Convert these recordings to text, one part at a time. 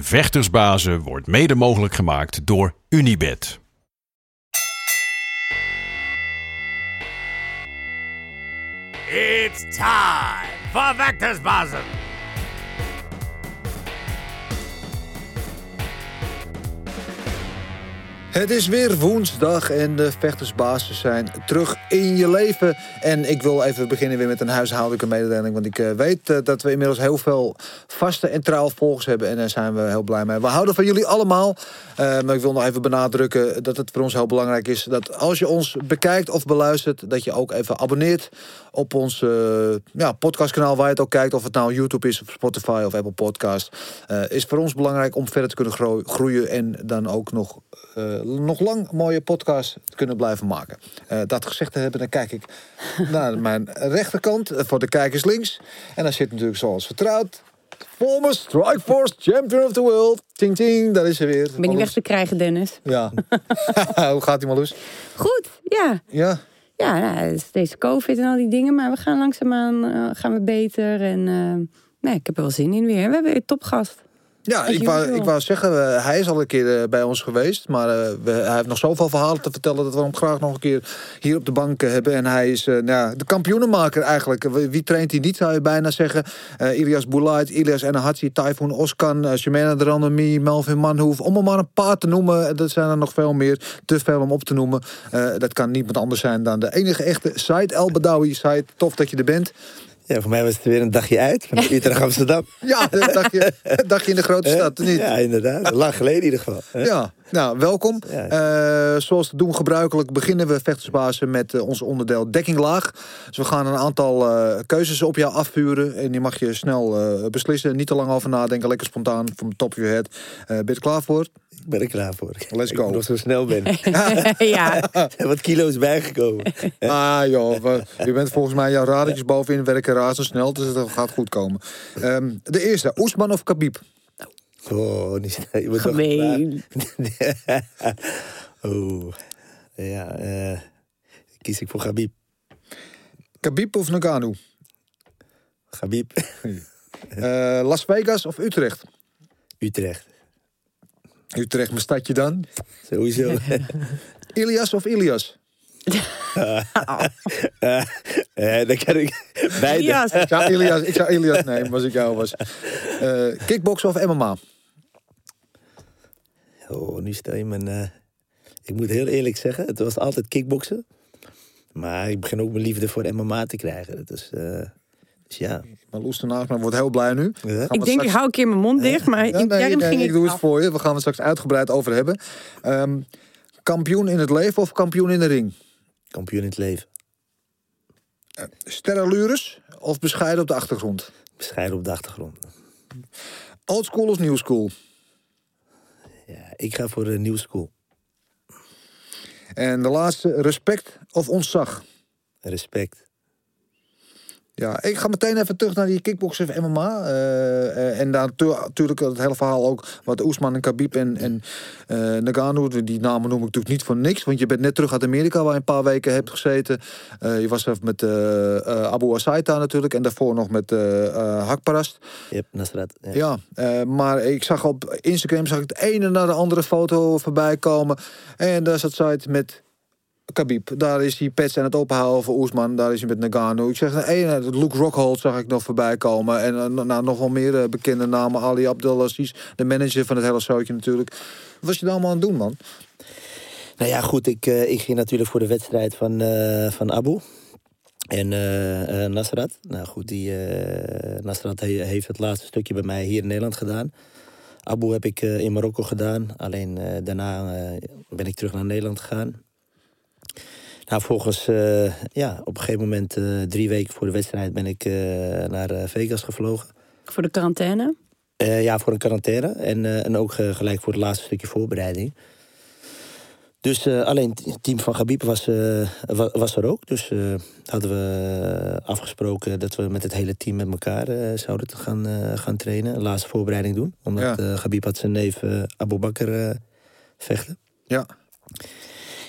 Vechtersbazen wordt mede mogelijk gemaakt door Unibed. It's time for Vectorsbazen. Het is weer woensdag en de vechtersbazen zijn terug in je leven. En ik wil even beginnen weer met een huishoudelijke mededeling. Want ik eh, weet eh, dat we inmiddels heel veel vaste en trouw volgers hebben. En daar zijn we heel blij mee. We houden van jullie allemaal. Uh, maar ik wil nog even benadrukken dat het voor ons heel belangrijk is... dat als je ons bekijkt of beluistert... dat je ook even abonneert op ons ja, podcastkanaal... waar je het ook kijkt, of het nou YouTube is of Spotify of Apple Podcast. is voor ons belangrijk om verder te kunnen groeien... en dan ook nog nog lang mooie podcast kunnen blijven maken. Uh, dat gezegd te hebben, dan kijk ik naar mijn rechterkant eh, voor de kijkers links. En daar zit natuurlijk zoals vertrouwd Former Strikeforce Champion of the World. Ting ting, daar is ze weer. Ben je weg te krijgen, Dennis? Ja. Hoe gaat die Marloes? Goed, ja. Ja? Ja, nou, deze covid en al die dingen. Maar we gaan langzaamaan uh, gaan we beter. En uh, nee, ik heb er wel zin in weer. We hebben weer topgast. Ja, ik wou, ik wou zeggen, hij is al een keer eh, bij ons geweest. Maar we, hij heeft nog zoveel verhalen te vertellen... dat we hem graag nog een keer hier op de bank hebben. En hij is nou, de kampioenenmaker eigenlijk. Wie traint hij niet, zou je bijna zeggen. Uh, Ilias Boulait, Ilias Enahatsi, Typhoon Oskan... Uh, Shemena de Randomie, Melvin Manhoef. Om er maar een paar te noemen. Dat zijn er nog veel meer. Te veel om op te noemen. dat kan niemand anders zijn dan de enige echte Said El Badawi. Said, tof dat je er bent. Ja, voor mij was het weer een dagje uit. Van Utrecht Amsterdam. Ja, een dagje, een dagje in de grote stad, niet? Ja, inderdaad. Lang geleden in ieder geval. Ja, nou, welkom. Ja. Uh, zoals te doen gebruikelijk beginnen we vechtersbazen met uh, ons onderdeel dekkinglaag. Dus we gaan een aantal uh, keuzes op jou afvuren. En die mag je snel beslissen. Niet te lang over nadenken. Lekker spontaan, van top of your head. ben je er klaar voor? Ik ben er klaar voor. Let's go. Ik nog zo snel ben. ja. Wat kilo's bijgekomen. ah joh, je bent volgens mij jouw radertjes bovenin werken razendsnel. Dus het gaat goed komen. Um, de eerste, Oesman of Khabib? Oh, niet je moet Gemeen. oh, ja, uh, kies ik voor Khabib. Khabib of Nagano? Khabib. uh, Las Vegas of Utrecht? Utrecht. Utrecht, mijn stadje dan? Sowieso. Ilias of Ilias? uh, uh, dan kan ik beide. Ilias. Ik zou Ilias, ik zou Ilias nemen als ik jou was. Uh, kickboksen of MMA? Oh, nu stel je me een... ik moet heel eerlijk zeggen, het was altijd kickboksen. Maar ik begin ook mijn liefde voor MMA te krijgen. Dus, dus ja. Maar Loes ernaast, maar wordt heel blij nu. Ja. Ik denk, straks... ik hou een keer mijn mond dicht, maar ja, intern nee, nee, ging ik ik doe af. het voor je. We gaan het straks uitgebreid over hebben. Um, kampioen in het leven of kampioen in de ring? Kampioen in het leven. Uh, Sterrenlures of bescheiden op de achtergrond? Bescheiden op de achtergrond. Old school of new school? Ja, ik ga voor de new school. En de laatste, respect of ontzag? Respect. Ja, ik ga meteen even terug naar die kickboksen of MMA. Uh, uh, en daar natuurlijk het hele verhaal ook... wat Oesman en Khabib en, en uh, Nagano... die namen noem ik natuurlijk niet voor niks... want je bent net terug uit Amerika... waar je een paar weken hebt gezeten. je was even met Abu Asaita natuurlijk... en daarvoor nog met Hakparast. Yep, Nasrat. Ja, ja maar ik zag op Instagram... zag ik de ene naar de andere foto voorbij komen... en daar zat Said met... Khabib, daar is hij pets aan het openhouden voor Oesman. Daar is hij met Nagano. Ik zeg, nee, Luke Rockhold zag ik nog voorbij komen. En uh, nou, nog wel meer uh, bekende namen. Ali Abdelaziz, de manager van het hele zootje natuurlijk. Wat was je daar allemaal aan het doen, man? Nou ja, goed, ik, uh, ik ging natuurlijk voor de wedstrijd van, van Abu. En Nasrat. Nou goed, die Nasrat he, heeft het laatste stukje bij mij hier in Nederland gedaan. Abu heb ik in Marokko gedaan. Alleen daarna ben ik terug naar Nederland gegaan. Nou, volgens, uh, ja, op een gegeven moment, uh, drie weken voor de wedstrijd, ben ik uh, naar Vegas gevlogen. Voor de quarantaine? ja, voor een quarantaine. En, en ook gelijk voor het laatste stukje voorbereiding. Dus alleen het team van Gabib was, was er ook. Dus hadden we afgesproken dat we met het hele team met elkaar zouden gaan, gaan trainen. Een laatste voorbereiding doen. Omdat ja. Gabib had zijn neef Abu Bakr vechten. Ja.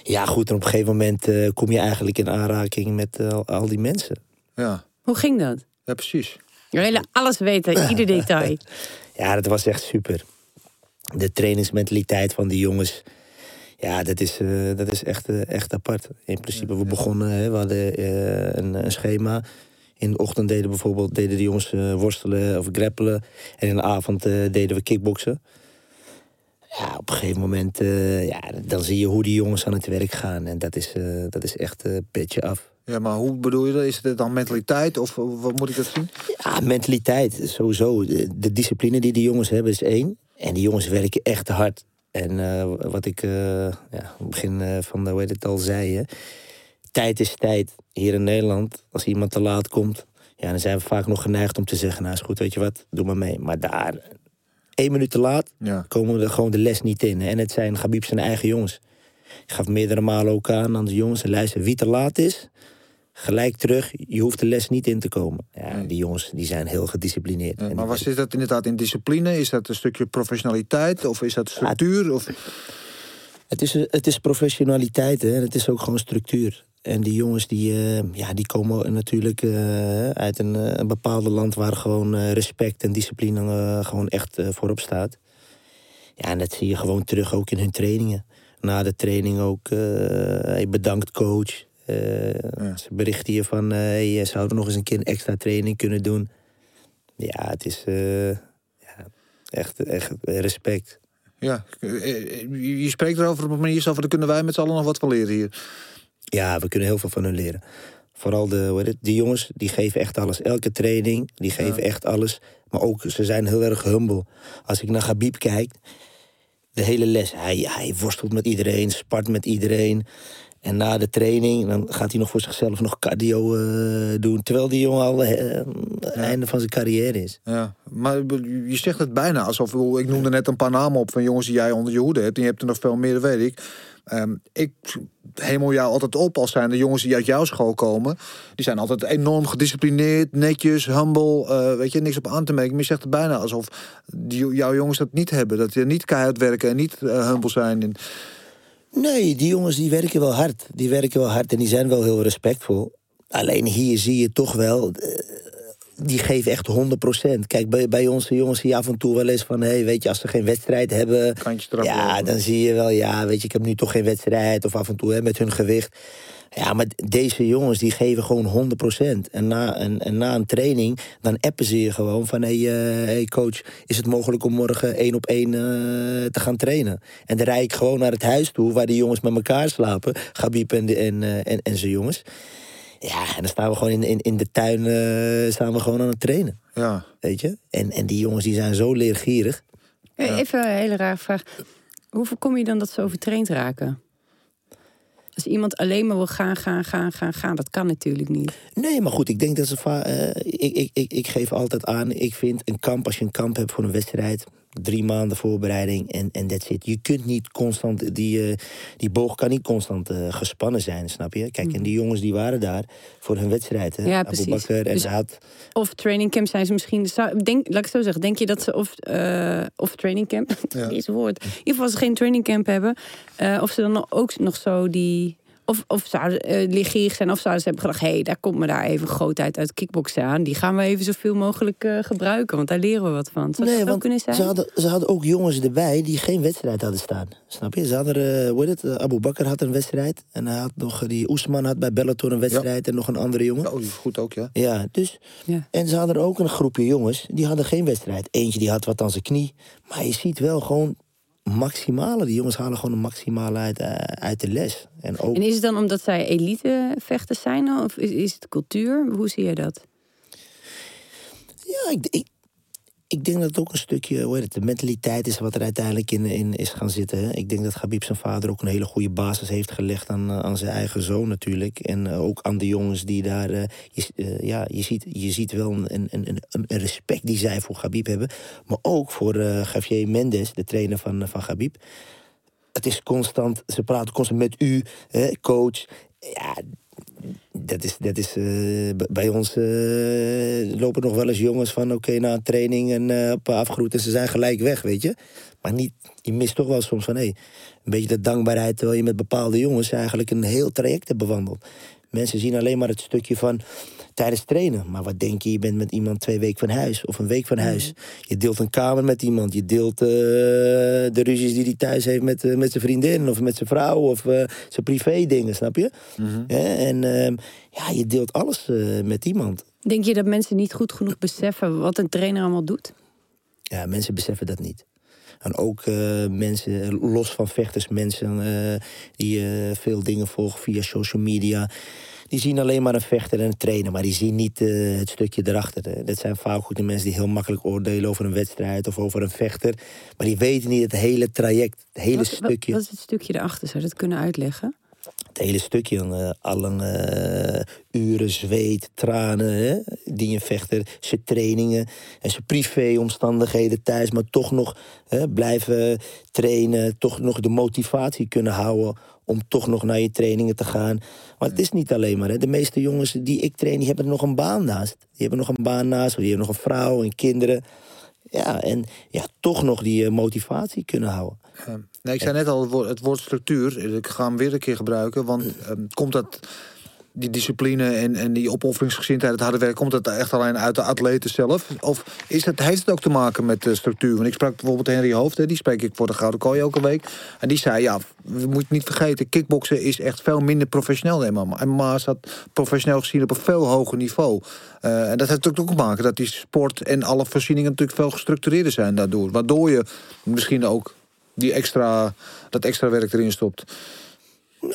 Ja, goed, en op een gegeven moment uh, kom je eigenlijk in aanraking met uh, al die mensen. Ja. Hoe ging dat? Ja, precies. Je willen alles weten, ieder detail. ja, dat was echt super. de trainingsmentaliteit van die jongens. Ja, dat is, eh, dat is echt, eh, echt apart. In principe, we begonnen, hè, we hadden eh, een, een schema. In de ochtend deden bijvoorbeeld deden de jongens eh, worstelen of grappelen. En in de avond eh, deden we kickboksen. Ja, op een gegeven moment, eh, ja, dan zie je hoe die jongens aan het werk gaan. En dat is, eh, dat is echt een petje af. Ja, maar hoe bedoel je dat? Is het dan mentaliteit of eh, wat moet ik dat zien? Ja, mentaliteit, sowieso. De, de discipline die die jongens hebben is één. En die jongens werken echt hard. En eh, wat ik eh, ja, het begin eh, van de, hoe heet het al zei... Hè? tijd is tijd. Hier in Nederland, als iemand te laat komt... Ja, dan zijn we vaak nog geneigd om te zeggen... nou is goed, weet je wat, doe maar mee. Maar daar, één minuut te laat, Ja. komen we er gewoon de les niet in. En het zijn Gabib zijn eigen jongens. Ik gaf meerdere malen ook aan aan de jongens... en luister, wie te laat is, gelijk terug. Je hoeft de les niet in te komen. Ja, die jongens die zijn heel gedisciplineerd. Ja, maar was is dat inderdaad in discipline? Is dat een stukje professionaliteit of is dat structuur? Of... Het is, het is professionaliteit hè? en het is ook gewoon structuur. En die jongens die, eh, ja, die komen natuurlijk eh, uit een, eh, een bepaalde land waar gewoon respect en discipline gewoon echt voorop staat. Ja, en dat zie je gewoon terug ook in hun trainingen. Na de training ook, hey, bedankt coach. Eh, Ze berichten je van, hey, zouden nog eens een keer een extra training kunnen doen. Ja, het is ja, echt, echt respect. Ja, je je spreekt erover op een manier zo van... daar kunnen wij met z'n allen nog wat van leren hier. Ja, we kunnen heel veel van hun leren. Vooral de, hoe heet het, die jongens, die geven echt alles. Elke training, die geven echt alles. Maar ook, ze zijn heel erg humble. Als ik naar Gabib kijk, de hele les. Hij, hij worstelt met iedereen, spart met iedereen. En na de training, dan gaat hij nog voor zichzelf nog cardio eh, doen. Terwijl die jongen al eh, het einde van zijn carrière is. Ja, maar je zegt het bijna alsof... ik noemde net een paar namen op van jongens die jij onder je hoede hebt... en je hebt er nog veel meer, dat weet ik. Ehm, ik hemel jou altijd op als zijn de jongens die uit jouw school komen. Die zijn altijd enorm gedisciplineerd, netjes, humble. eh, weet je, niks op aan te merken. Maar je zegt het bijna alsof die, jouw jongens dat niet hebben. Dat die niet keihard werken en niet eh, humble zijn. Nee, die jongens die werken wel hard. Die werken wel hard en die zijn wel heel respectvol. Alleen hier zie je toch wel... eh, die geven echt 100%. Kijk, bij, bij onze jongens zie je af en toe wel eens van... Hey, weet je, als ze geen wedstrijd hebben... Ja, lopen. dan zie je wel, ja, weet je, ik heb nu toch geen wedstrijd. Of af en toe hè, met hun gewicht. Ja, maar deze jongens die geven gewoon 100%. En na, en, en na een training, dan appen ze je gewoon van... Hé hey, hey coach, is het mogelijk om morgen één op één eh, te gaan trainen? En dan rijd ik gewoon naar het huis toe, waar die jongens met elkaar slapen. Gabib en, de- en, eh, en, en zijn jongens. Ja, en dan staan we gewoon in, in, in de tuin eh, staan we gewoon aan het trainen. ja. Weet je? En, en die jongens die zijn zo leergierig. Eh, Even een hele rare vraag. Hoe voorkom je dan dat ze overtraind raken? Als iemand alleen maar wil gaan, gaan, gaan, gaan, gaan, dat kan natuurlijk niet. Nee, maar goed, ik denk dat ze eh, ik, ik, ik, ik geef altijd aan, ik vind een kamp, als je een kamp hebt voor een wedstrijd, drie maanden voorbereiding en en that's it. Je kunt niet constant, die, eh, die boog kan niet constant eh, gespannen zijn, snap je? Kijk, en die jongens die waren daar voor hun wedstrijd, hè? Ja, Abu precies. Bakr, en Dus- had, Of trainingcamp zijn ze misschien. Zou, denk, laat ik het zo zeggen. Denk je dat ze of, eh of trainingcamp. Ja. Deze woord. In ieder geval als ze geen trainingcamp hebben. eh, of ze dan ook nog zo die. Of, of zouden leergierig zijn. Of zouden ze hebben gedacht. hé, hey, daar komt me daar even groot uit uit kickboksen aan. Die gaan we even zoveel mogelijk eh, gebruiken. Want daar leren we wat van. Zou dat ook want kunnen zijn? ze hadden, ze hadden ook jongens erbij die geen wedstrijd hadden staan. Snap je? Ze hadden, eh, hoe heet het? Abu Bakr had een wedstrijd. En hij had nog, die Oesman had bij Bellator een wedstrijd. En nog een andere jongen. Oh, die is goed ook, ja. Ja, dus. Ja. En ze hadden ook een groepje jongens, die hadden geen wedstrijd. Eentje die had wat aan zijn knie. Maar je ziet wel gewoon maximale. Die jongens halen gewoon een maximale uit, eh, uit de les. En ook, En is het dan omdat zij elite vechters zijn? Of is, is het cultuur? Hoe zie je dat? ja, ik, ik, ik denk dat het ook een stukje, hoe heet het, de mentaliteit is wat er uiteindelijk in, in is gaan zitten. Ik denk dat Gabib zijn vader ook een hele goede basis heeft gelegd aan, eh, aan zijn eigen zoon natuurlijk. En eh, ook aan de jongens die daar, eh, je, ja, je ziet, je ziet wel een, een, een, een respect die zij voor Gabib hebben. Maar ook voor eh Javier Mendes, de trainer van, van Gabib. Het is constant, ze praten constant met u, hè, coach. Ja, dat is, dat is eh, bij ons eh, lopen nog wel eens jongens van oké, na een training en eh op afgroet en ze zijn gelijk weg, weet je. Maar niet, je mist toch wel soms van hé, een beetje de dankbaarheid terwijl je met bepaalde jongens eigenlijk een heel traject hebt bewandeld. Mensen zien alleen maar het stukje van tijdens trainen. Maar wat denk je, je bent met iemand twee weken van huis of een week van huis. Je deelt een kamer met iemand. Je deelt eh, de ruzies die hij thuis heeft met, eh, met zijn vriendin of met zijn vrouw of eh, zijn privé dingen, snap je? Hè? En ehm, ja, je deelt alles met iemand. Denk je dat mensen niet goed genoeg beseffen wat een trainer allemaal doet? Ja, mensen beseffen dat niet. En ook mensen, los van vechters, mensen die veel dingen volgen via social media. Die zien alleen maar een vechter en een trainer, maar die zien niet eh, het stukje erachter. hè. Dat zijn vaak goed de mensen die heel makkelijk oordelen over een wedstrijd of over een vechter. Maar die weten niet het hele traject, het hele Wat, stukje. wat is het stukje erachter? Zou je dat kunnen uitleggen? Het hele stukje, eh, alle eh, uren zweet, tranen, hè, die een vechter, zijn trainingen en zijn privéomstandigheden thuis, maar toch nog hè, blijven trainen, toch nog de motivatie kunnen houden om toch nog naar je trainingen te gaan. Want het is niet alleen maar, hè. de meeste jongens die ik train, die hebben nog een baan naast. Die hebben nog een baan naast, of die hebben nog een vrouw en kinderen. Ja, en ja, toch nog die eh, motivatie kunnen houden. Ja. Nee, ik zei net al het woord, het woord structuur. Ik ga hem weer een keer gebruiken. Want ehm, komt dat, die discipline en, en die opofferingsgezindheid, het harde werk, komt dat echt alleen uit de atleten zelf? Of is het, heeft het ook te maken met de structuur? Want ik sprak bijvoorbeeld Henry Hoofd, hè, die spreek ik voor de Gouden Kooi elke week. En die zei, ja, we moeten niet vergeten, kickboksen is echt veel minder professioneel dan MMA. MMA staat professioneel gezien op een veel hoger niveau. Eh, en dat heeft ook te maken dat die sport en alle voorzieningen natuurlijk veel gestructureerder zijn daardoor. Waardoor je misschien ook die extra, dat extra werk erin stopt.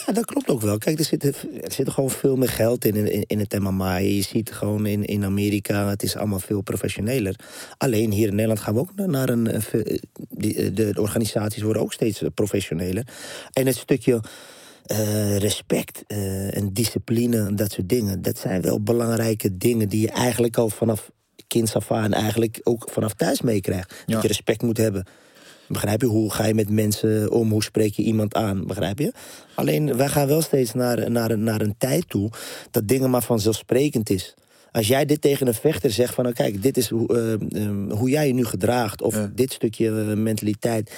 Ja, dat klopt ook wel. Kijk, er zit, er zit gewoon veel meer geld in, in, in het MMA. Je ziet gewoon in, in Amerika, het is allemaal veel professioneler. Alleen hier in Nederland gaan we ook naar een... die- De, de organisaties worden ook steeds professioneler. En het stukje eh, respect eh, en discipline en dat soort dingen... dat zijn wel belangrijke dingen die je eigenlijk al vanaf kinds af aan... eigenlijk ook vanaf thuis meekrijgt. Ja. Dat je respect moet hebben. Begrijp je? Hoe ga je met mensen om? Hoe spreek je iemand aan? Begrijp je? Alleen, wij gaan wel steeds naar, naar, naar een tijd toe... dat dingen maar vanzelfsprekend is. Als jij dit tegen een vechter zegt van... nou, kijk, dit is hoe, eh, eh, hoe jij je nu gedraagt... of Ja. dit stukje eh, mentaliteit...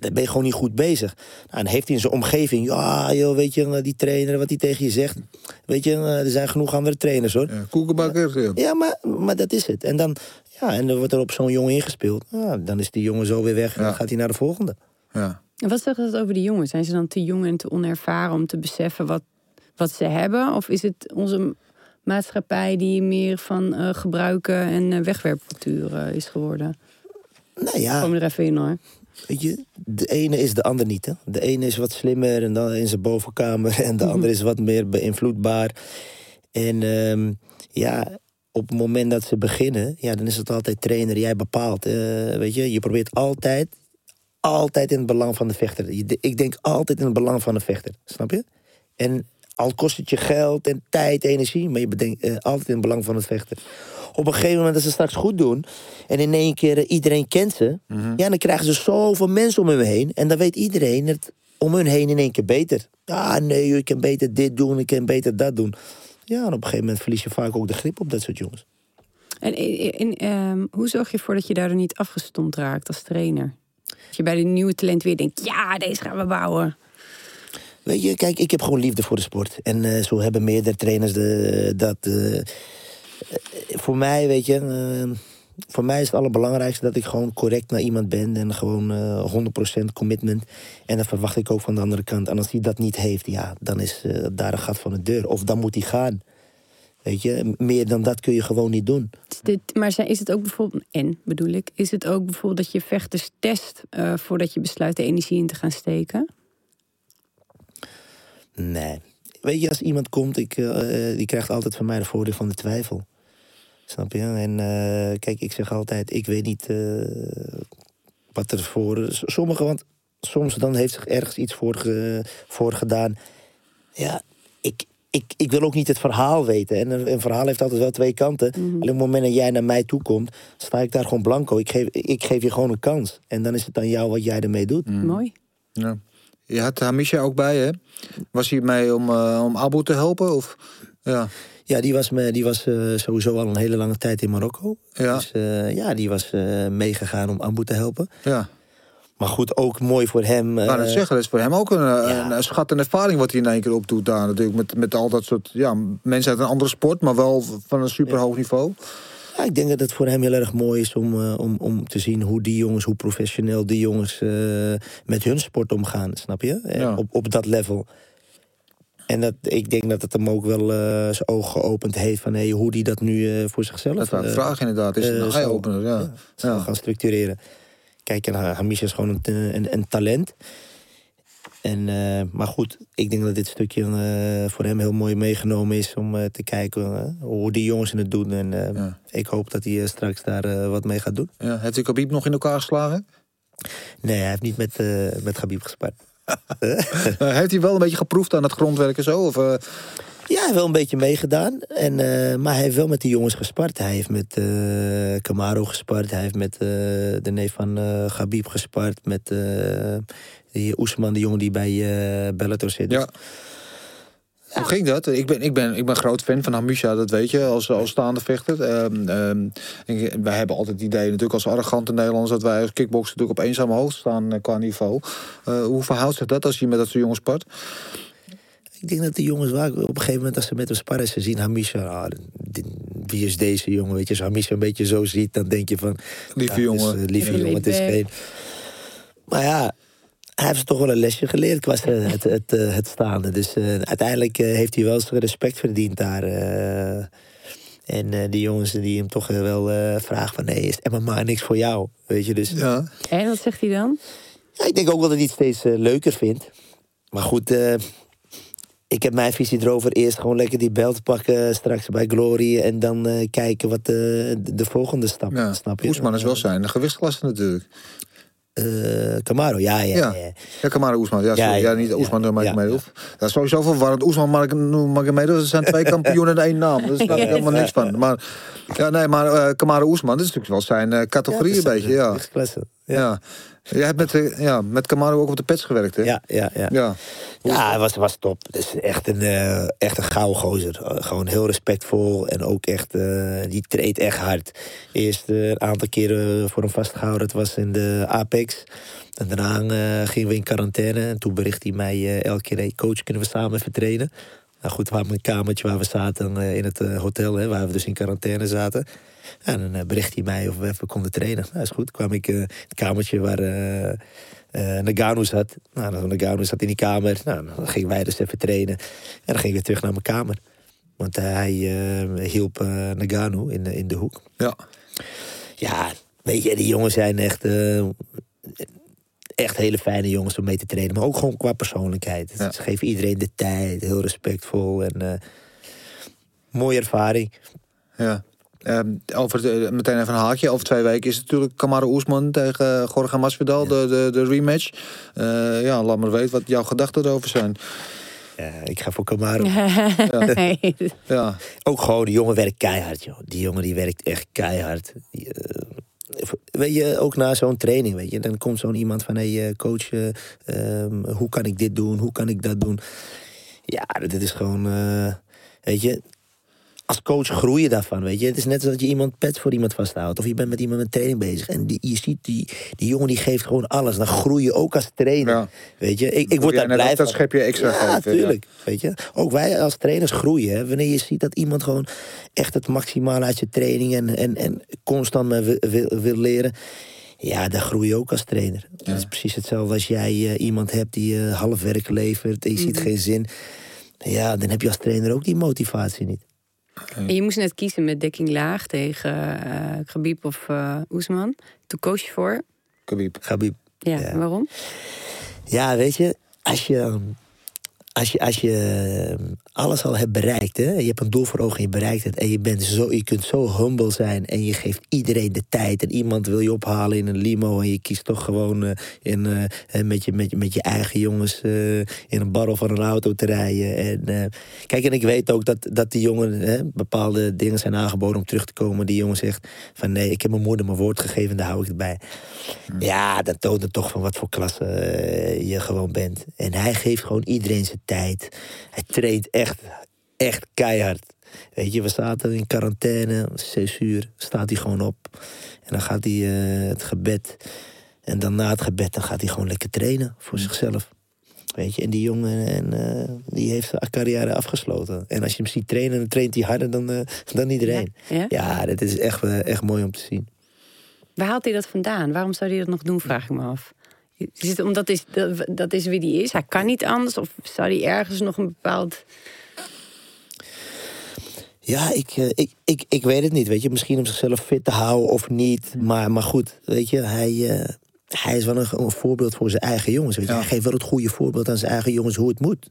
dan ben je gewoon niet goed bezig. Nou, dan heeft hij in zijn omgeving... ja, joh, weet je, eh, die trainer, wat hij tegen je zegt... weet je, eh, er zijn genoeg andere trainers, hoor. Ja, koekenbakker. Ja. Ja, maar, maar dat is het. En dan, ja, en dan wordt er op zo'n jongen ingespeeld. Ja, dan is die jongen zo weer weg en Ja. dan gaat hij naar de volgende. Ja. En wat zegt dat over die jongens? Zijn ze dan te jong en te onervaren om te beseffen wat, wat ze hebben? Of is het onze maatschappij die meer van eh, gebruiken en eh, wegwerpcultuur is geworden? Nou ja, Kom er even in hoor. Weet je, de ene is de ander niet. Hè? De ene is wat slimmer en dan in zijn bovenkamer. En de andere is wat meer beïnvloedbaar. En ehm, ja, op het moment dat ze beginnen, ja, dan is het altijd trainer. Jij bepaalt. eh, weet je, je probeert altijd, altijd in het belang van de vechter. Ik denk altijd in het belang van de vechter. Snap je? En al kost het je geld en tijd, energie, maar je bedenkt eh, altijd in het belang van het vechter. Op een gegeven moment dat ze straks goed doen en in één keer eh, iedereen kent ze, ja, dan krijgen ze zoveel mensen om hun heen en dan weet iedereen het om hun heen in één keer beter. Ah, nee, ik kan beter dit doen, ik kan beter dat doen. Ja, en op een gegeven moment verlies je vaak ook de grip op dat soort jongens. En, en, ehm, hoe zorg je ervoor dat je daardoor niet afgestompt raakt als trainer? Dat je bij de nieuwe talent weer denkt, ja, deze gaan we bouwen. Weet je, kijk, ik heb gewoon liefde voor de sport. En eh, zo hebben meerdere trainers de, dat. eh, voor mij, weet je, eh, voor mij is het allerbelangrijkste dat ik gewoon correct naar iemand ben. En gewoon eh 100% commitment. En dat verwacht ik ook van de andere kant. En als hij dat niet heeft, ja, dan is eh, daar een gat van de deur. Of dan moet hij gaan. Weet je, meer dan dat kun je gewoon niet doen. Is dit, maar zijn- is het ook bijvoorbeeld, en bedoel ik, is het ook bijvoorbeeld dat je vechters test eh, voordat je besluit de energie in te gaan steken? Nee. Weet je, als iemand komt, ik, eh, die krijgt altijd van mij de voordeel van de twijfel. Snap je? En eh, kijk, ik zeg altijd, ik weet niet eh, wat er voor... Sommigen, want soms dan heeft zich ergens iets voor, ge- voor gedaan. Ja, ik, ik, ik wil ook niet het verhaal weten. En een, een verhaal heeft altijd wel twee kanten. Alleen op het moment dat jij naar mij toe komt, sta ik daar gewoon blanco. Ik geef, ik geef je gewoon een kans. En dan is het aan jou wat jij ermee doet. Mooi. Ja. Je had Hamisha ook bij, hè? Was hij mee om, eh, om Abu te helpen? Of, ja. Ja, die was, me, die was eh, sowieso al een hele lange tijd in Marokko. Ja. Dus eh, ja, die was meegegaan om Abu te helpen. Ja. maar goed, ook mooi voor hem. Ik net eh, zeggen, dat is voor hem ook een, ja. een schat en ervaring wat hij in één keer opdoet daar natuurlijk. Met, met al dat soort ja, mensen uit een andere sport, maar wel van een super hoog niveau. Ja, ik denk dat het voor hem heel erg mooi is om, eh, om, om te zien hoe die jongens, hoe professioneel die jongens eh, met hun sport omgaan, snap je? Eh, Ja. Op, op dat level. En dat, ik denk dat het hem ook wel zijn ogen geopend heeft van hey, hoe die dat nu voor zichzelf Dat was een vraag inderdaad. Is een eye-opener, ja. gaan structureren. Kijk, en Ha- Hamish is gewoon een, een, een talent. En, eh, maar goed, ik denk dat dit stukje eh, voor hem heel mooi meegenomen is om eh, te kijken hoe die jongens het doen. En Ja. ik hoop dat hij straks daar wat mee gaat doen. Ja. Heeft u Khabib nog in elkaar geslagen? Nee, hij heeft niet met, met Gabib gespart. Heeft hij wel een beetje geproefd aan het grondwerk en zo? Of, Ja, hij heeft wel een beetje meegedaan. En, maar hij heeft wel met die jongens gespart. Hij heeft met Camaro gespart. Hij heeft met de neef van Gabib gespart. Met die Oesman, die jongen die bij eh Bellator zit. ja. Hoe ging dat? Ik ben, ik ben, ik ben groot fan van Hamisha, dat weet je, als, als staande vechter. Ehm, ehm, ik- wij hebben altijd het idee, natuurlijk als arrogante Nederlanders... dat wij als kickboxer natuurlijk op eenzame hoogte staan eh, qua niveau. Eh, hoe verhoudt zich dat als je met dat soort jongens spart? Ik denk dat die jongens waar op een gegeven moment als ze met hem sparren, ze zien Hamisha. Ah, wie is deze jongen? Weet je, als Hamisha een beetje zo ziet, dan denk je van. Lieve ja, het is, jongen. lieve jongen, het is geen. Maar ja, hij heeft ze toch wel een lesje geleerd qua ze- het, het, eh, het staande. Dus eh, uiteindelijk eh, heeft hij wel zijn respect verdiend daar. eh. en eh, die jongens die hem toch wel eh, vragen van... nee, is MMA niks voor jou? Weet je, dus... Ja. En wat zegt hij dan? Ja, ik denk ook wel dat hij het steeds leuker vindt. Maar goed, eh, ik heb mijn visie erover. Eerst gewoon lekker die belt pakken straks bij Glory. En dan eh, kijken wat de, de volgende stap ja. snap je? Oesman is wel zijn gewichtsklasse natuurlijk. Eh, Camaro, ja, ja. Ja. ja. Ja, Kamara Oesman. Ja. Ja, ja, niet Oesman ja, Nurmagomedov. ja. Dat is sowieso verwarrend. Oesman Magomedov, dat zijn twee kampioenen in één naam. Daar snap ik helemaal niks van. Maar, ja, nee, maar eh Kamara Oesman, dat is natuurlijk wel zijn eh, categorie een beetje. Ja. Ja. Jij hebt met, eh, ja, met Camaro ook op de pets gewerkt, hè? ja, ja. ja. Ja. Ja, hij was, was top. Dus echt een, eh, echt een gouden gozer. Eh, gewoon heel respectvol en ook echt, die treedt echt hard. Eerst een aantal keren voor hem vastgehouden, dat was in de Apex. En daarna gingen we in quarantaine. En toen bericht hij mij elke keer, hey, coach, kunnen we samen even trainen? Nou goed, we hadden een kamertje waar we zaten in het hotel, hè, waar we dus in quarantaine zaten. En dan eh, bericht hij mij of we even konden trainen. Nou, is goed. kwam ik eh, in het kamertje waar eh Nagano zat. Nou, dan Nagano zat in die kamer. Nou, dan gingen wij dus even trainen. En dan gingen we terug naar mijn kamer. Want hij hielp Nagano in, de- in de hoek. Ja. Ja, weet je, die jongens zijn echt... echt hele fijne jongens om mee te trainen. Maar ook gewoon qua persoonlijkheid. Ja. Ze geven iedereen de tijd. Heel respectvol. En eh, mooie ervaring. ja. Ehm, over de, meteen even een haakje. Over twee weken is het natuurlijk Kamara Oesman tegen uh, Jorge Masvidal, de, de, de rematch. Eh, ja, laat maar weten wat jouw gedachten erover zijn. Ja, ik ga voor Camaro. Nee. Ja, Ook gewoon, die jongen werkt keihard, joh. Die jongen die werkt echt keihard. Die, eh, weet je, ook na zo'n training, weet je, dan komt zo'n iemand van, hé hey, coach, eh, ehm, hoe kan ik dit doen, hoe kan ik dat doen? Ja, dit is gewoon, eh, weet je, als coach groei je daarvan, weet je. Het is net alsof je iemand pet voor iemand vasthoudt. Of je bent met iemand met training bezig. En die, je ziet, die, die jongen die geeft gewoon alles. Dan groei je ook als trainer. Ja. Weet je, ik, ik word daar blij ook dat van. schepje extra ja, geven, ja. tuurlijk. Weet je? Ook wij als trainers groeien. Hè? Wanneer je ziet dat iemand gewoon echt het maximale uit je training... en, en, en constant wil, wil, wil leren... Ja, daar groei je ook als trainer. Het is precies hetzelfde als jij eh, iemand hebt die eh, half werk levert... en je ziet geen zin. Ja, dan heb je als trainer ook die motivatie niet. En je moest net kiezen met dekking laag tegen Khabib of eh Oesman. Toen koos je voor. Khabib. Gabib. Ja, Ja. waarom? Ja, weet je, als je, als je, als je eh, alles al hebt bereikt, hè, je hebt een doel voor ogen en je bereikt het, en je, bent zo, je kunt zo humble zijn en je geeft iedereen de tijd en iemand wil je ophalen in een limo en je kiest toch gewoon eh, in, eh, met, je, met, je, met je eigen jongens in een barrel van een auto te rijden. En, kijk, en ik weet ook dat, dat die jongen hè, bepaalde dingen zijn aangeboden om terug te komen. Die jongen zegt van nee, ik heb mijn moeder mijn woord gegeven, daar hou ik het bij. Ja, dat toont het toch van wat voor klasse je gewoon bent. En hij geeft gewoon iedereen zijn tijd. Hij traint echt, echt keihard. Weet je, we zaten in quarantaine, zes uur, staat hij gewoon op. En dan gaat hij eh, het gebed En dan na het gebed dan gaat hij gewoon lekker trainen voor zichzelf. Weet je, en die jongen en, eh, die heeft zijn carrière afgesloten. En als je hem ziet trainen, dan traint hij harder dan, eh, dan iedereen. Ja? Ja, dat is echt, echt mooi om te zien. Waar haalt hij dat vandaan? Waarom zou hij dat nog doen, vraag ik me af. Is het omdat is, dat, dat is wie die is? Hij kan niet anders? Of zou hij ergens nog een bepaald... Ja, ik, eh, ik, ik, ik weet het niet. Weet je, misschien om zichzelf fit te houden of niet. Maar, maar goed, weet je, hij, eh, hij is wel een, een voorbeeld voor zijn eigen jongens. Weet je. Ja. Hij geeft wel het goede voorbeeld aan zijn eigen jongens hoe het moet.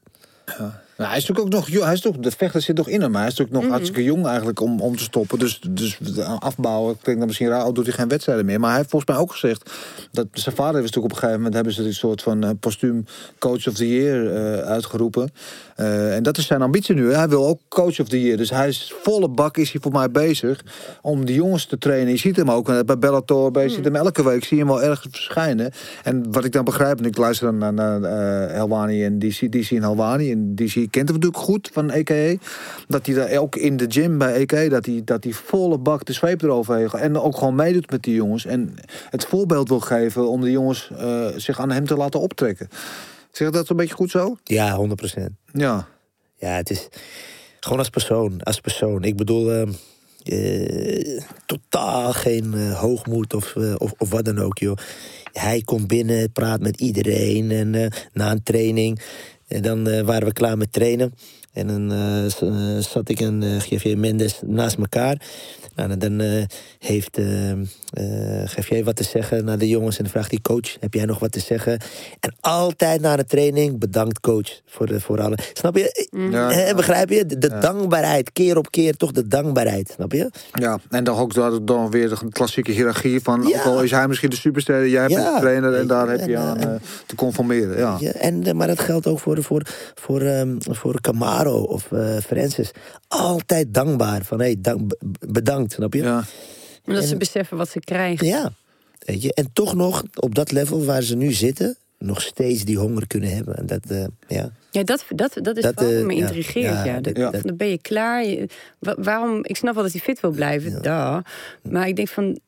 Nou, hij is natuurlijk ook nog jong. Hij is toch, de vechter zit nog in hem. Hij is natuurlijk nog hartstikke jong eigenlijk om, om te stoppen. Dus, dus afbouwen, denk dan misschien raar, doet hij geen wedstrijden meer. Maar hij heeft volgens mij ook gezegd dat zijn vader heeft natuurlijk op een gegeven moment hebben ze een soort van eh, postuum coach of the year eh, uitgeroepen. Eh, en dat is zijn ambitie nu. Hij wil ook coach of the year. Dus hij is volle bak is hij voor mij bezig om die jongens te trainen. Je ziet hem ook bij Bellator, bij, je ziet hem elke week, zie je hem wel ergens verschijnen. En wat ik dan begrijp, en ik luister dan naar, naar Helwani en DC, DC en Helwani. En Kent hem natuurlijk goed van EKE. Dat hij daar ook in de gym bij EKE, dat hij, dat hij volle bak de zweep erover heeft. En ook gewoon meedoet met die jongens. En het voorbeeld wil geven om de jongens eh, zich aan hem te laten optrekken. Zeg dat zo'n beetje goed zo? Ja, 100 procent. Ja. Ja, het is gewoon als persoon. Als persoon. Ik bedoel, eh, eh, totaal geen eh, hoogmoed of, of, of wat dan ook, joh. Hij komt binnen, praat met iedereen. En na een training, en dan eh, waren we klaar met trainen. En dan eh, eh, zat ik en uh, GV Mendes naast elkaar. Nou, en dan eh, heeft uh, GV wat te zeggen naar de jongens. En dan vraagt die coach, heb jij nog wat te zeggen? En altijd na de training, bedankt coach voor, de, voor alle... Snap je? Ja. Eh, begrijp je? De, de dankbaarheid, keer op keer toch de dankbaarheid, snap je? Ja, en dan ook dan, dan weer de klassieke hiërarchie van... Ja. ook al is hij misschien de superster, jij bent Ja. de trainer... en daar heb En, je aan te conformeren. Ja. Ja, en, maar dat geldt ook voor, voor, voor, ehm, voor Of eh, Francis. Altijd dankbaar. Van, hey, dank, bedankt, snap je? Ja. Omdat ze En- beseffen wat ze krijgen. Ja, weet je. En toch nog op dat level waar ze nu zitten, nog steeds die honger kunnen hebben. En dat, eh, ja. Ja, dat, dat, dat is Dat, wat eh, me ja. intrigeert. Ja, Ja, Dat- dat- Ja. dat- Dan ben je klaar. Je- waarom? Ik snap wel dat hij fit wil blijven, daar. Maar ik denk van.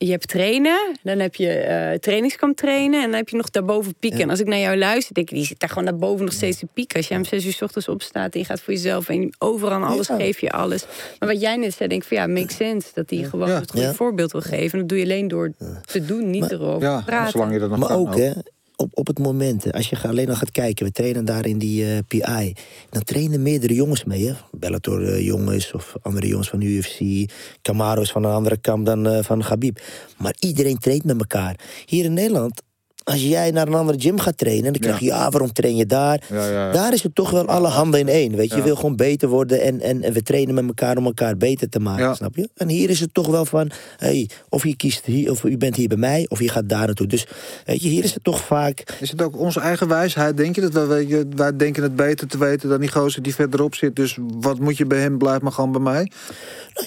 Je hebt trainen, dan heb je eh trainingskamp trainen... en dan heb je nog daarboven pieken. En als ik naar jou luister, denk ik... die zit daar gewoon daarboven nog steeds te pieken. Als jij om zes uur 's ochtends opstaat en je gaat voor jezelf... en overal alles Ja. geef je alles. Maar wat jij net zei, denk ik van ja, makes sense. Dat hij gewoon Ja. het goede Ja. voorbeeld wil geven. En dat doe je alleen door te doen, niet erover te ja, praten. zolang je dat nog Maar kan. ook, hè, op, op het moment, als je alleen al gaat kijken, we trainen daar in die eh, PI. Dan trainen meerdere jongens mee, hè? Bellator eh, jongens of andere jongens van de UFC. Camaro's van een andere kamp dan eh, van Gabib. Maar iedereen traint met elkaar. Hier in Nederland, als jij naar een andere gym gaat trainen, dan krijg je, ja, waarom train je daar? Ja, ja, ja. Daar is het toch wel alle handen in één. Weet je, je wil gewoon beter worden en, en, en we trainen met elkaar om elkaar beter te maken, snap je? En hier is het toch wel van, hey, of je kiest hier, of je bent hier bij mij, of je gaat daar naartoe. Dus weet je, hier is het toch vaak. Is het ook onze eigen wijsheid, denk je? Dat wij, denken het beter te weten dan die gozer die verderop zit. Dus wat moet je bij hem, blijf maar gewoon bij mij.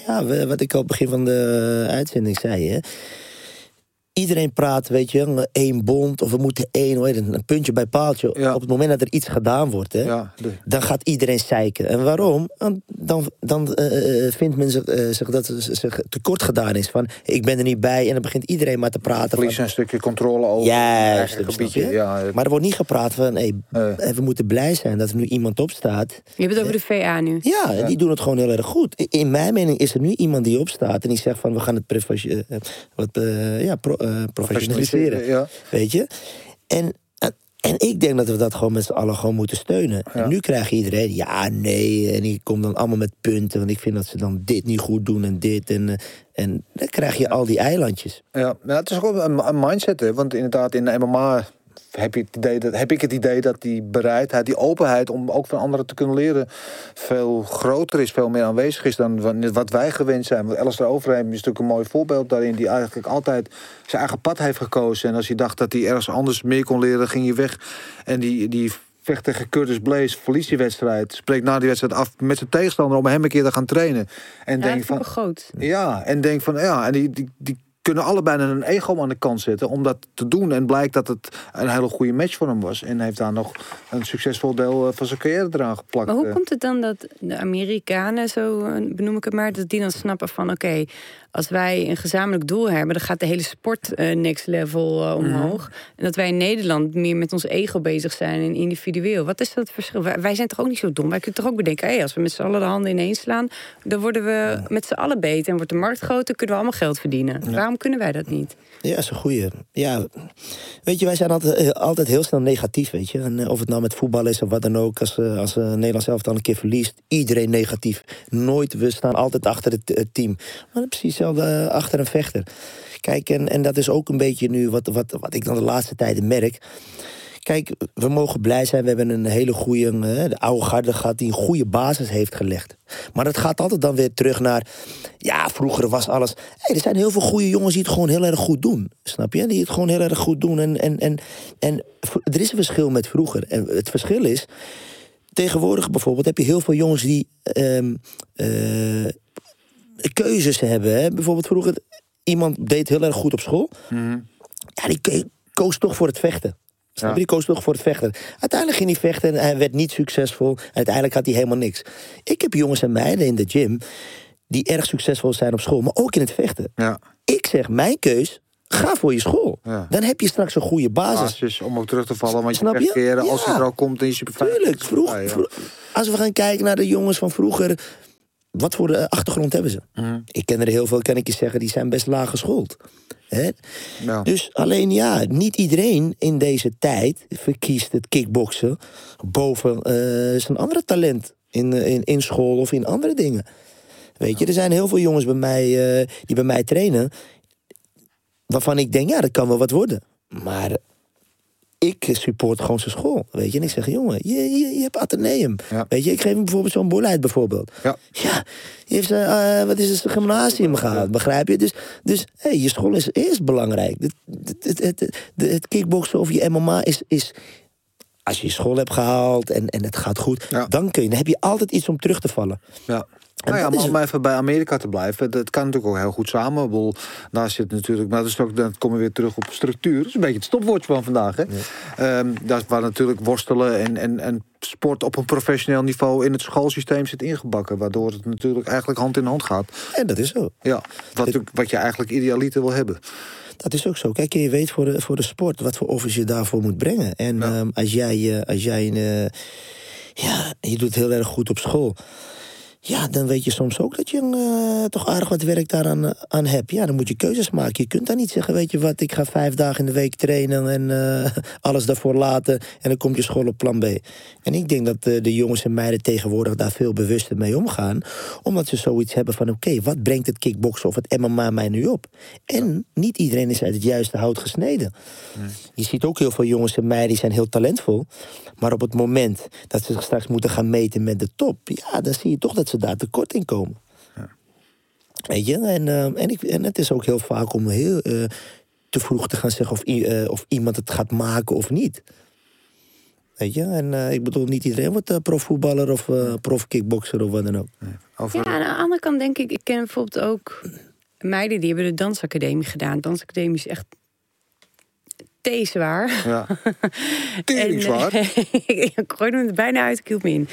Nou ja, wat ik al begin van de uitzending zei, hè. Iedereen praat, weet je, één bond of we moeten één, hoe heet het, een puntje bij paaltje. Ja. Op het moment dat er iets gedaan wordt, hè, Ja, de- dan gaat iedereen zeiken. En waarom? Want Dan, dan eh, eh, vindt men zich, eh, zich dat er zich tekort gedaan is. Van, ik ben er niet bij. En dan begint iedereen maar te praten. Verlies een stukje controle over Juist, eigen snap gebiedje. je? Ja, Maar er wordt niet gepraat van, hey, eh, we moeten blij zijn dat er nu iemand opstaat. Je hebt het over de VA nu. Ja, die doen het gewoon heel erg goed. In mijn mening is er nu iemand die opstaat en die zegt van we gaan het eh, wat, eh, ja, pro- eh, professionaliseren. Ja. Weet je? En, en, en ik denk dat we dat gewoon met z'n allen gewoon moeten steunen. Ja. En nu krijg je iedereen, ja, nee. En die komt dan allemaal met punten. Want ik vind dat ze dan dit niet goed doen en dit. En, eh, en dan krijg je al die eilandjes. Ja, nou, het is ook een, een mindset, hè? want inderdaad in de MMA heb, je het idee dat, heb ik het idee dat die bereidheid, die openheid om ook van anderen te kunnen leren, veel groter is, veel meer aanwezig is dan wa- wat wij gewend zijn. Want Alistair Overeem is natuurlijk een mooi voorbeeld daarin, die eigenlijk altijd zijn eigen pad heeft gekozen. En als hij dacht dat hij ergens anders meer kon leren, ging hij weg. En die, die vecht tegen Curtis Blaze, verliest die wedstrijd, spreekt na die wedstrijd af met zijn tegenstander om hem een keer te gaan trainen. En Ja, denk van, groot. ja, en denk van ja, en die, die, die kunnen allebei een ego aan de kant zetten om dat te doen. En blijkt dat het een hele goede match voor hem was. En heeft daar nog een succesvol deel eh, van zijn carrière eraan geplakt. Maar hoe eh. komt het dan dat de Amerikanen, zo eh, benoem ik het maar, dat die dan snappen van oké, als wij een gezamenlijk doel hebben, dan gaat de hele sport eh, next level eh, omhoog. En dat wij in Nederland meer met ons ego bezig zijn en individueel. Wat is dat verschil? Wij, wij zijn toch ook niet zo dom? Wij kunnen toch ook bedenken, hey, als we met z'n allen de handen ineens slaan, dan worden we met z'n allen beter en wordt de markt groter, kunnen we allemaal geld verdienen. Waarom kunnen wij dat niet? Ja, dat is een goeie. Ja, weet je, wij zijn altijd, eh, altijd heel snel negatief, weet je. En, of het nou met voetbal is of wat dan ook. Als, als Nederland zelf dan een keer verliest, iedereen negatief. Nooit, we staan altijd achter het, het team. Maar precies eh, achter een vechter. Kijk, en, en dat is ook een beetje nu wat, wat, wat ik dan de laatste tijden merk. Kijk, we mogen blij zijn. We hebben een hele goede, eh, de oude garde gehad die een goede basis heeft gelegd. Maar dat gaat altijd dan weer terug naar, ja, vroeger was alles. Hey, er zijn heel veel goede jongens die het gewoon heel erg goed doen. Snap je? Die het gewoon heel erg goed doen. En, en, en, en er is een verschil met vroeger. En het verschil is, tegenwoordig bijvoorbeeld heb je heel veel jongens die ehm, eh, keuzes hebben. Hè? Bijvoorbeeld vroeger, iemand deed heel erg goed op school. Ja, die koos toch voor het vechten. Ja. Die koos toch voor het vechten. Uiteindelijk ging hij vechten en hij werd niet succesvol. Uiteindelijk had hij helemaal niks. Ik heb jongens en meiden in de gym die erg succesvol zijn op school, maar ook in het vechten. Ja. Ik zeg, mijn keus, ga voor je school. Ja. Dan heb je straks een goede basis. Basis om ook terug te vallen. Want je Snap je? wegkeren, als hij er al komt, dan is je beveiligd. Tuurlijk, vroeg, Ja, ja. vro- als we gaan kijken naar de jongens van vroeger... wat voor eh, achtergrond hebben ze? Mhm. Ik ken er heel veel, kan ik je zeggen, die zijn best laag geschoold. Hè? Ja. Dus alleen ja, niet iedereen in deze tijd verkiest het kickboksen... boven eh, zijn andere talent in, eh, in, in school of in andere dingen. Weet je, er zijn heel veel jongens bij mij die bij mij trainen... waarvan ik denk, ja, dat kan wel wat worden. Maar ik support gewoon zijn school, weet je. En ik zeg, jongen, je, je, je hebt ateneum. Ja. Weet je, ik geef hem bijvoorbeeld zo'n boelheid bijvoorbeeld. Ja. Ja, die heeft zijn, eh, wat is het, gymnasium gehaald, begrijp je? Dus, dus hey, je school is eerst belangrijk. Het, het, het, het, het, het kickboksen of je MMA is, is... Als je je school hebt gehaald en, en het gaat goed... Ja. dan kun je, dan heb je altijd iets om terug te vallen. Ja. En Nou ja, maar om even bij Amerika te blijven, dat kan natuurlijk ook heel goed samen. Bedoel, daar zit natuurlijk, maar dat is ook, dan komen we weer terug op structuur. Dat is een beetje het stopwoord van vandaag. Hè? Ehm, dat is waar natuurlijk worstelen en, en, en sport op een professioneel niveau in het schoolsysteem zit ingebakken. Waardoor het natuurlijk eigenlijk hand in hand gaat. En dat is zo. Ja, wat, wat je eigenlijk idealiter wil hebben. Dat is ook zo. Kijk, je weet voor de, voor de sport wat voor offers je daarvoor moet brengen. En Ja. ehm, als jij, eh, als jij eh, ja, je doet heel erg goed op school. Ja, dan weet je soms ook dat je eh, toch aardig wat werk daaraan eh, aan hebt. Ja, dan moet je keuzes maken. Je kunt dan niet zeggen, weet je wat, ik ga vijf dagen in de week trainen en eh, alles daarvoor laten. En dan komt je school op plan B. En ik denk dat de jongens en meiden tegenwoordig daar veel bewuster mee omgaan. Omdat ze zoiets hebben van, oké, wat brengt het kickboksen of het MMA mij nu op? En niet iedereen is uit het juiste hout gesneden. Je ziet ook heel veel jongens en meiden die zijn heel talentvol. Maar op het moment dat ze zich straks moeten gaan meten met de top... ja, dan zie je toch dat ze daar tekort in komen. Weet je? En, eh, en, ik, en het is ook heel vaak om heel eh, te vroeg te gaan zeggen... Of, i- eh, of iemand het gaat maken of niet. Weet je? En ik bedoel, niet iedereen wordt eh, profvoetballer of eh profkickbokser of wat dan ook. Over, Ja, aan de andere kant denk ik, ik ken bijvoorbeeld ook meiden die hebben de dansacademie gedaan. De dansacademie is echt zwaar. ja. Zwaar. ik gooi hem er bijna uit, ik me in.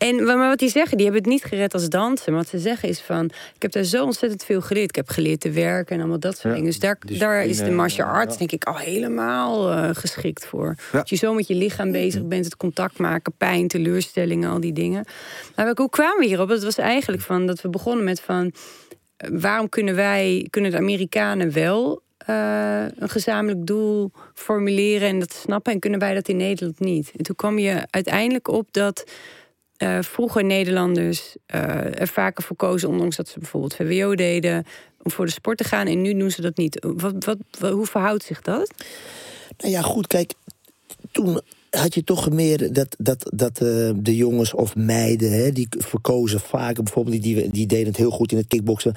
En maar wat die zeggen, die hebben het niet gered als dansen. Maar wat ze zeggen is van, ik heb daar zo ontzettend veel geleerd. Ik heb geleerd te werken en allemaal dat soort Ja, dingen. Dus daar, daar is de martial ja. arts denk ik al helemaal eh, geschikt voor. Ja. Dat je zo met je lichaam bezig bent, het contact maken, pijn, teleurstellingen, al die dingen. Maar hoe kwamen we hierop? Het was eigenlijk van dat we begonnen met van, eh, waarom kunnen wij, kunnen de Amerikanen wel eh, een gezamenlijk doel formuleren en dat snappen en kunnen wij dat in Nederland niet? En toen kwam je uiteindelijk op dat eh, vroeger Nederlanders eh, er vaker voor kozen, ondanks dat ze bijvoorbeeld VWO deden, om voor de sport te gaan. En nu doen ze dat niet. Wat, wat, hoe verhoudt zich dat? Nou ja, goed, kijk, toen had je toch meer dat, dat, dat de jongens of meiden, hè, die verkozen vaker, bijvoorbeeld, die, die, die deden het heel goed in het kickboksen.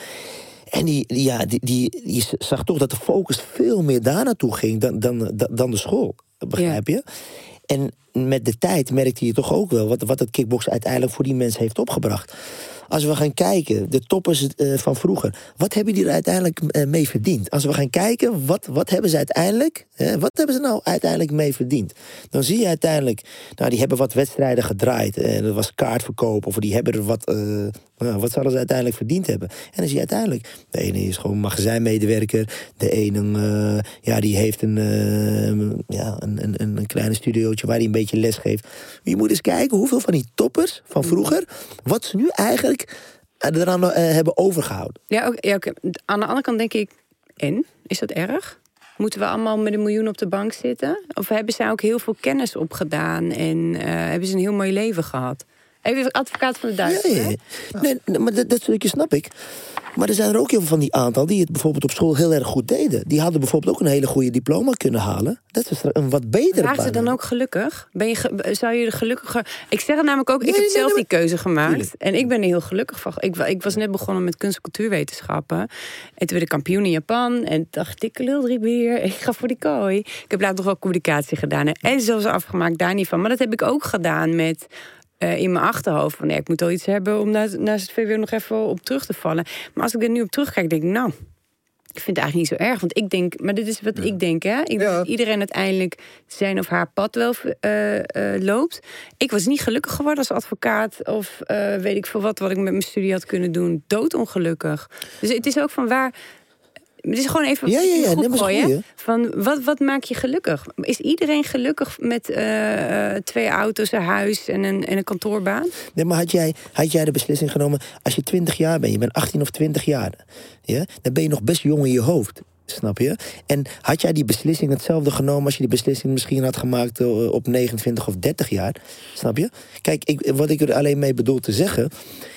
En die, ja, die, die, die zag toch dat de focus veel meer daar naartoe ging dan, dan, dan, de school. Begrijp je? En met de tijd merkte je toch ook wel wat, wat het kickboksen uiteindelijk voor die mensen heeft opgebracht. Als we gaan kijken, de toppers eh, van vroeger, wat hebben die er uiteindelijk eh, mee verdiend? Als we gaan kijken, wat, wat hebben ze uiteindelijk Wat hebben ze nou uiteindelijk mee verdiend? Dan zie je uiteindelijk, nou, die hebben wat wedstrijden gedraaid. En dat was kaartverkoop. Of die hebben er wat, eh, nou, wat zouden ze uiteindelijk verdiend hebben? En dan zie je uiteindelijk, de ene is gewoon magazijnmedewerker. De ene, eh, ja, die heeft een, eh, ja, een, een, een kleine studiootje waar hij een beetje les geeft. Je moet eens kijken hoeveel van die toppers van vroeger, wat ze nu eigenlijk eraan eh, hebben overgehouden. Ja oké. aan de andere kant denk ik, en? Is dat erg? Moeten we allemaal met een miljoen op de bank zitten? Of hebben zij ook heel veel kennis opgedaan en eh, hebben ze een heel mooi leven gehad? Even advocaat van de duivel. Nee, nee, maar dat, dat snap ik. Maar er zijn er ook heel veel van die aantal die het bijvoorbeeld op school heel erg goed deden. Die hadden bijvoorbeeld ook een hele goede diploma kunnen halen. Dat is een wat betere Waren ze dan ook gelukkig? Ben je ge- zou je er gelukkiger... Ik zeg het namelijk ook, ik heb nee, zelf nee, die keuze gemaakt. Tuurlijk. En ik ben er heel gelukkig van. Ik, ik was net begonnen met kunst- en cultuurwetenschappen. En toen werd ik kampioen in Japan. En dacht ik, lul drie bier, ik ga voor die kooi. Ik heb later nog wel communicatie gedaan. En zelfs afgemaakt, daar niet van. Maar dat heb ik ook gedaan met... eh, in mijn achterhoofd van nee, ik moet wel iets hebben om na- naast het VWO nog even op terug te vallen. Maar als ik er nu op terugkijk, denk ik, nou, ik vind het eigenlijk niet zo erg. Want ik denk, maar dit is wat ik denk, hè? Ik denk Ja. dat iedereen uiteindelijk zijn of haar pad wel eh, eh, loopt. Ik was niet gelukkig geworden als advocaat. Of weet ik veel wat, wat ik met mijn studie had kunnen doen. Doodongelukkig. Dus het is ook van waar. Het is gewoon even Ja, ja, ja, gooien. goed, Van wat, wat maakt je gelukkig? Is iedereen gelukkig met eh, eh, twee auto's, een huis en een, en een kantoorbaan? Nee, maar had jij, had jij de beslissing genomen, als je 20 jaar bent, je bent 18 of 20 jaar, ja, dan ben je nog best jong in je hoofd. Snap je? En had jij die beslissing hetzelfde genomen als je die beslissing misschien had gemaakt eh, op 29 of 30 jaar? Snap je? Kijk, ik, wat ik er alleen mee bedoel te zeggen,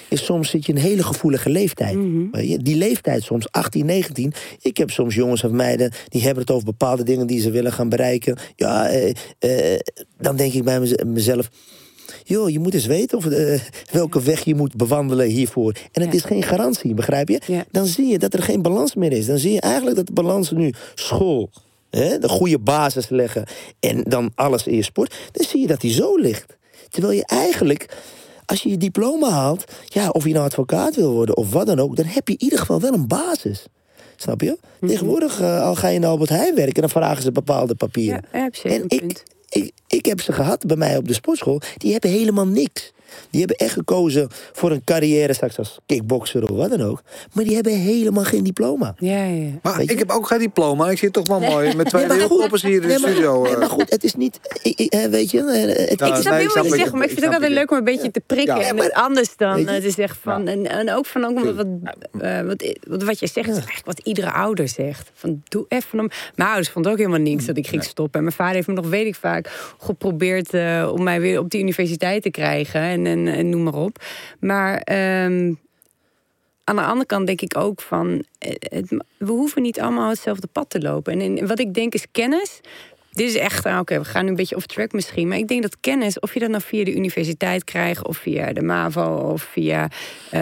is soms zit je in een hele gevoelige leeftijd. Je? Die leeftijd soms, 18, 19. Ik heb soms jongens of meiden, die hebben het over bepaalde dingen die ze willen gaan bereiken. Ja, eh, eh, dan denk ik bij mez- mezelf, joh, je moet eens weten of, eh, welke weg je moet bewandelen hiervoor. En het Ja. is geen garantie, begrijp je? Ja. Dan zie je dat er geen balans meer is. Dan zie je eigenlijk dat de balans nu school, hè, de goede basis leggen en dan alles in je sport, dan zie je dat die zo ligt. Terwijl je eigenlijk, als je je diploma haalt, ja, of je nou advocaat wil worden of wat dan ook, dan heb je in ieder geval wel een basis. Snap je? Mhm. Tegenwoordig, eh, al ga je naar Albert Heijn werken, dan vragen ze bepaalde papieren. Ja, heb je En ik, punt. Ik, ik heb ze gehad bij mij op de sportschool. Die hebben helemaal niks. Die hebben echt gekozen voor een carrière straks als kickboxer of wat dan ook. Maar die hebben helemaal geen diploma. Ja, ja. Maar ik heb ook geen diploma. Ik zit toch wel mooi met twee wereldtoppers hier in de Nee, maar- studio. Nee, eh. maar goed, het is niet... ik- ik- hè, weet je, eh, het, Ja, ik snap heel ik wat je zegt, maar ik vind het ook altijd leuk om een beetje te prikken. Ja. en anders dan eh, te zeggen van. En, en ook van ook wat, eh, wat, wat, wat jij zegt, is eigenlijk wat iedere ouder zegt. Van doe even om. Mijn ouders vonden ook helemaal niks dat ik ging stoppen. En mijn vader heeft me nog, weet ik vaak, geprobeerd om mij weer op die universiteit te krijgen. En, en, noem maar op. Maar. ehm, aan de andere kant denk ik ook van, eh, we hoeven niet allemaal hetzelfde pad te lopen. En, wat ik denk is kennis. Dit is echt, nou, oké, we gaan nu een beetje off track misschien. Maar ik denk dat kennis, of je dat nou via de universiteit krijgt, of via de MAVO, of via eh,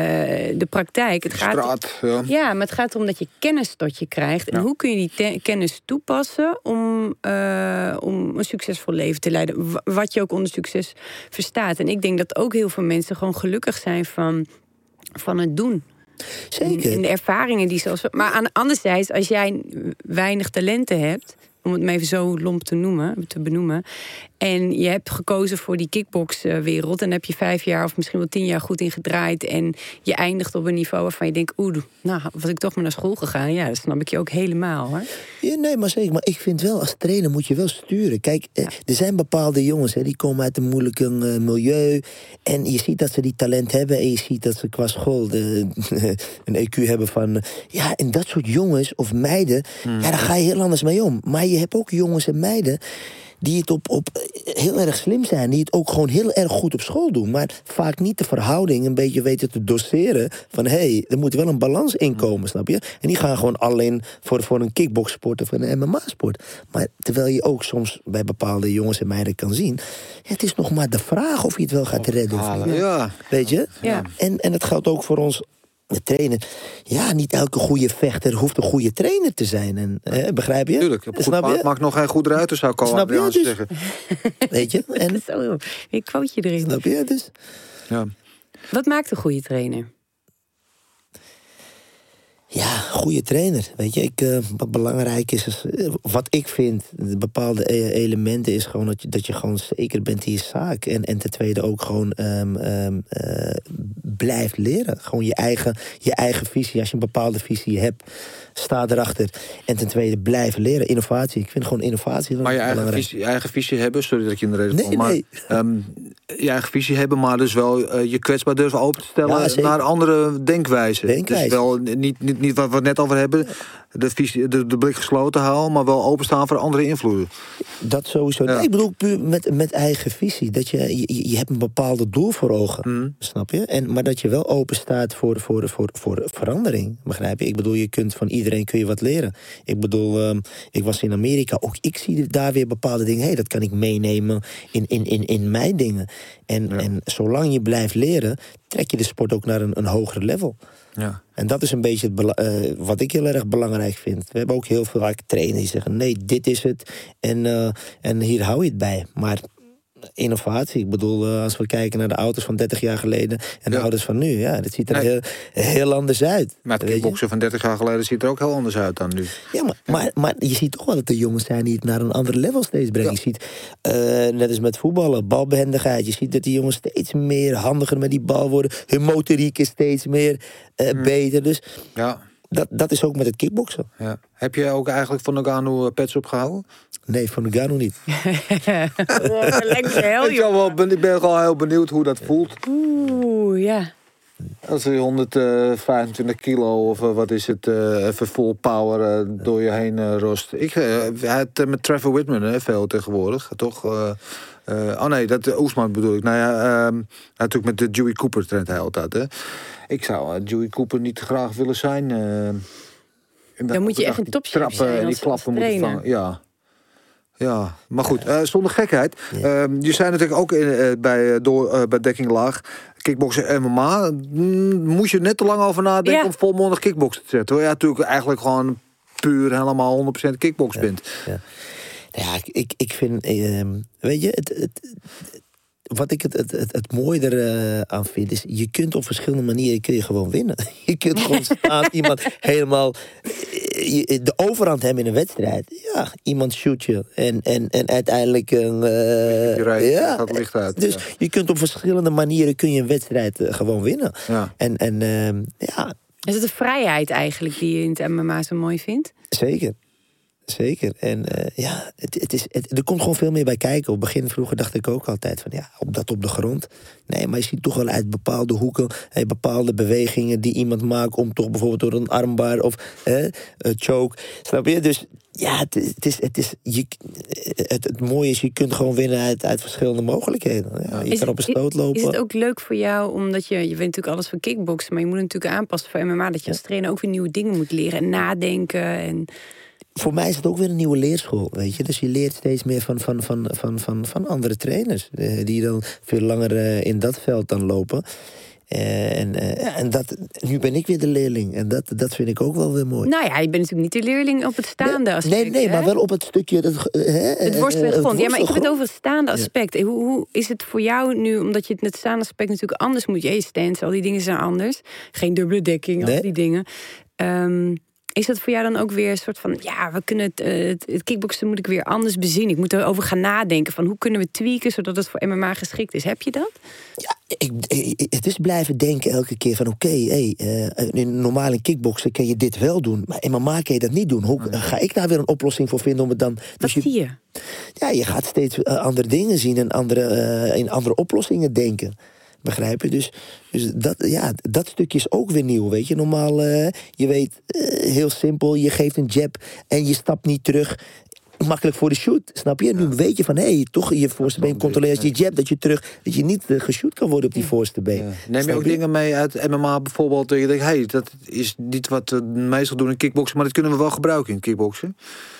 de praktijk. Het gaat, Straat, ja. ja, maar het gaat erom dat je kennis tot je krijgt. En Ja. hoe kun je die kennis toepassen om, eh, om een succesvol leven te leiden? Wa- Wat je ook onder succes verstaat. En ik denk dat ook heel veel mensen gewoon gelukkig zijn van, van het doen. Zeker. En de ervaringen die zelfs. Maar aan anderzijds, als jij weinig talenten hebt, om het maar even zo lomp te noemen, te benoemen. En je hebt gekozen voor die kickboxwereld. En daar heb je vijf jaar of misschien wel tien jaar goed in gedraaid. En je eindigt op een niveau waarvan je denkt, oeh, nou was ik toch maar naar school gegaan. Ja, dat snap ik je ook helemaal hoor. Ja, nee, maar zeker. Maar ik vind wel, als trainer moet je wel sturen. Kijk, eh, er zijn bepaalde jongens, hè, die komen uit een moeilijk eh, milieu. En je ziet dat ze die talent hebben. En je ziet dat ze qua school de, een EQ hebben van... eh, ja, en dat soort jongens of meiden, ja, daar ga je heel anders mee om. Maar je hebt ook jongens en meiden die het op, op eh, heel erg slim zijn. Die het ook gewoon heel erg goed op school doen. Maar vaak niet de verhouding een beetje weten te doseren. Van hé, hey, er moet wel een balans in komen, snap je? En die gaan gewoon alleen voor, voor een kickboxsport of een MMA-sport. Maar terwijl je ook soms bij bepaalde jongens en meiden kan zien... Het is nog maar de vraag of je het wel gaat redden of Halen, niet. Ja. Weet je? Ja. En, en dat geldt ook voor ons de trainer. Ja, niet elke goede vechter hoeft een goede trainer te zijn. En, hè, begrijp je? Tuurlijk, op Snap je? mag nog geen goed ruiter zou komen. Snap je? Dus- zeggen. Weet je? En, Zo, een quoteje erin. snap je? Dus, Ja. Wat maakt een goede trainer? Ja, goede trainer. Weet je, ik, eh, wat belangrijk is, is eh, wat ik vind, de bepaalde e- elementen is gewoon dat je, dat je gewoon zeker bent in je zaak. En, en ten tweede ook gewoon ehm, ehm, eh, blijft leren. Gewoon je eigen, je eigen visie. Als je een bepaalde visie hebt, sta erachter. En ten tweede blijven leren. Innovatie. Ik vind gewoon innovatie Maar je eigen, belangrijk. visie, je eigen visie hebben, sorry dat ik je in de reden Nee, maar nee. ehm, je eigen visie hebben, maar dus wel eh, je kwetsbaar durven open te stellen Ja, naar andere denkwijzen. Denkwijze. Dus wel niet, niet, niet wat we het net over hebben, de, visie, de, de blik gesloten houden, maar wel openstaan voor andere invloeden. Dat sowieso. Ja. Nee, ik bedoel puur met, met eigen visie. Dat je, je, je hebt een bepaalde doel voor ogen. Mhm. Snap je? En, maar dat je wel open staat voor, voor, voor, voor verandering. Begrijp je? Ik bedoel, je kunt van iedereen kun je wat leren. Ik bedoel, ehm, ik was in Amerika. Ook ik zie daar weer bepaalde dingen. Hé, hey, dat kan ik meenemen in, in, in, in mijn dingen. En, en zolang je blijft leren, trek je de sport ook naar een, een hoger level. Ja. En dat is een beetje het eh, wat ik heel erg belangrijk vind. We hebben ook heel veel vaak trainers die zeggen: nee, dit is het. En, eh, en hier hou je het bij. Maar innovatie, ik bedoel, eh, als we kijken naar de auto's van 30 jaar geleden en de Ja. auto's van nu, ja, dat ziet er Nee. heel, heel anders uit. Maar het kickboksen van 30 jaar geleden ziet er ook heel anders uit dan nu. Ja, maar, maar, maar je ziet toch wel dat de jongens zijn die het naar een ander level steeds brengen. Ja. Je ziet, eh, net als met voetballen, balbehendigheid. Je ziet dat die jongens steeds meer handiger met die bal worden. Hun motoriek is steeds meer eh, Hmm. beter. Dus Ja. Dat, dat is ook met het kickboksen. ja. Heb je ook eigenlijk van Nagano eh, pets opgehouden? Nee, van de Gano niet. Lekker heel, ik, ben, ik ben wel heel benieuwd hoe dat voelt. Oeh, ja. Als je 125 kilo of eh, wat is het, eh, even full power door je heen rost. Ik had met Trevor Whitman veel tegenwoordig, toch? eh, eh, oh nee, dat Oesman bedoel ik. Nou ja, ehm, natuurlijk met de Dewey Cooper traint hij altijd. Hè. Ik zou uh, Dewey Cooper niet graag willen zijn. eh, Dan moet je echt een topchef trappen zijn en die klappen moeten vangen. Ja. Ja, maar goed, eh, zonder gekheid. Ehm, je zei natuurlijk ook in, bij, door, bij Dekking Laag, kickboksen en MMA. mm, moest je net te lang over nadenken Ja. om volmondig kickboksen te zetten. Hoor. Ja, natuurlijk eigenlijk gewoon puur helemaal 100% kickbox bent. Nou Ja, ik, ik, ik vind, ehm, weet je, het, het, wat ik het, het, het, het mooie er eh, aan vind, is je kunt op verschillende manieren kun je gewoon winnen. Je kunt gewoon staan iemand helemaal eh, je- de overhand hebben in een wedstrijd. Ja, iemand shoot je en, en, en uiteindelijk een. eh, Je rijdt, ja. gaat licht uit. Dus ja. je kunt op verschillende manieren kun je een wedstrijd gewoon winnen. Ja. En, en ehm, ja, Is het de vrijheid eigenlijk die je in het MMA zo mooi vindt? Zeker. Zeker. En eh, ja, het, het is, het, er komt gewoon veel meer bij kijken. Op het begin vroeger dacht ik ook altijd van ja, op dat op de grond. Nee, maar je ziet toch wel uit bepaalde hoeken, eh, bepaalde bewegingen die iemand maakt om toch bijvoorbeeld door een armbar of eh, een choke. Snap je? Dus ja, het, is- het is, het, is, je, het, het mooie is, je kunt gewoon winnen uit, uit verschillende mogelijkheden. Ja, je Is kan op een stoot lopen. Is het ook leuk voor jou, omdat je, je weet natuurlijk alles van kickboksen, maar je moet natuurlijk aanpassen voor MMA, dat je als trainer ook weer nieuwe dingen moet leren en nadenken. En voor mij is het ook weer een nieuwe leerschool, weet je. Dus je leert steeds meer van, van, van, van, van, van andere trainers. eh, die dan veel langer eh, in dat veld dan lopen. Eh, en en dat, nu ben ik weer de leerling. En dat, dat vind ik ook wel weer mooi. nou ja, je bent natuurlijk niet de leerling op het staande nee, aspect. nee, nee, hè? maar wel op het stukje... Dat, hè, Het. Ja, maar ik heb het over het staande aspect. Hoe, hoe is het voor jou nu, omdat je het staande aspect natuurlijk anders moet? Je stance, al die dingen zijn anders. Geen dubbele dekking, al Nee. die dingen. Ehm, is dat voor jou dan ook weer een soort van... ja, we kunnen het, eh, het, het kickboksen moet ik weer anders bezien. Ik moet erover gaan nadenken van hoe kunnen we tweaken... zodat het voor MMA geschikt is. Heb je dat? Ja, ik, ik- het is blijven denken elke keer van... oké, hey, eh, in normaal in kickboksen kun je dit wel doen... maar in MMA kun je dat niet doen. Hoe ga ik daar weer een oplossing voor vinden om het dan... Wat Dus zie je? ja, je gaat steeds eh, andere dingen zien... en andere, in andere oplossingen denken. Begrijp je? Dus, dus dat, ja, dat stukje is ook weer nieuw, weet je. Normaal, eh, je weet, eh, heel simpel... je geeft een jab en je stapt niet terug makkelijk voor de shoot, snap je? Nu weet je van, hé, hey, toch je voorste been controleert je jab, dat je terug, dat je niet eh, geshoot kan worden op die voorste been. Ja. Neem je ook dingen mee uit MMA bijvoorbeeld? Dat je denkt, hey, dat is niet wat we meestal doen in kickboksen, maar dat kunnen we wel gebruiken in kickboksen.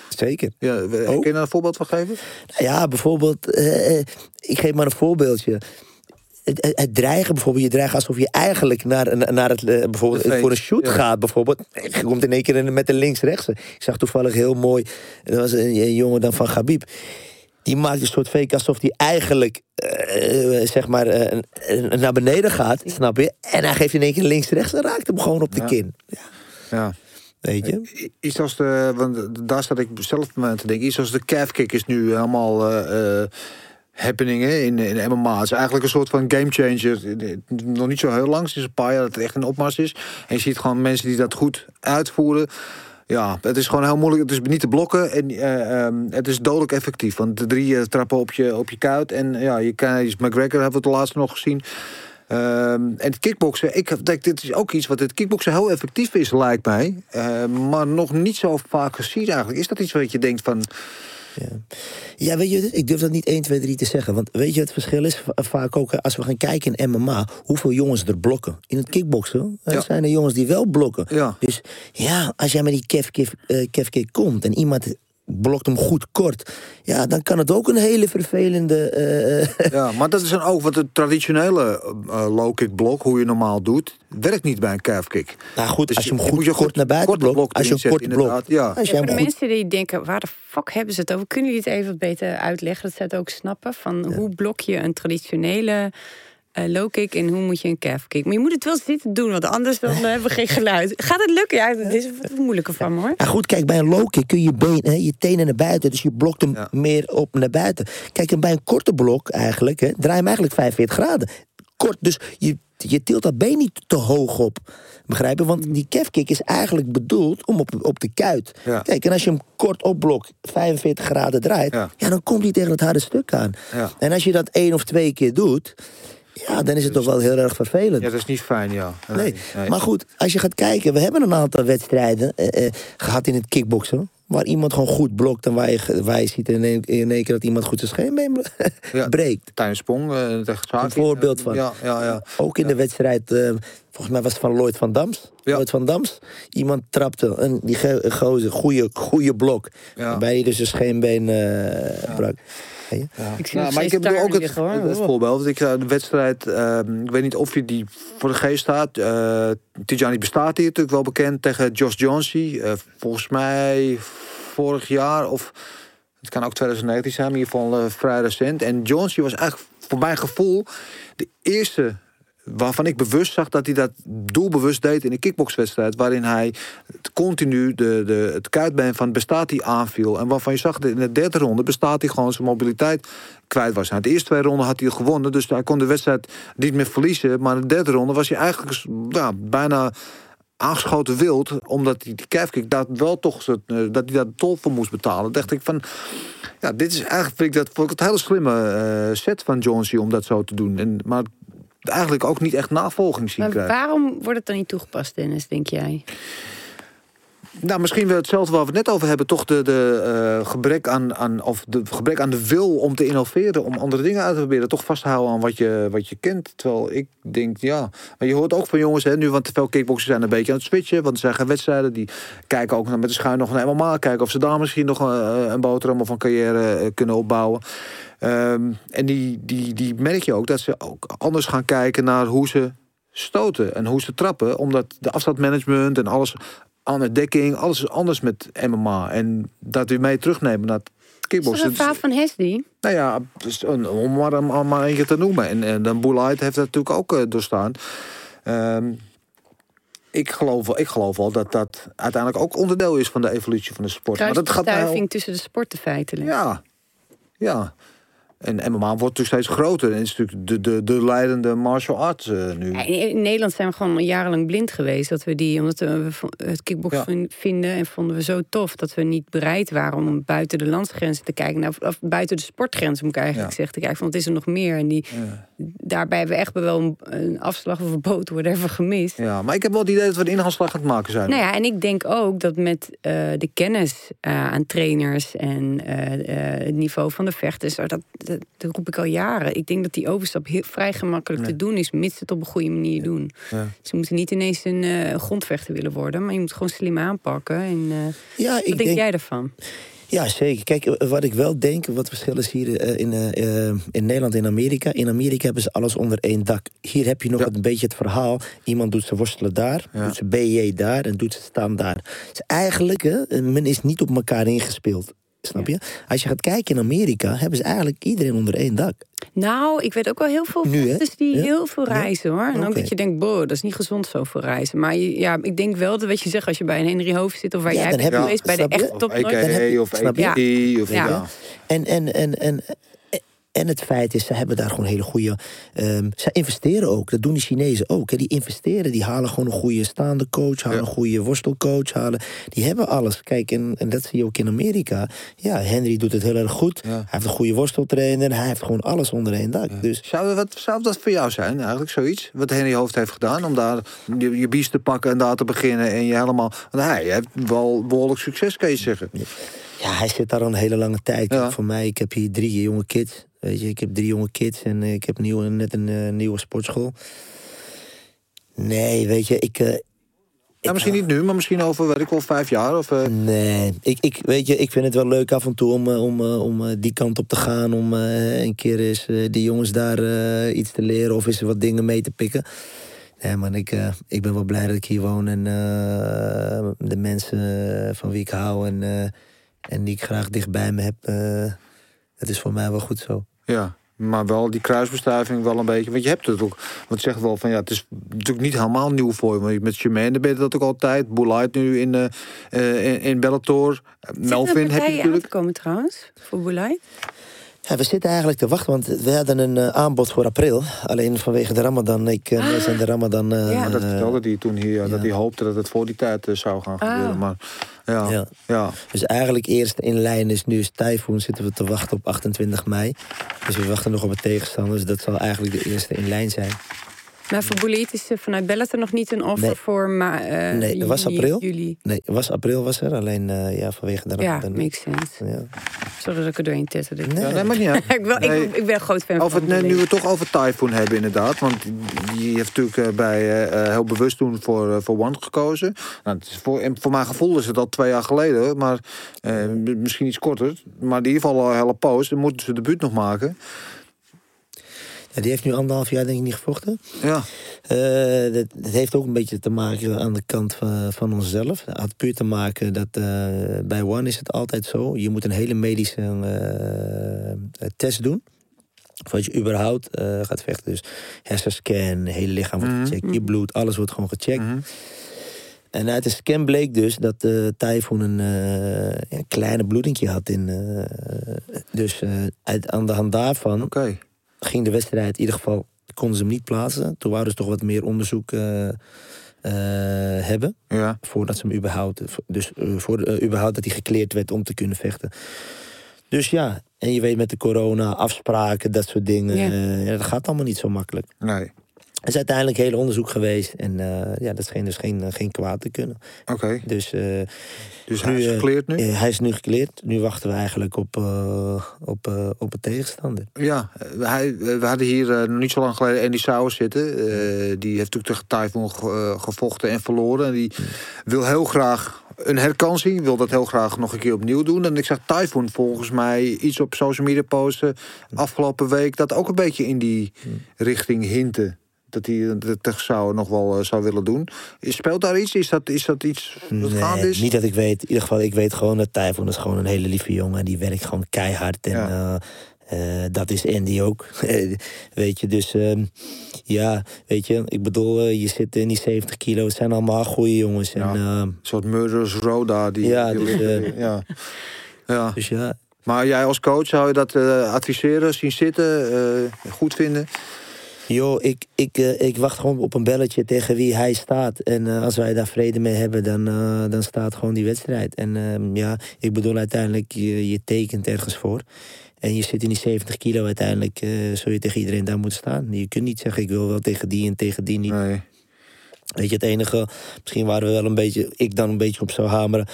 Zeker. Ja. Kun je daar een voorbeeld van geven? Nou ja, bijvoorbeeld, ik geef maar een voorbeeldje. Het, het, het dreigen bijvoorbeeld, je dreigt alsof je eigenlijk naar, naar het, eh, bijvoorbeeld voor een shoot ja. gaat. Bijvoorbeeld, je komt in één keer in- met de links-rechtse. Ik zag toevallig heel mooi, er was een, een jongen dan van Gabib. Die maakt een soort fake alsof hij eigenlijk, eh, zeg maar, eh, eh, naar beneden gaat, snap je? En hij geeft in één keer links-rechts en raakt hem gewoon op de Ja. kin. Ja. Ja. Weet je? Iets als de, want daar staat ik zelf aan te denken. Iets als de calf kick is nu helemaal eh, happening hè, in, in MMA. Het is eigenlijk een soort van game changer. Nog niet zo heel lang, sinds een paar jaar dat het echt een opmars is. En je ziet gewoon mensen die dat goed uitvoeren. Ja, het is gewoon heel moeilijk. Het is niet te blokken en eh, ehm, het is dodelijk effectief. Want de drie eh, trappen op je, op je kuit. En ja, je kan, McGregor hebben we het laatst nog gezien. Ehm, en het kickboksen, ik denk dit is ook iets wat het kickboksen heel effectief is, lijkt mij. Eh, maar nog niet zo vaak gezien eigenlijk. Is dat iets wat je denkt van. Ja. ja, weet je, ik durf dat niet 1, 2, 3 te zeggen. Want weet je, het verschil is va- vaak ook, als we gaan kijken in MMA, hoeveel jongens er blokken. In het kickboksen Ja. zijn er jongens die wel blokken. Ja. Dus ja, als jij met die kef, kef, kef kick komt en iemand blokt hem goed kort, ja, dan kan het ook een hele vervelende. eh, Ja, maar dat is dan ook wat het traditionele eh, low kick blok, hoe je normaal doet, werkt niet bij een calf kick. nou goed, Dus als je hem goed je kort goed- naar buiten blokt, blok als je hem erin kort inderdaad, ja. als je Ja, hem voor de goed mensen die denken, waar de fuck hebben ze het over? Kunnen jullie het even wat beter uitleggen? Dat ze het ook snappen. Van hoe blok je een traditionele eh, low kick en hoe moet je een calf kick? Maar je moet het wel zitten doen, want anders dan hebben we geen geluid. Gaat het lukken? Ja, dit is wat moeilijker van me, hoor. Ja, goed, kijk, bij een low kick kun je been, hè, je tenen naar buiten. Dus je blokt hem Ja. meer op naar buiten. Kijk, en bij een korte blok eigenlijk, hè, draai je hem eigenlijk 45 graden. Kort, dus je, je tilt dat been niet te hoog op. Begrijp je? Want die calf kick is eigenlijk bedoeld om op, op de kuit. Ja. Kijk, en als je hem kort opblokt, 45 graden draait... Ja. Ja. dan komt hij tegen het harde stuk aan. Ja. En als je dat één of twee keer doet... Ja, dan is het toch wel heel erg vervelend. Ja, dat is niet fijn, ja. Nee, maar goed, als je gaat kijken, we hebben een aantal wedstrijden eh, eh, gehad in het kickboksen. Waar iemand gewoon goed blokt en waar je, waar je ziet in één, in één keer dat iemand goed zijn scheenbeen Ja. breekt. Tijdens Sprong, eh. Een voorbeeld van. Ja, ja, ja. Ook in de wedstrijd, volgens mij was het van Lloyd van Dams. Ja. Lloyd van Dams. Iemand trapte een die ge- gozer, goede, goede blok. Ja. Waarbij hij dus zijn scheenbeen eh brak. Je? Ik zie Nou, maar ik heb ook het, liggen, het voorbeeld. Ik eh, de wedstrijd, ehm, ik weet niet of je die voor de geest staat. eh Tijani bestaat hier natuurlijk wel bekend tegen Josh Jonesy. Eh, volgens mij vorig jaar of het kan ook 2019 zijn, maar in ieder geval vrij recent. En Jonesy was eigenlijk voor mijn gevoel de eerste waarvan ik bewust zag dat hij dat doelbewust deed in een kickboxwedstrijd. Waarin hij continu de, de, het kuitbeen van Bestati aanviel. En waarvan je zag dat in de derde ronde Bestati gewoon zijn mobiliteit kwijt was. Nou, de eerste twee ronden had hij geworden, dus hij kon de wedstrijd niet meer verliezen. Maar in de derde ronde was hij eigenlijk ja, bijna aangeschoten wild, omdat hij die calfkick dat wel toch eh, dat hij daar tol voor moest betalen. Dacht ik van, ja, dit is eigenlijk vind ik dat vond ik het hele slimme eh, set van Jonesy om dat zo te doen. En maar eigenlijk ook niet echt navolging zien Maar krijgen. waarom wordt het dan niet toegepast, Dennis, denk jij? Nou, misschien wel hetzelfde waar we het net over hebben. Toch de, de eh, gebrek aan, aan of de gebrek aan de wil om te innoveren, om andere dingen uit te proberen. Toch vasthouden aan wat je, wat je kent. Terwijl ik denk, ja. Maar je hoort ook van jongens, hè, nu, want veel kickboxers zijn een beetje aan het switchen. Want er zijn geen wedstrijden. Die kijken ook met de schuin nog naar MMA. Kijken of ze daar misschien nog een, een boterham of een carrière eh, kunnen opbouwen. Ehm, en die, die, die merk je ook dat ze ook anders gaan kijken naar hoe ze stoten en hoe ze trappen. Omdat de afstandmanagement en alles aan de dekking, alles is anders met MMA. En dat weer mee terugnemen naar het Is dat kickboksen. een verhaal van Hesdy? Nou ja, dus om maar, om maar eentje te noemen. En, en dan Boelight heeft dat natuurlijk ook eh, doorstaan. Ehm, ik, geloof, ik geloof wel dat dat uiteindelijk ook onderdeel is van de evolutie van de sport. Maar dat gaat mij tussen de sporten feitelijk. ja, ja. En MMA wordt natuurlijk steeds groter. En is natuurlijk de, de, de leidende martial arts eh, nu. In, Nederland zijn we gewoon jarenlang blind geweest. Dat we die, omdat we het Ja. vin- vinden en vonden we zo tof dat we niet bereid waren om buiten de landsgrenzen te kijken. Nou, of buiten de sportgrenzen moet ik eigenlijk Ja. zeggen. Te kijken, want is er nog meer. En die, Ja. daarbij hebben we echt wel een, een afslag of een boot whatever gemist. Ja, maar ik heb wel het idee dat we een inhaalslag aan het maken zijn. Nou ja, en ik denk ook dat met eh, de kennis eh, aan trainers en het niveau van de vechters, dat, dat, dat roep ik al jaren. Ik denk dat die overstap heel, vrij gemakkelijk Nee. te doen is, mits het op een goede manier doen. Ja. Ze moeten niet ineens een eh, grondvechter willen worden, maar je moet gewoon slim aanpakken. En, eh, Ja, wat ik denk, denk, jij daarvan? Ja, zeker. Kijk, wat ik wel denk, wat verschil is hier eh, in, eh, in Nederland en Amerika. In Amerika hebben ze alles onder één dak. Hier heb je nog Ja. een beetje het verhaal. Iemand doet ze worstelen daar, Ja. doet ze BJ daar en doet ze staan daar. Dus eigenlijk, hè, men is niet op elkaar ingespeeld. Snap je? Als je gaat kijken in Amerika, hebben ze eigenlijk iedereen onder één dak. Nou, ik weet ook wel heel veel Nu, die Ja? heel veel reizen hoor. En ook dat je denkt, boh, dat is niet gezond zoveel reizen. Maar je- ja, ik denk wel dat wat je zegt als je bij een Henry Hoofd zit of waar Ja, jij dan bent heb je- geweest bij de echte Of top. Dan heb EKE je- of? EKT. Of, Ja. ja. En, en, en, en, en het feit is, ze hebben daar gewoon hele goede. ehm ze investeren ook. Dat doen die Chinezen ook. Hè. Die investeren, die halen gewoon een goede staande coach, halen Ja. een goede worstelcoach. Halen, die hebben alles. Kijk, en, en dat zie je ook in Amerika. Ja, Henry doet het heel erg goed. Ja. Hij heeft een goede worsteltrainer. Hij heeft gewoon alles onder één dak. Dus Zou, wat, zou dat voor jou zijn, eigenlijk, zoiets? Wat Henry Hoofd heeft gedaan, om daar je, je bies te pakken en daar te beginnen en je helemaal... Want hij heeft wel behoorlijk succes, kan je zeggen. Ja, hij zit daar al een hele lange tijd. Ja. Voor mij, ik heb hier drie jonge kids. Weet je, ik heb drie jonge kids en eh, ik heb nieuw, net een eh, nieuwe sportschool. Nee, weet je, ik. eh, Ja, ik- misschien niet nu, maar misschien over, weet ik wel, vijf jaar. Of, Nee, ik, ik, weet je, ik vind het wel leuk af en toe om, om, om die kant op te gaan. Om een keer eens die jongens daar iets te leren of eens wat dingen mee te pikken. Nee, man, ik, ik ben wel blij dat ik hier woon en de mensen van wie ik hou en, en die ik graag dichtbij me heb. eh, het is voor mij wel goed zo. ja, maar wel die kruisbestuiving wel een beetje. Want je hebt het ook. Want je zegt wel van ja, het is natuurlijk niet helemaal nieuw voor je. Want met Jermaine ben je dat ook altijd. Boulait nu in, eh eh, in, in Bellator. Melvin heb je natuurlijk. komen trouwens, voor Boulay. Ja, we zitten eigenlijk te wachten, want we hadden een eh, aanbod voor april. Alleen vanwege de Ramadan. Ik uh, Ah. de Ramadan. eh, Ja. Dat vertelde hij toen hier, dat ja. hij hoopte dat het voor die tijd zou gaan Ah. gebeuren. Maar ja, ja. Ja. Dus eigenlijk eerst in lijn is nu is Typhoon zitten we te wachten op 28 mei. Dus we wachten nog op een tegenstander. Dus dat zal eigenlijk de eerste in lijn zijn. Maar voor Boulay is er vanuit Bellator nog niet een offer Nee. voor ma eh, Nee, dat was april. juli. Nee, het was april was er. Alleen eh, ja, vanwege de Ja, Ramadan. makes sense. Ja. Sorry dat ik er doorheen tetterde. Nee. Ja, nee, maar niet ik, Nee. ik, ik ben een groot fan Of van het, nu we het toch over Typhoon hebben, inderdaad. Want die heeft natuurlijk eh, bij, heel bewust toen voor, voor One gekozen. Nou, het is voor, en voor mijn gevoel is het al twee jaar geleden. Maar eh, misschien iets korter. Maar in ieder geval al een hele poos. Dan moeten ze de debuut nog maken. Ja, die heeft nu anderhalf jaar denk ik niet gevochten. Ja, Eh, dat, dat heeft ook een beetje te maken aan de kant van, van onszelf. Het had puur te maken dat eh, bij One is het altijd zo. Je moet een hele medische eh, test doen. Voordat je überhaupt gaat vechten. Dus hersenscan, hele lichaam wordt Mhm. gecheckt. Je bloed, alles wordt gewoon gecheckt. Mhm. En uit de scan bleek dus dat uh, Typhoon een, uh, een kleine bloedingje had. In, uh, dus uit, aan de hand daarvan. Ging de wedstrijd in ieder geval konden ze hem niet plaatsen. Toen wouden ze toch wat meer onderzoek uh, uh, hebben. Ja. Voordat ze hem überhaupt. Dus uh, voor, uh, überhaupt dat hij gekleerd werd om te kunnen vechten. Dus ja, en je weet met de corona, afspraken, dat soort dingen. Ja. Ja, dat gaat allemaal niet zo makkelijk. Nee. Er is uiteindelijk heel onderzoek geweest. En uh, ja, dat scheen dus geen, geen kwaad te kunnen. Oké. Okay. Dus, dus hij is gekleerd nu? hij is nu gekleerd. Nu wachten we eigenlijk op, op, op een tegenstander. Ja, hij, we hadden hier nog niet zo lang geleden Andy Sauers zitten. Die heeft natuurlijk tegen Typhoon gevochten en verloren. En die wil heel graag een herkansing. Wil dat heel graag nog een keer opnieuw doen. En ik zag Typhoon volgens mij iets op social media posten... afgelopen week dat ook een beetje in die richting hinten dat hij het zou nog wel uh, zou willen doen. Speelt daar iets? Is dat, is dat iets wat nee, gaande is? Niet dat ik weet. In ieder geval, ik weet gewoon dat Typhoon is gewoon een hele lieve jongen. En die werkt gewoon keihard. En ja. uh, uh, dat is Andy ook. weet je, dus uh, ja, weet je, ik bedoel, eh, je zit in die 70 kilo. Het zijn allemaal goede jongens. Ja. En, uh, een soort Murderers Row daar. Die, ja, die dus, liggen, ja. ja. dus ja. Maar jij als coach zou je dat adviseren, zien zitten, goed vinden? Joh, ik, ik, uh, ik wacht gewoon op een belletje tegen wie hij staat. En uh, als wij daar vrede mee hebben, dan, uh, dan staat gewoon die wedstrijd. En uh, ja, ik bedoel uiteindelijk, je, je tekent ergens voor. En je zit in die 70 kilo uiteindelijk, zul je tegen iedereen daar moeten staan. Je kunt niet zeggen, ik wil wel tegen die en tegen die niet. Nee. Weet je, het enige, misschien waren we wel een beetje, ik dan een beetje op zou hameren.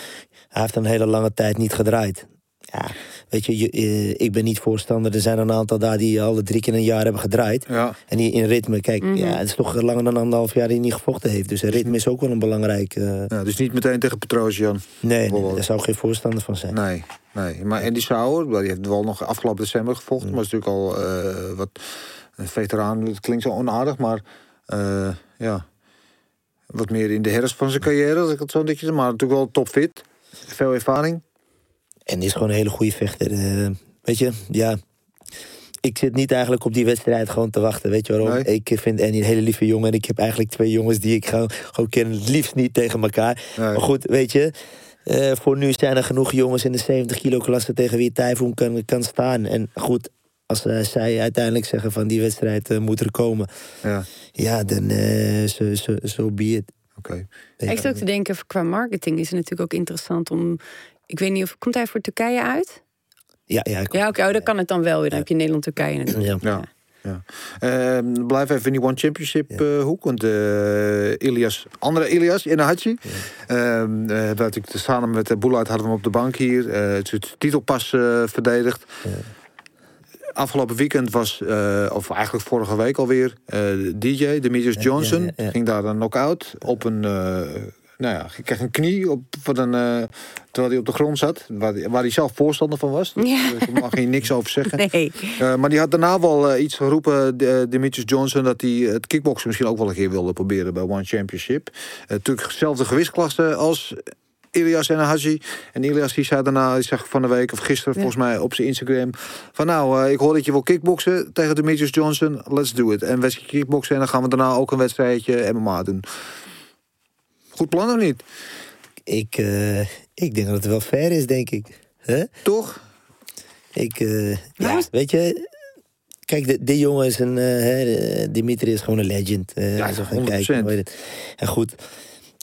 Hij heeft een hele lange tijd niet gedraaid. Ja, weet je, je uh, ik ben niet voorstander. Er zijn een aantal daar die al drie keer een jaar hebben gedraaid. Ja. En die in ritme, kijk, Mhm. mm -hmm. ja, het is toch langer dan anderhalf jaar die niet gevochten heeft. Dus ritme is ook wel een belangrijk. Uh... Ja, dus niet meteen tegen Petrosian. Nee, nee, daar zou ik geen voorstander van zijn. Nee, nee. Maar Andy Sauer, die heeft wel nog afgelopen december gevochten. Mm. Maar is natuurlijk al uh, wat een veteraan. Het klinkt zo onaardig, maar uh, ja. Wat meer in de herfst van zijn carrière, als ik het zo beetje Maar natuurlijk wel topfit. Veel ervaring. En die is gewoon een hele goede vechter. Uh, weet je, ja. ik zit niet eigenlijk op die wedstrijd gewoon te wachten. Weet je waarom? Nee. Ik vind Andy een hele lieve jongen. En ik heb eigenlijk twee jongens die ik gewoon, gewoon ken. Het liefst niet tegen elkaar. Nee. Maar goed, weet je. eh, voor nu zijn er genoeg jongens in de 70 kilo klasse tegen wie Typhoon kan, kan staan. En goed, als eh, zij uiteindelijk zeggen van die wedstrijd eh, moet er komen. Ja, Ja, dan eh, zo zo zo be it. oké. Ik zit ook te denken, qua marketing is het natuurlijk ook interessant om... Ik weet niet of... Komt hij voor Turkije uit? Ja, ja, ik- Ja, oké, oh, dan kan het dan wel weer. Dan heb je Nederland-Turkije natuurlijk. ja. Ja. Ja. Ehm, blijf even in die One Championship eh, hoek. Want eh Ilias, andere Ilias, Inahachi. Ehm eh, we hadden natuurlijk samen met de Boeluit hadden we hem op de bank hier. eh het het titelpas eh, verdedigd. Afgelopen weekend was, eh, of eigenlijk vorige week alweer, eh DJ, Demetrius Johnson. ja, ja. Ging daar een knock-out op een... eh, nou ja, kreeg een knie op, van een, eh, terwijl hij op de grond zat. Waar, hij- waar hij zelf voorstander van was. Ja. Daar mag hij niks over zeggen. Nee. Eh, maar die had daarna wel eh, iets geroepen, de, Demetrius Johnson, dat hij het kickboksen misschien ook wel een keer wilde proberen bij One Championship. Eh, natuurlijk dezelfde gewichtsklasse als Ilias en Haji. En Ilias die zei daarna, die zag van de week of gisteren volgens mij op zijn Instagram, van nou, eh, ik hoor dat je wil kickboksen tegen Demetrius Johnson, let's do it. En wedstrijd kickboksen en dan gaan we daarna ook een wedstrijdje MMA doen. Goed plan of niet? Ik, eh, ik denk dat het wel fair is, denk ik. Huh? Toch? Ik, eh, ja, weet je... Kijk, de, die jongen is een... eh, hè, Dimitri is gewoon een legend. eh, Ja, we gaan 100%. kijken. het. En goed,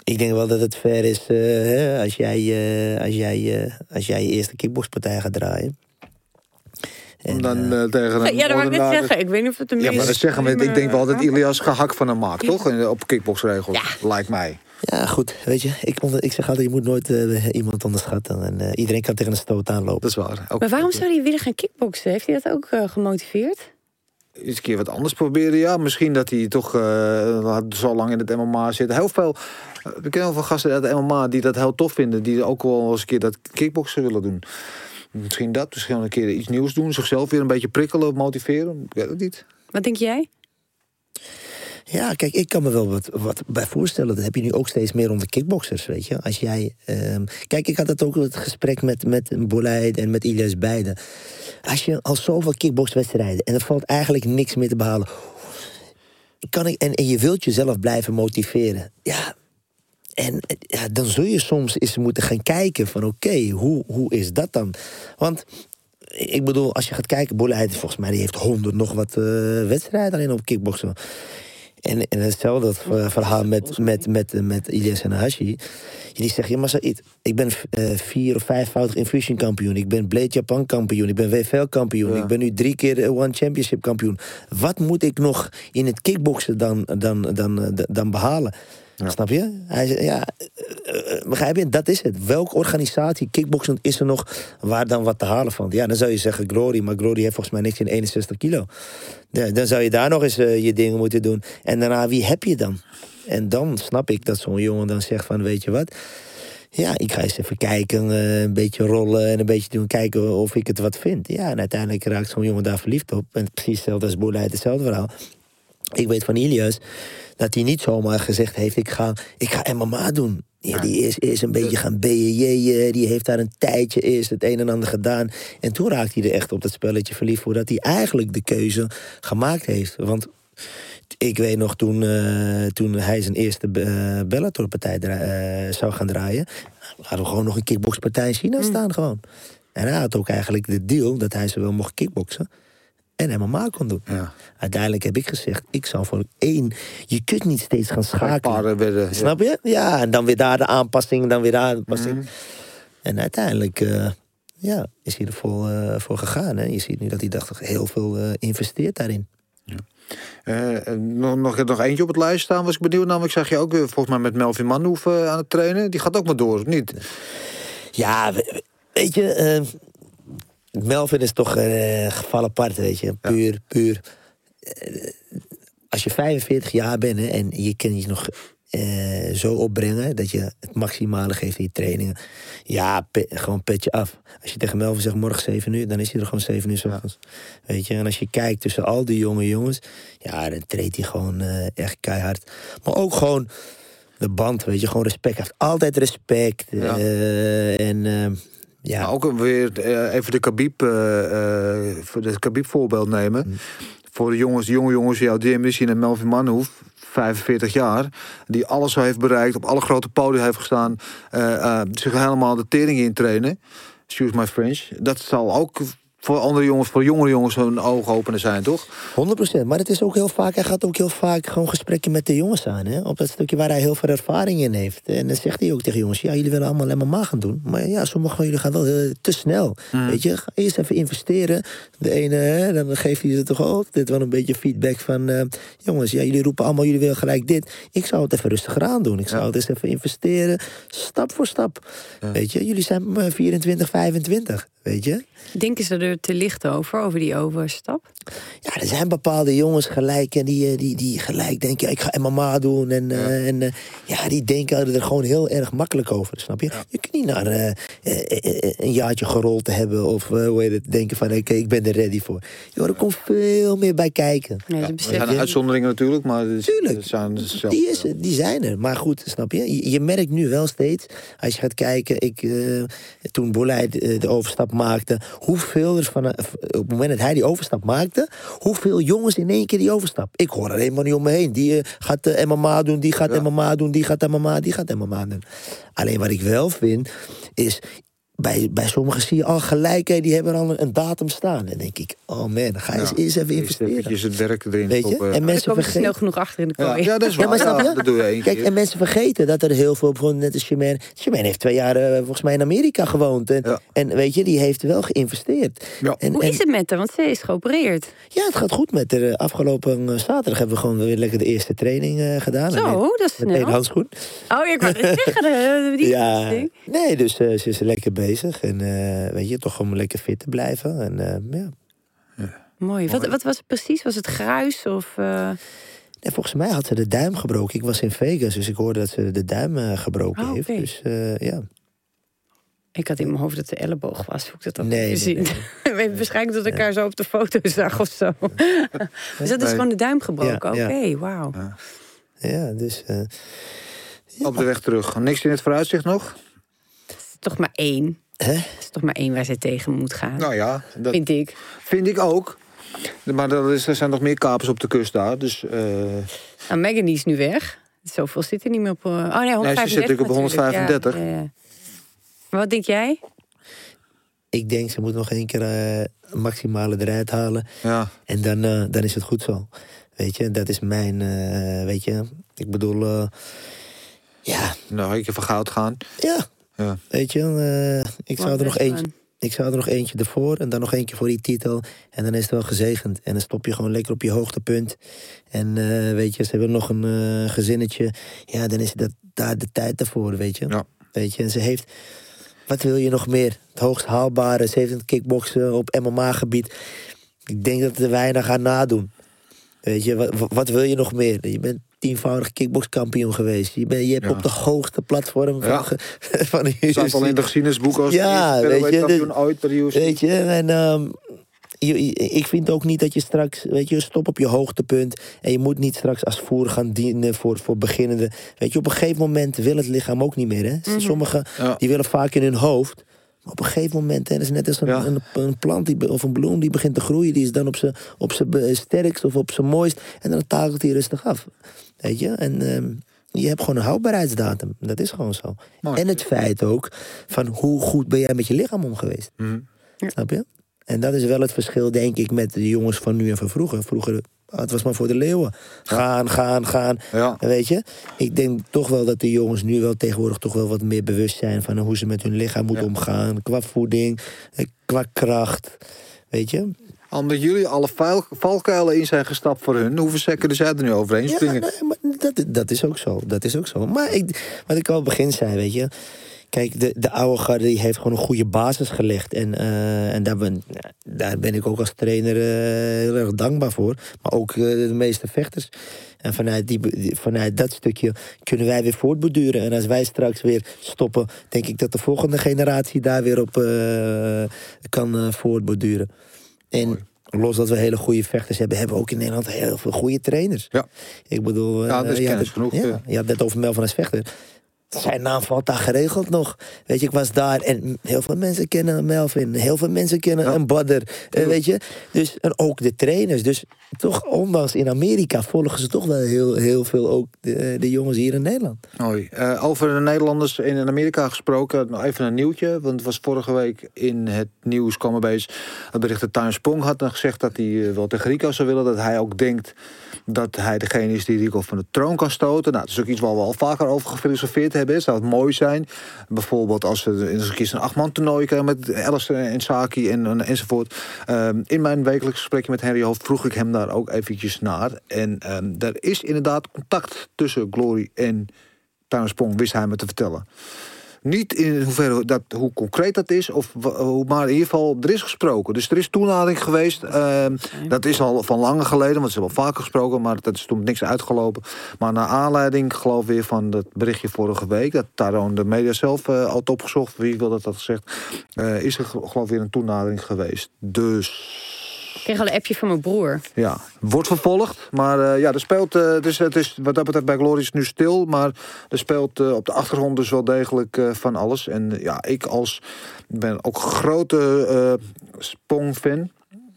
ik denk wel dat het fair is eh, hè, als, jij, eh, als, jij, eh, als jij je eerste kickboxpartij gaat draaien. Om En, dan tegen een Ja, dat wou ik net zeggen. Ik weet niet of het een Ja, maar dat zeggen we, ik denk wel dat iedereen. Ilias gehakt van hem maakt, toch? Op kickboxregels, lijkt mij. Ja, goed, weet je. Ik, onder, ik zeg altijd, je moet nooit eh, iemand onderschatten. En eh, iedereen kan tegen een stoot aanlopen. Dat is waar. Ook, Maar waarom zou hij weer gaan kickboksen? Heeft hij dat ook eh, gemotiveerd? Eens een keer wat anders proberen, ja. Misschien dat hij toch eh, zo lang in het MMA zit. Heel veel, eh, we kennen heel veel gasten uit de MMA die dat heel tof vinden. Die ook wel eens een keer dat kickboksen willen doen. Misschien dat, misschien wel een keer iets nieuws doen. Zichzelf weer een beetje prikkelen, motiveren. Ik weet het niet. Wat denk jij? Ja, kijk, ik kan me wel wat, bij voorstellen. Dat heb je nu ook steeds meer onder kickboxers, weet je. Als jij... ehm, kijk, ik had het ook het gesprek met, met Boleid en met Ilias beiden. Als je al zoveel kickboxwedstrijden... en er valt eigenlijk niks meer te behalen... Kan ik, en, en je wilt jezelf blijven motiveren. Ja, en ja, dan zul je soms eens moeten gaan kijken van... oké, hoe, hoe is dat dan? Want ik bedoel, als je gaat kijken... Boleid, volgens mij, die heeft honderd nog wat eh, wedstrijden alleen op kickboksen. En, en hetzelfde ver- verhaal met, met, met, met Ilyas en Hashi. Die zeggen, ja, maar Said, ik ben eh, vier of vijfvoudig Infusion kampioen. Ik ben Blade Japan kampioen. Ik ben WFL kampioen. Ja. Ik ben nu drie keer One Championship kampioen. Wat moet ik nog in het kickboksen dan, dan, dan, eh, dan behalen? Snap je? Hij zei, ja, eh, eh, begrijp je? Dat is het. Welke organisatie, kickboksen, is er nog waar dan wat te halen van? Ja, dan zou je zeggen Glory, maar Glory heeft volgens mij niks in 61 kilo. Dan zou je daar nog eens eh, je dingen moeten doen. En daarna, wie heb je dan? En dan snap ik dat zo'n jongen dan zegt van, weet je wat... Ja, ik ga eens even kijken, een beetje rollen en een beetje doen, kijken of ik het wat vind. Ja, en uiteindelijk raakt zo'n jongen daar verliefd op. En precies hetzelfde als Boerleid, hetzelfde verhaal. Ik weet van Ilias dat hij niet zomaar gezegd heeft: ik ga, ik ga MMA doen. Ja, die is, is een beetje gaan BJJ'en. Die heeft daar een tijdje eerst het een en ander gedaan. En toen raakte hij er echt op dat spelletje verliefd voordat hij eigenlijk de keuze gemaakt heeft. Want ik weet nog toen, eh, toen hij zijn eerste eh, Bellator-partij eh, zou gaan draaien. hadden we gewoon nog een kickboxpartij in China staan gewoon. En hij had ook eigenlijk de deal dat hij zowel mocht kickboksen en MMA kon doen. Ja. Uiteindelijk heb ik gezegd, ik zal voor één... Je kunt niet steeds gaan schakelen. werden... Snap je? Ja, en dan weer daar de aanpassing, dan weer daar de aanpassing. Mhm. En uiteindelijk eh, ja, is hij er vol, eh, voor gegaan. Hè? Je ziet nu dat hij dacht, heel veel eh, investeert daarin. Eh, nog, nog, nog eentje op het lijst staan, was ik benieuwd. Namelijk zag je ook volgens mij met Melvin Manhoef aan het trainen. Die gaat ook maar door, of niet? Ja, we- weet je, Melvin is toch een geval apart, weet je. Puur, puur. eh, als je 45 jaar bent hè, en je kan je nog eh, zo opbrengen dat je het maximale geeft in je trainingen. Ja, pe- gewoon petje af. Als je tegen Melvin zegt morgen 7 uur, dan is hij er gewoon 7 uur 's ochtends. Weet je, en als je kijkt tussen al die jonge jongens, ja, dan treedt hij gewoon eh, echt keihard. Maar ook gewoon de band, weet je, gewoon respect. Hij heeft altijd respect. Ja. eh, en eh, ja, Maar ook weer eh, even de Khabib eh, eh, Khabib voorbeeld nemen. Voor de jongens, de jonge jongens, jouw DMC en Melvin Manhoef, 45 jaar, die alles zo heeft bereikt, op alle grote podia heeft gestaan, zich helemaal de tering in trainen. Excuse my French. Dat zal ook voor andere jongens, voor jongere jongens, een oogopenen zijn, toch? 100%. Maar het is ook heel vaak, hij gaat ook heel vaak gewoon gesprekken met de jongens aan. Hè? Op dat stukje waar hij heel veel ervaring in heeft. En dan zegt hij ook tegen jongens: ja, jullie willen allemaal MMA gaan doen. Maar ja, sommigen van jullie gaan wel eh, te snel. Weet je, ga eerst even investeren. De ene, hè, dan geeft hij ze toch ook dit wel een beetje feedback van: eh, jongens, ja, jullie roepen allemaal, jullie willen gelijk dit. Ik zou het even rustiger aan doen. Ik zou het eens even investeren, stap voor stap. Weet je, jullie zijn eh, 24, 25. Weet je? Denken ze er te licht over, over die overstap? Ja, er zijn bepaalde jongens gelijk en die, eh, die, die gelijk denken, ik ga MMA doen. En, ja. en eh, ja, die denken er gewoon heel erg makkelijk over, snap je? Je kunt niet naar eh, eh, een jaartje gerold te hebben of eh, hoe heet het, denken van, oké, ik ben er ready voor. Joh, er komt veel meer bij kijken. Nee, ze Er zijn uitzonderingen natuurlijk, maar Tuurlijk. zijn zelf- Die, is, die zijn er. Maar goed, snap je? je? je merkt nu wel steeds, als je gaat kijken, ik, eh, toen Boleid eh, de overstap maakte, hoeveel van, eh, op het moment dat hij die overstap maakte, hoeveel jongens in één keer die overstap. Ik hoor er helemaal niet om me heen. Die eh, gaat eh, MMA doen, die gaat MMA doen, die gaat MMA, die gaat MMA doen. Alleen wat ik wel vind, is bij, bij sommigen zie je al gelijk, hè, die hebben al een, een datum staan. Dan denk ik, oh man, ga eens, Ja. eerst even investeren. eventjes het werk erin Weet je? stoppen. En mensen komen ze snel vergeten. genoeg achter in de kooi. ja, dat is Ja, waar. maar snap Ja, je? dat doe je één Kijk, keer. en mensen vergeten dat er heel veel, bijvoorbeeld net als Chimène... Chimène heeft twee jaar eh, volgens mij in Amerika gewoond. En, Ja. en weet je, die heeft wel geïnvesteerd. Ja. En, Hoe en- is het met haar? Want ze is geopereerd. Ja, het gaat goed met haar. Afgelopen eh, zaterdag hebben we gewoon weer lekker de eerste training eh, gedaan. Zo, En met- dat is Met snel. handschoen. Oh, ik wou het zeggen. eh, Die Ja, nee, dus eh, ze is lekker bezig. En eh, weet je, toch gewoon lekker fit te blijven. En eh, ja. Mooi. Wat, wat was het precies? Was het gruis of... eh, En volgens mij had ze de duim gebroken. Ik was in Vegas, dus ik hoorde dat ze de duim eh, gebroken Oh, heeft. Dus eh, ja. Ik had in mijn hoofd dat het de elleboog was. Hoe ik dat dan Nee, gezien. nee, waarschijnlijk dat ik elkaar zo op de foto zag of zo. dus dat is Nee. gewoon de duim gebroken. Ja, Oké, ja. wauw. Ja, dus... eh, Op de weg terug. Niks in het vooruitzicht nog? Toch maar één. hè? Het is toch maar één waar ze tegen moet gaan. Nou ja, dat Vind ik. vind ik ook. Maar er, is, er zijn nog meer kapers op de kust daar. Dus eh, Nou, Megan is nu weg. Zoveel zit er niet meer op. eh, Oh nee, 135 zit natuurlijk op natuurlijk. 135. Ja, ja, ja. Maar Wat denk jij? Ik denk, ze moet nog één keer eh maximale eruit halen. ja, En dan, dan is het goed zo. Weet je, dat is mijn, eh, weet je, ik bedoel, eh, ja, nou, ik even goud gaan. ja, Ja. weet je, eh, ik, zou er nog eentje, ik zou er nog eentje ervoor en dan nog eentje voor die titel. En dan is het wel gezegend. En dan stop je gewoon lekker op je hoogtepunt. En eh, weet je, ze hebben nog een eh, gezinnetje. Ja, dan is dat daar de tijd ervoor, weet je. Ja. Weet je, en ze heeft, wat wil je nog meer? Het hoogst haalbare, ze heeft het kickboksen op MMA-gebied. Ik denk dat er weinig gaan nadoen. Weet je, wat, wat wil je nog meer? Je bent tienvoudig kickbokskampioen geweest. Je, bent, je hebt Ja. op de hoogste platform van, Ja. van de Het staat al in UFC. de geschiedenisboek als Ja, eerste weet je, kampioen ooit bij de UFC. Weet je, en ehm, je- ik vind ook niet dat je straks, weet je, stop op je hoogtepunt. En je moet niet straks als voer gaan dienen voor, voor beginnenden. Weet je, op een gegeven moment wil het lichaam ook niet meer. Hè? Sommigen Ja. die willen vaak in hun hoofd. Maar op een gegeven moment, hè, dat is net als een, Ja. een, een plant die, of een bloem die begint te groeien. Die is dan op zijn op sterkst of op zijn mooist. En dan takelt hij rustig af. Weet je, en ehm, je hebt gewoon een houdbaarheidsdatum. Dat is gewoon zo. Mooi. En het feit ook van hoe goed ben jij met je lichaam om geweest. Mhm. Snap je? En dat is wel het verschil, denk ik, met de jongens van nu en van vroeger. Vroeger, ah, het was maar voor de leeuwen. Gaan, gaan, gaan. Ja. Weet je? Ik denk toch wel dat de jongens nu wel tegenwoordig toch wel wat meer bewust zijn van hoe ze met hun lichaam moeten Ja. omgaan. Qua voeding, eh, qua kracht. Weet je? Omdat jullie alle vuil- valkuilen in zijn gestapt voor hun, hoeven ze kunnen zij er nu overheen Ja, springen. nee, maar dat, dat is ook zo. Dat is ook zo. Maar ik, wat ik al begin zei, weet je. Kijk, de, de oude garde die heeft gewoon een goede basis gelegd. En, eh, en daar, ben, daar ben ik ook als trainer eh, heel erg dankbaar voor. Maar ook eh, de meeste vechters. En vanuit, die, vanuit dat stukje kunnen wij weer voortborduren. En als wij straks weer stoppen, denk ik dat de volgende generatie daar weer op kan voortborduren. En los dat we hele goede vechters hebben, hebben we ook in Nederland heel veel goede trainers. Ja. Ik bedoel, Ja, eh, dat is het- genoeg, Ja, ja. je had het net over Melvin als vechter. Zijn naam valt daar geregeld nog. Weet je, ik was daar en heel veel mensen kennen Melvin. Heel veel mensen kennen een Badder. eh, weet je, dus en ook de trainers. Dus toch, ondanks in Amerika volgen ze toch wel heel, heel veel ook de, de jongens hier in Nederland. Mooi. Eh, over de Nederlanders in Amerika gesproken, nog even een nieuwtje. Want het was vorige week in het nieuws kwam opeens het bericht dat Tuin Spong had gezegd dat hij eh, wel tegen Rico zou willen. Dat hij ook denkt dat hij degene is die Rico van de troon kan stoten. Nou, dat is ook iets waar we al vaker over gefilosofeerd hebben. Zou het mooi zijn? Bijvoorbeeld als we eens een keer een achtman toernooi krijgen met Alice en Saki en, en, enzovoort. Ehm, in mijn wekelijks gesprekje met Henry Hoofd vroeg ik hem daar ook eventjes naar. En ehm er is inderdaad contact tussen Glory en Tuin Spong, wist hij me te vertellen. Niet in hoeverre dat, hoe concreet dat is, of, maar in ieder geval, er is gesproken. Dus er is toenadering geweest. ehm, dat is al van lange geleden, want ze hebben al vaker gesproken, maar dat is toen niks uitgelopen. Maar naar aanleiding, geloof ik weer van dat berichtje vorige week, dat Taron de media zelf eh, had opgezocht, wie wil dat had gezegd, eh, is er geloof ik weer een toenadering geweest. Dus. Ik kreeg al een appje van mijn broer. Ja, wordt vervolgd. Maar eh, ja, er speelt. dus het is wat dat betreft bij het nu stil. Maar er speelt eh, op de achtergrond dus wel degelijk van alles. En ja, ik als ik ben ook grote Spong-fan.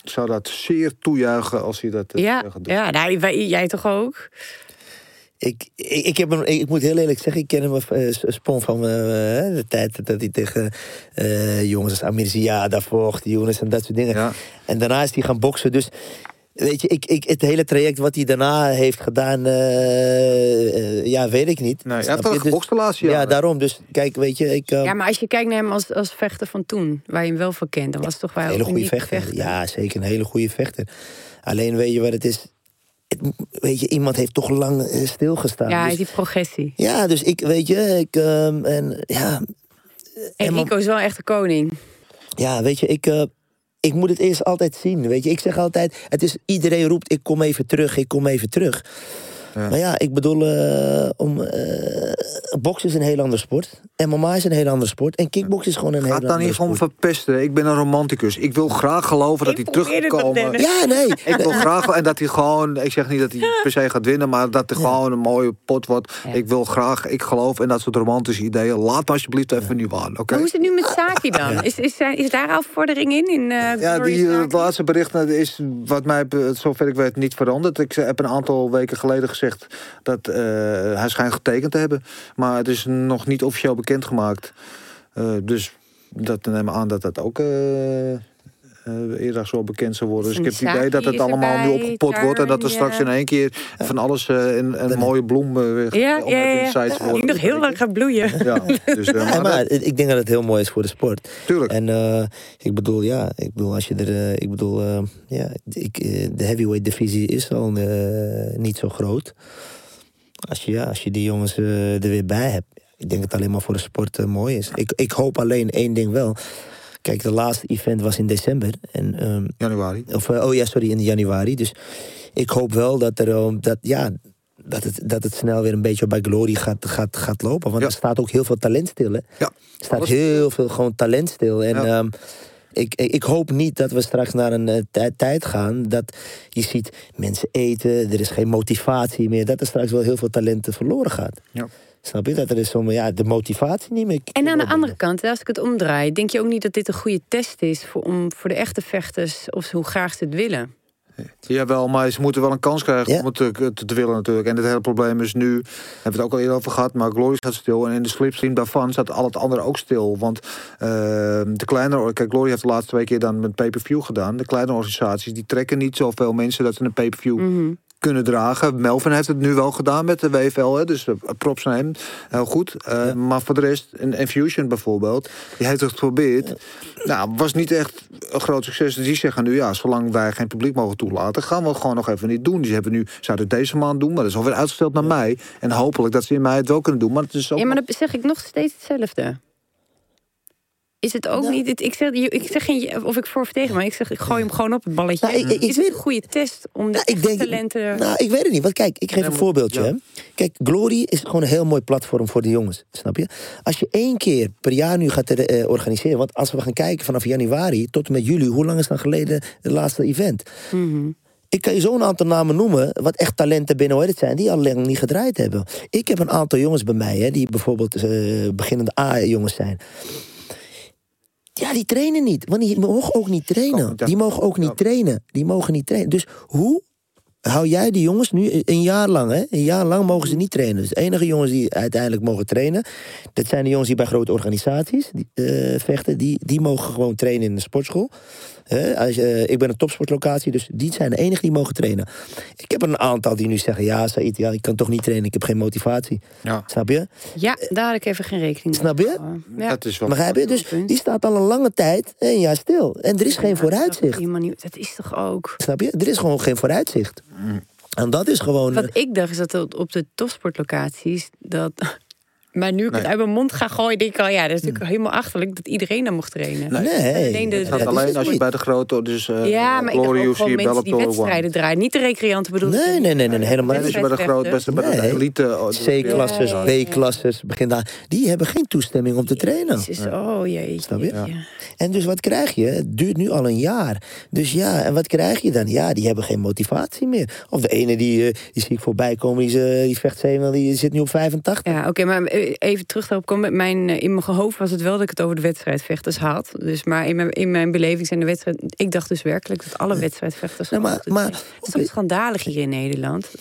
Zou dat zeer toejuichen als hij dat Ja, gaat doen. ja nou, wij- jij toch ook? Ik, ik, ik, heb hem, ik moet heel eerlijk zeggen, ik ken hem uh, Spon van eh, de tijd dat hij tegen eh, jongens als Amirziada daarvoor, die jongens en dat soort dingen. Ja. En daarna is hij gaan boksen. Dus weet je, ik, ik, het hele traject wat hij daarna heeft gedaan, eh, eh, ja, weet ik niet. Nee, hij wel je? Dus- ja, daarom. Dus kijk, weet je, ik. eh, Ja, maar als je kijkt naar hem als, als vechter van toen, waar je hem wel van kent, dan was het toch wel Een hele een goede vechter. Ja, zeker een hele goede vechter. Alleen weet je wat het is? Weet je, iemand heeft toch lang eh, stilgestaan. Ja, Dus- die progressie. ja, dus ik, weet je, ik, ehm, en ja, En Emma- Rico is wel echt de koning. ja, weet je, ik, eh, ik moet het eerst altijd zien. Weet je, ik zeg altijd, het is iedereen roept, ik kom even terug, ik kom even terug. Ja. Maar ja, ik bedoel, eh, om, eh, boksen is een heel ander sport. MMA is een heel ander sport. En kickboksen is gewoon een heel Gaat ander dan niet sport. gewoon verpesten. Ik ben een romanticus. Ik wil graag geloven dat hij terug gaat komen. Ja, nee. Ik wil graag en dat hij gewoon, ik zeg niet dat hij per se gaat winnen, maar dat hij gewoon een mooie pot wordt. Ja. Ik wil graag, ik geloof in dat soort romantische ideeën. Laat me alsjeblieft even nu aan, oké? Hoe is het nu met Saki dan? Is, is, is daar al vordering in? in eh, Ja, die, het laatste bericht is, wat mij, zover ik weet, niet veranderd. Ik heb een aantal weken geleden dat eh, hij schijnt getekend te hebben. Maar het is nog niet officieel bekendgemaakt. Eh, dus dat neem ik aan dat dat ook eh, eh, eerder zo bekend zou worden. Dus ik heb het idee dat het allemaal nu opgepot wordt. En dat er straks ja. in één keer van alles eh, een, een mooie bloem eh, weer Ja, om ja, ja. in de sites ja. worden. Die nog heel lang gaat bloeien. Ja, dus, Ja, maar maar dat- ik denk dat het heel mooi is voor de sport. tuurlijk. En eh, ik bedoel, ja, ik bedoel, als je er, ik bedoel, eh, ja, ik, de heavyweight divisie is al eh, niet zo groot. Als je, ja, als je die jongens er weer bij hebt, ik denk dat het alleen maar voor de sport mooi is. Ik, ik hoop alleen één ding wel. Kijk, de laatste event was in december. En, ehm, Januari. of, eh, oh ja, sorry, in januari. Dus ik hoop wel dat er, ehm, dat, ja, dat het, dat het snel weer een beetje bij Glory gaat, gaat, gaat lopen. Want Ja. er staat ook heel veel talent stil, hè? Ja, Er staat heel veel gewoon talent stil. En Ja. ehm, ik, ik, hoop niet dat we straks naar een eh, tij- tijd gaan dat je ziet mensen eten, er is geen motivatie meer. Dat er straks wel heel veel talenten verloren gaat. Ja. Snap je? Dat er is zomaar, ja, de motivatie niet meer. En aan de andere kant, als ik het omdraai, denk je ook niet dat dit een goede test is voor, om, voor de echte vechters of ze- hoe graag ze het willen? Jawel, maar ze moeten wel een kans krijgen Ja. om het te, te, te willen natuurlijk. En het hele probleem is nu, hebben we het ook al eerder over gehad, maar Glory staat stil. En in de slipstream daarvan staat al het andere ook stil. Want eh, de kleine, kijk, Glory heeft de laatste twee keer dan met pay-per-view gedaan. De kleine organisaties, die trekken niet zoveel mensen dat ze een pay-per-view Mhm. Kunnen dragen. Melvin heeft het nu wel gedaan met de WFL, hè, dus eh, props naar hem. Heel goed. Eh, Maar voor de rest, een Infusion bijvoorbeeld, die heeft het geprobeerd. Nou, was niet echt een groot succes. Dus die zeggen nu, ja, zolang wij geen publiek mogen toelaten, gaan we het gewoon nog even niet doen. Die hebben nu, zouden het deze maand doen, maar dat is alweer uitgesteld naar mei. En hopelijk dat ze in mei het wel kunnen doen. Maar het is ook Ja, maar dan zeg ik nog steeds hetzelfde. Is het ook niet... het- Ik zeg, ik zeg geen of ik voor of tegen, maar ik zeg, ik gooi hem gewoon op het balletje. Nou, ik- ik- ik is het een goede test om de Nou, ik echte denk, talenten... nou, ik weet het niet. Want kijk, ik geef een voorbeeldje. ja. Hè. Kijk, Glory is gewoon een heel mooi platform voor de jongens. Snap je? Als je één keer per jaar nu gaat eh, organiseren. Want als we gaan kijken vanaf januari tot en met juli. Hoe lang is dan geleden het laatste event? Mhm. Ik kan je zo'n aantal namen noemen, wat echt talenten binnen het zijn, die al lang niet gedraaid hebben. Ik heb een aantal jongens bij mij, hè, die bijvoorbeeld eh, beginnende A-jongens zijn. Ja, die trainen niet. Want die mogen ook niet trainen. Die mogen ook niet trainen. Die mogen niet trainen. Dus hoe hou jij die jongens nu een jaar lang, hè? Een jaar lang mogen ze niet trainen. Dus de enige jongens die uiteindelijk mogen trainen, dat zijn de jongens die bij grote organisaties die, eh, vechten. Die, die mogen gewoon trainen in de sportschool. Als eh, ik ben een topsportlocatie, dus die zijn de enigen die mogen trainen. Ik heb een aantal die nu zeggen: Ja, Said, ja, ik kan toch niet trainen, ik heb geen motivatie. Ja. Snap je? Ja, daar had ik even geen rekening mee. Snap je? Ja. Dat is wel... Begrijp je? Dus die staat al een lange tijd een jaar stil. En er is geen vooruitzicht. Dat is toch ook... Snap je? Er is gewoon geen vooruitzicht. En dat is gewoon. Wat ik dacht is dat op- op de topsportlocaties dat. Maar nu ik het uit mijn mond ga gooien, denk ik al, ja, dat is natuurlijk helemaal achterlijk dat iedereen daar mocht trainen. Nee, alleen de- dat alleen het als je niet. bij de grote, dus eh ja, maar ik ook gewoon UFC, mensen die wedstrijden draaien. Niet de recreanten bedoel ik. Nee, nee, nee, nee, helemaal je bij de grote, beste bij de Nee. elite... oh, C-klasses, Ja, ja, ja. B-klasses, begin daar. Die hebben geen toestemming om te trainen. Jezus, oh jeetje. Snap je? Ja. En dus wat krijg je? Het duurt nu al een jaar. Dus ja, en wat krijg je dan? Ja, die hebben geen motivatie meer. Of de ene die, eh, die zie ik voorbij komen, die, eh, die vecht zeven, die zit nu op 85. Ja, oké, maar eh, even terug daarop komen. Mijn, eh, in mijn hoofd was het wel dat ik het over de wedstrijdvechters had. Dus, maar in mijn, in mijn beleving zijn de wedstrijd... Ik dacht dus werkelijk dat alle wedstrijdvechters... Nee, maar- maar- het is toch schandalig hier in Nederland.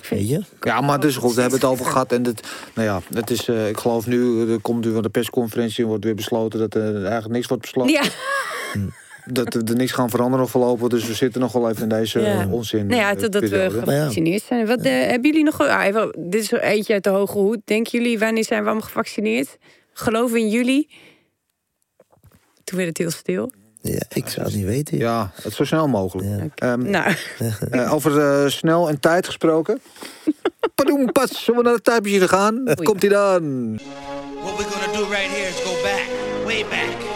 Vind- je? Ja, maar dus goed, we hebben het over gehad. En het, nou ja, het is, eh, ik geloof nu, er komt nu van de persconferentie... wordt weer besloten dat er eigenlijk niks wordt besloten. Ja, Dat er niks gaan veranderen voorlopig. Dus we zitten nog wel even in deze Ja. eh, onzin. nou ja, eh, totdat we periode. gevaccineerd zijn. Wat eh, hebben jullie nog... Ah, even, dit is er eentje uit de hoge hoed. Denken jullie, wanneer zijn we allemaal gevaccineerd? Geloven in jullie? Toen werd het heel stil. Ja, ik zou het niet weten. Ja, het zo snel mogelijk. Ja. Ehm, Nou, over eh, snel en tijd gesproken. Padoem, pas, zullen we naar de tijdmachine gaan? Komt hij dan? What we're gonna do right here is go back, way back,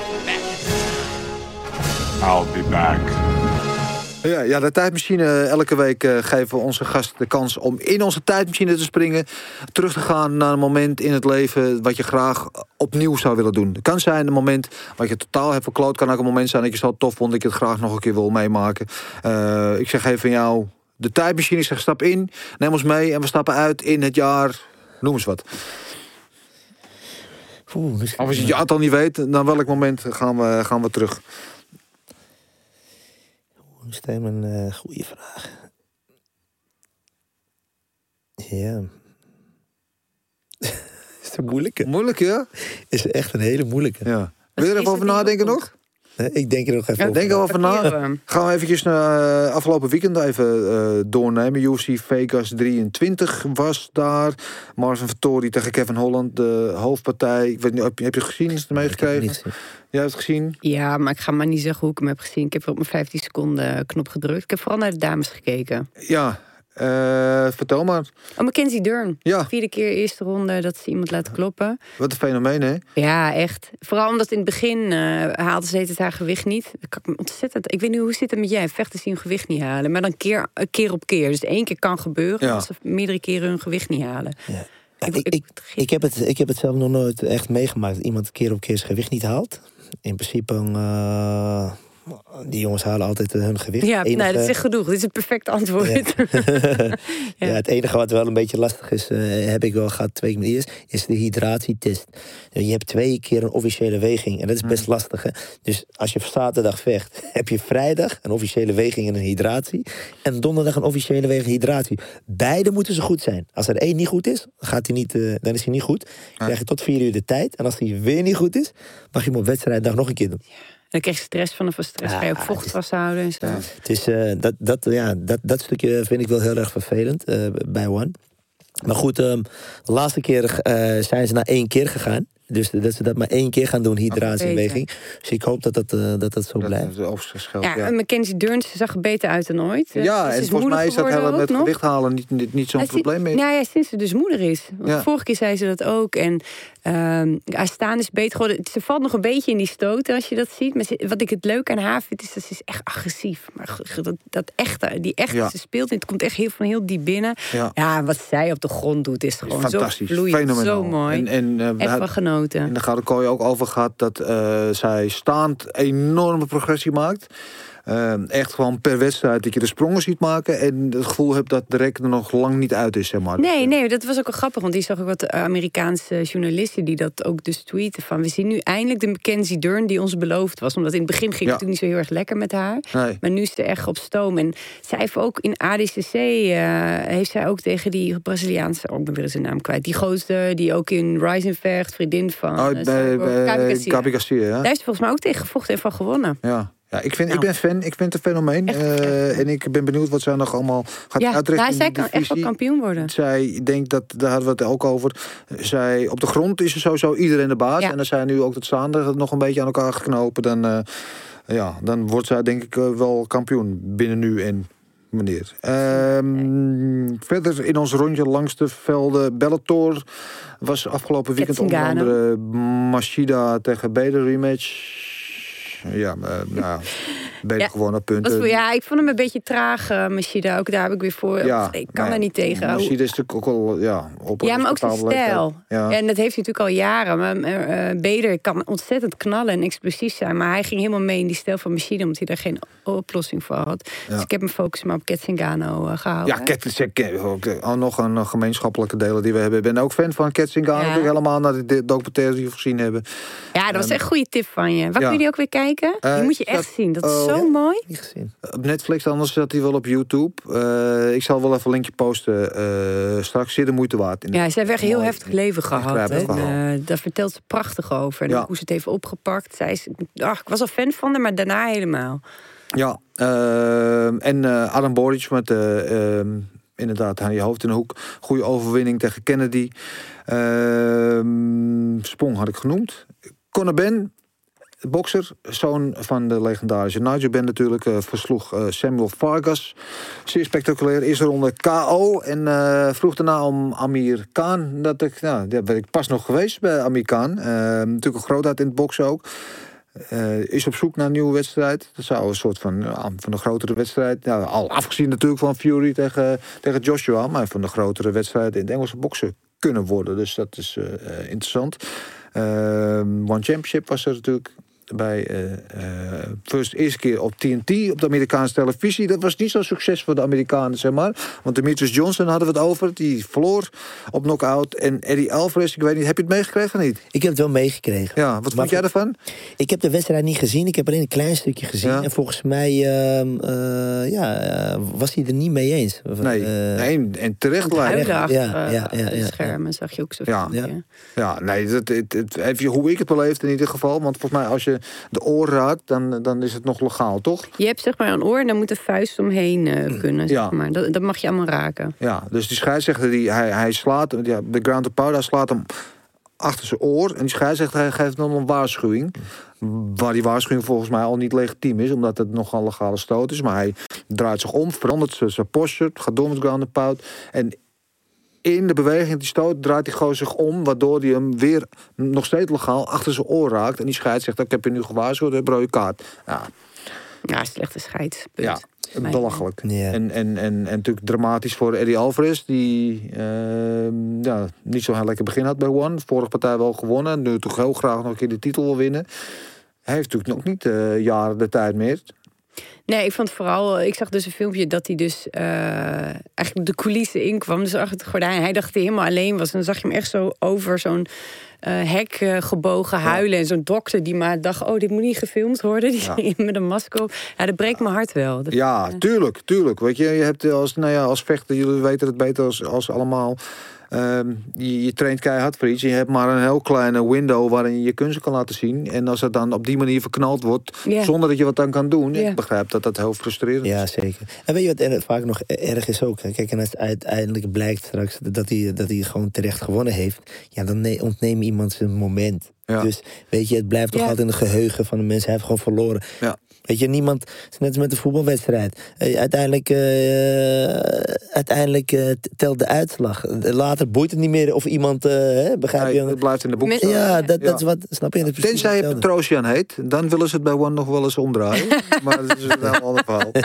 I'll be back. Ja, ja, de tijdmachine. Elke week eh, geven we onze gast de kans om in onze tijdmachine te springen. Terug te gaan naar een moment in het leven wat je graag opnieuw zou willen doen. Het kan zijn een moment wat je totaal hebt verkloot. kan ook een moment zijn dat je zo tof vond dat je het graag nog een keer wil meemaken. Eh, ik zeg even aan jou de tijdmachine. Ik zeg stap in, neem ons mee en we stappen uit in het jaar... Noem eens wat. Oeh, dus- Of als je het aantal niet weet, dan welk moment gaan we, gaan we terug? Stel me een eh, goede vraag. Ja. is een moeilijke. Moeilijk, ja? Is echt een hele moeilijke. Ja. Wil je er even over het nadenken nog? Ik denk er nog even Ja, over. Denk er over na. we. Gaan we eventjes naar eh, afgelopen weekend even eh, doornemen. UFC Vegas 23 was daar. Marvin Vettori tegen Kevin Holland, de hoofdpartij. Ik weet niet, heb je, heb je het gezien? Is het meegekregen? Jij hebt het gezien? Ja, maar ik ga maar niet zeggen hoe ik hem heb gezien. Ik heb op mijn 15 seconden knop gedrukt. Ik heb vooral naar de dames gekeken. Ja. Eh, vertel maar. Oh, Mackenzie Dern. Ja, Vierde keer eerste ronde dat ze iemand laten kloppen. wat een fenomeen, hè? Ja, echt. Vooral omdat in het begin eh, haalde ze het haar gewicht niet. Ik me ontzettend. Ik weet niet hoe zit het met jij. Vechten zien hun gewicht niet halen, maar dan keer, eh, keer op keer. Dus één keer kan gebeuren Ja. als ze meerdere keren hun gewicht niet halen. Ja. Ik- ik, ik- heb het, ik heb het zelf nog nooit echt meegemaakt. Dat iemand keer op keer zijn gewicht niet haalt. In principe, eh, die jongens halen altijd hun gewicht. Ja, Enige- nee, dat is genoeg. Dit is het perfecte antwoord. ja. het enige wat wel een beetje lastig is, eh, heb ik wel gehad twee keer eerst, is de hydratietest. Je hebt twee keer een officiële weging en dat is best lastig. Hè? Dus als je zaterdag vecht, heb je vrijdag een officiële weging en een hydratie. En donderdag een officiële weging en hydratie. Beide moeten ze goed zijn. Als er één niet goed is, gaat hij niet, eh, dan is hij niet goed. Dan krijg je tot vier uur de tijd. En als hij weer niet goed is, mag je hem op wedstrijddag nog een keer doen. Dan krijg je stress van. En van stress ga je ook vocht vasthouden en zo. Het is, eh, dat, dat, ja, dat, dat stukje vind ik wel heel erg vervelend eh, bij One. Maar goed, ehm, de laatste keer eh, zijn ze naar één keer gegaan. Dus dat ze dat maar één keer gaan doen, hydratie en beter. weging. Dus ik hoop dat dat, eh, dat, dat zo Dat blijft. geld, Ja, ja. en Mackenzie Dern ze zag er beter uit dan ooit. Ja, en volgens mij moeder is dat helemaal met nog. gewicht halen niet, niet, niet zo'n probleem meer. Nou ja, sinds ze dus moeder is. Want Ja. Vorige keer zei ze dat ook. En ehm haar staan is beter geworden. Ze valt nog een beetje in die stoten als je dat ziet. Maar ze- wat ik het leuk aan haar vind, is dat ze is echt agressief. Maar dat, dat echte, die echte, Ja. ze speelt en het komt echt heel van heel diep binnen. Ja. Wat zij op de grond doet is gewoon Fantastisch, zo vloeiend, fenomenaal. zo mooi. En, en, had- van En daar gaat de kooi ook over gehad dat eh, zij staand enorme progressie maakt. Eh, echt gewoon per wedstrijd dat je de sprongen ziet maken. En het gevoel hebt dat de rek er nog lang niet uit is, zeg maar. Nee, nee, dat was ook wel grappig. Want die zag ook wat Amerikaanse journalisten die dat ook dus tweeten. Van we zien nu eindelijk de Mackenzie Dern die ons beloofd was. Omdat in het begin ging Ja. het natuurlijk niet zo heel erg lekker met haar. Nee. Maar nu is ze echt op stoom. En zij heeft ook in ADCC, eh, heeft zij ook tegen die Braziliaanse, oh, ik ben weer zijn naam kwijt. Die gozer die ook in Rising vecht, vriendin van Oh, eh, bij, bij Garcia. Daar ze volgens mij ook tegen gevochten en van gewonnen. Ja. Ja, ik, vind, ik Nou. ben fan. Ik vind het een fenomeen. Eh, en ik ben benieuwd wat zij nog allemaal gaat Ja, uitrichten. nou, in zij kan echt wel kampioen worden. Zij denkt dat, daar hadden we het ook over. Zij, op de grond is er sowieso iedereen de baas. Ja. En als zij nu ook het staande nog een beetje aan elkaar geknopen, dan, eh, ja, dan wordt zij denk ik eh, wel kampioen binnen nu en meneer. Ehm, verder in ons rondje langs de velden. Bellator was afgelopen weekend onder andere Machida tegen Bader rematch. Ja, eh, nou, Ja, gewonnen Was, punten. voor- ja, ik vond hem een beetje traag, eh Machida. Ook daar heb ik weer voor. ik kan nou er niet tegen. Machida is natuurlijk ook wel ja, op Ja, maar ook zijn stijl. Ja. En dat heeft hij natuurlijk al jaren. Maar eh Beder kan ontzettend knallen en explosief zijn. Maar hij ging helemaal mee in die stijl van Machine... omdat hij daar geen oplossing voor had. Ja. Dus ik heb mijn focus maar op Ketsingano eh, gehouden. Ja, Ketsingano, ook eh, nog een eh, gemeenschappelijke delen die we hebben. Ik ben ook fan van Ketsingano. Ja. helemaal naar die de documentaire die we gezien hebben. Ja, dat was echt een goede tip van je. Waar ja. kun je die ook weer kijken? Eh, die moet je echt zien. Dat is oh, zo ja? mooi. Niet gezien. Op Netflix, anders zat hij wel op YouTube. Eh, ik zal wel even een linkje posten eh, straks. Zeer de moeite waard. Ja, ze heeft echt heel heftig leven gehad. En, eh, daar vertelt ze prachtig over. En Ja. hoe ze het heeft opgepakt. Zij is, ach, ik was al fan van haar, maar daarna helemaal. Ja, ehm, en eh, Adam Boric met eh, ehm, inderdaad aan je hoofd in de hoek. Goede overwinning tegen Kennedy. Ehm, Sprong had ik genoemd. Conor Ben, bokser, zoon van de legendarische Nigel Ben natuurlijk, eh, versloeg eh, Samuel Vargas. Zeer spectaculair. Eerste ronde KO. En eh, vroeg daarna om Amir Khan. Dat ik, nou, daar ben ik pas nog geweest bij Amir Khan. Natuurlijk een grootheid in het boksen ook. Is op zoek naar een nieuwe wedstrijd. Dat zou een soort van, van een grotere wedstrijd. Ja, al afgezien natuurlijk van Fury tegen, tegen Joshua. Maar van de grotere wedstrijd in het Engelse boksen kunnen worden. Dus dat is interessant. Ehm, One Championship was er natuurlijk bij eh eh, first eerste keer op TNT op de Amerikaanse televisie. Dat was niet zo'n succes voor de Amerikanen, zeg maar. Want Demetrius Johnson hadden we het over. Die verloor op knockout. En Eddie Alvarez, ik weet niet, heb je het meegekregen of niet? Ik heb het wel meegekregen. Ja, wat Maar vond jij ervan? Ik heb de wedstrijd niet gezien. Ik heb alleen een klein stukje gezien. Ja. En volgens mij ehm, eh, ja, eh, was hij er niet mee eens. Nee, eh, nee en terecht lijkt. Ja, eh, ja, ja, ja. schermen zag je ook zo Ja. Ja, nee, dat, het, het, even hoe ik het beleefd in ieder geval. Want volgens mij als je de oor raakt, dan, dan is het nog legaal, toch? Je hebt zeg maar een oor en daar moet een vuist omheen eh, kunnen. Zeg maar. dat, dat mag je allemaal raken. Ja, dus die scheidsrechter, die, hij, hij slaat, ja, de ground hij slaat hem achter zijn oor. En die scheidsrechter hij geeft dan een waarschuwing. Waar die waarschuwing volgens mij al niet legitiem is, omdat het nogal een legale stoot is. Maar hij draait zich om, verandert zijn, posture, gaat door met ground pound. En in de beweging die stoot draait hij gewoon zich om, waardoor hij hem weer nog steeds legaal achter zijn oor raakt. En die scheidsrechter, ik heb je nu gewaarschuwd, heb rode kaart. Ja, Ja, slechte scheids. Punt. ja, belachelijk. Ja. En, en, en, en natuurlijk dramatisch voor Eddie Alvarez, die ehm, ja, niet zo'n heel lekker begin had bij One. Vorige partij wel gewonnen, nu toch heel graag nog een keer de titel wil winnen. Hij heeft natuurlijk nog niet eh, jaren de tijd meer. Nee, ik vond vooral, ik zag dus een filmpje dat hij dus eh, eigenlijk de coulissen inkwam. Dus achter het gordijn. Hij dacht dat hij helemaal alleen was. En dan zag je hem echt zo over zo'n eh, hek eh, gebogen huilen. En zo'n dokter die maar dacht, oh, dit moet niet gefilmd worden. Die Ja. met een masker op. Ja, dat breekt mijn hart wel. Dat- Ja, tuurlijk, tuurlijk. Weet je, je hebt als, nou ja, als vechter, jullie weten het beter als, als allemaal. Ehm, je, je traint keihard voor iets. Je hebt maar een heel kleine window waarin je je kunsten kan laten zien. En als het dan op die manier verknald wordt, Ja. zonder dat je wat aan kan doen. Ja. Ik begrijp dat dat heel frustrerend Ja, is. zeker. En weet je wat er vaak nog erg is ook? hè? Kijk, en als het uiteindelijk blijkt straks dat hij, dat hij gewoon terecht gewonnen heeft... ja, dan ne- ontneem je iemand zijn moment. Ja. Dus weet je, het blijft toch Ja. altijd in het geheugen van de mensen. Hij heeft gewoon verloren. Ja. Weet je, niemand... Net als met de voetbalwedstrijd. Eh, uiteindelijk eh, uiteindelijk eh, telt de uitslag. Later boeit het niet meer of iemand... hè, begrijp Nee, je? het blijft in de boek ja, dat, Ja. dat is wat... Snap je? Tenzij je. Petrosian heet, dan willen ze het bij One nog wel eens omdraaien. maar dat is een heel ander verhaal.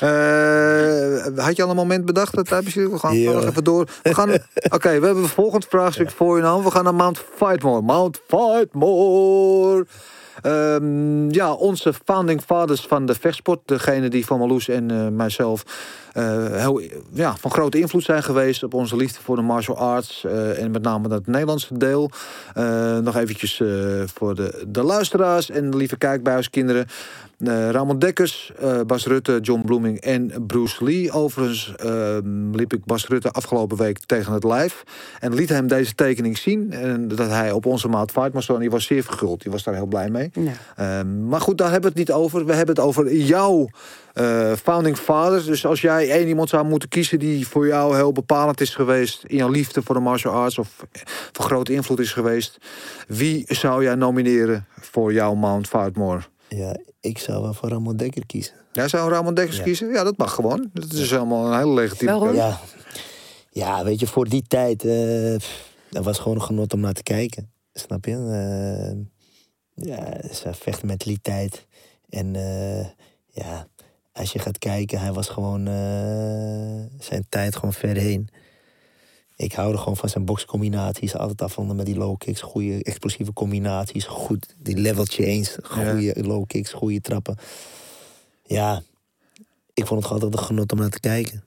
Eh, had je al een moment bedacht dat tijd We gaan nog even door. We gaan. Oké, we hebben een volgend vraagstuk voor je nou. We gaan naar Mount Fightmore. Mount Fightmore. Ehm, ja, onze founding fathers van de vechtsport. Degene die van Marloes en eh, mijzelf heel, ja, van grote invloed zijn geweest op onze liefde voor de martial arts. eh, en met name het Nederlandse deel. Eh, nog eventjes eh, voor de, de luisteraars en de lieve kijkbuiskinderen. Eh Ramon Dekkers, eh, Bas Rutte, John Bloeming en Bruce Lee. Overigens eh, liep ik Bas Rutte afgelopen week tegen het lijf. En liet hem deze tekening zien. En dat hij op onze maat fight moest. En die was zeer verguld. Die was daar heel blij mee. Ehm, maar goed, daar hebben we het niet over. We hebben het over jouw eh, founding fathers. Dus als jij één iemand zou moeten kiezen die voor jou heel bepalend is geweest in jouw liefde voor de martial arts of van grote invloed is geweest, wie zou jij nomineren voor jouw Mount Fartmore? Ja, ik zou wel voor Ramon Dekker kiezen. Jij zou Ramon Dekkers Ja. kiezen? Ja, dat mag gewoon. Dat is helemaal een hele legitieme Waarom? Ja. ja, weet je, voor die tijd... eh pff, dat was gewoon een genot om naar te kijken. Snap je? Eh, ja, zijn vechtmentaliteit. En eh, ja, als je gaat kijken, hij was gewoon eh, zijn tijd gewoon ver heen. Ik hou er gewoon van zijn boxcombinaties. Altijd afvonden met die low kicks. Goede explosieve combinaties. Goed, die leveltje eens. Goede low kicks, goede trappen. Ja, ik vond het altijd een genot om naar te kijken.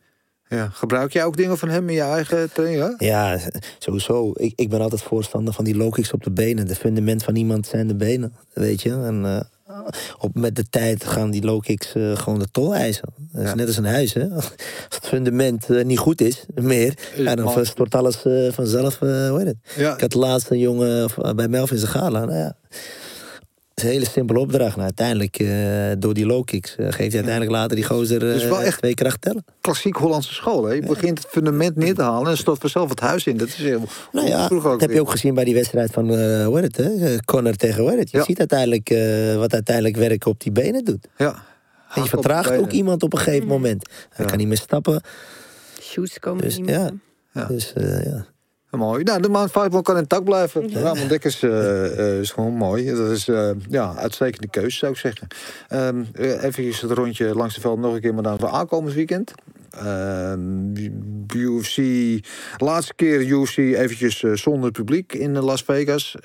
Ja. Gebruik jij ook dingen van hem in je eigen training? Ja? Ja, sowieso. Ik, ik ben altijd voorstander van die low kicks op de benen. De fundament van iemand zijn de benen, weet je. En eh, op, met de tijd gaan die low kicks eh, gewoon de tol eisen. Dat is Ja. net als een huis, hè. Als het fundament eh, niet goed is, meer, ja, dan stort alles eh, vanzelf, eh hoe heet het. Ja. Ik had laatst een jongen eh, bij Melvin zijn gala. Nou ja, is een hele simpele opdracht. Nou, uiteindelijk, eh, door die low kicks, eh, geeft hij uiteindelijk later die gozer Dus eh, wel echt- twee kracht tellen. Klassiek Hollandse school. Hè? Je begint het fundament neer te halen en stort vanzelf het huis in. Dat is heel Nou ja, vroeger dat heb je ook gezien bij die wedstrijd van uh, hoe heet het, hè? Connor tegen hoe heet het. Je Ja. ziet uiteindelijk wat uiteindelijk werken op die benen doet. Ja. En je vertraagt ook iemand op een gegeven moment. Hij kan niet meer stappen. Shoots komen Dus niet meer. ja. Ja. Dus eh, ja. Mooi. Nou, de Mount Five kan intact blijven. Ramon Dekkers eh, eh, is gewoon mooi. Dat is eh, ja, uitstekende keuze, zou ik zeggen. Ehm even het rondje langs de veld nog een keer, maar dan voor aankomend weekend. Ehm, UFC, laatste keer UFC eventjes zonder publiek in Las Vegas.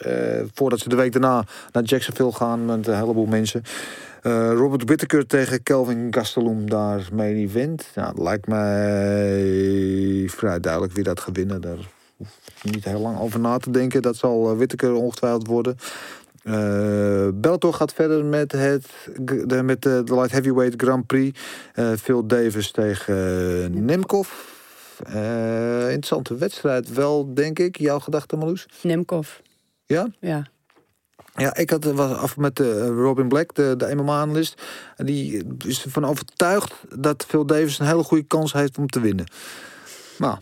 Voordat ze de week daarna naar Jacksonville gaan met een heleboel mensen. Robert Whittaker tegen Kelvin Gastelum daar main event. Nou, lijkt mij vrij duidelijk wie dat gaat winnen. Daar niet heel lang over na te denken. Dat zal eh, Whittaker ongetwijfeld worden. Eh Bellator gaat verder met, het, de, met de, de Light Heavyweight Grand Prix. Eh, Phil Davis tegen eh, Nemkov. Eh, interessante wedstrijd wel, denk ik. Jouw gedachte, Marloes? Nemkov. Ja? Ja. Ja, ik had, was af met eh, Robin Black, de, de MMA-analyst. En die is ervan overtuigd dat Phil Davis een hele goede kans heeft om te winnen. Nou,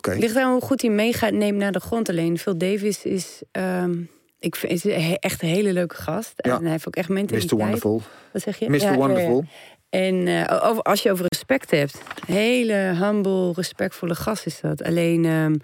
Het ligt aan hoe goed hij mee gaat neemt naar de grond. Alleen Phil Davis is, ehm, ik vind, is he- echt een hele leuke gast. Ja. En hij heeft ook echt mentaliteit. Mr. Wonderful. Wat zeg je? Mr. Ja, ja, ja. Wonderful. En eh, over, als je over respect hebt. Hele humble, respectvolle gast is dat. Alleen ehm,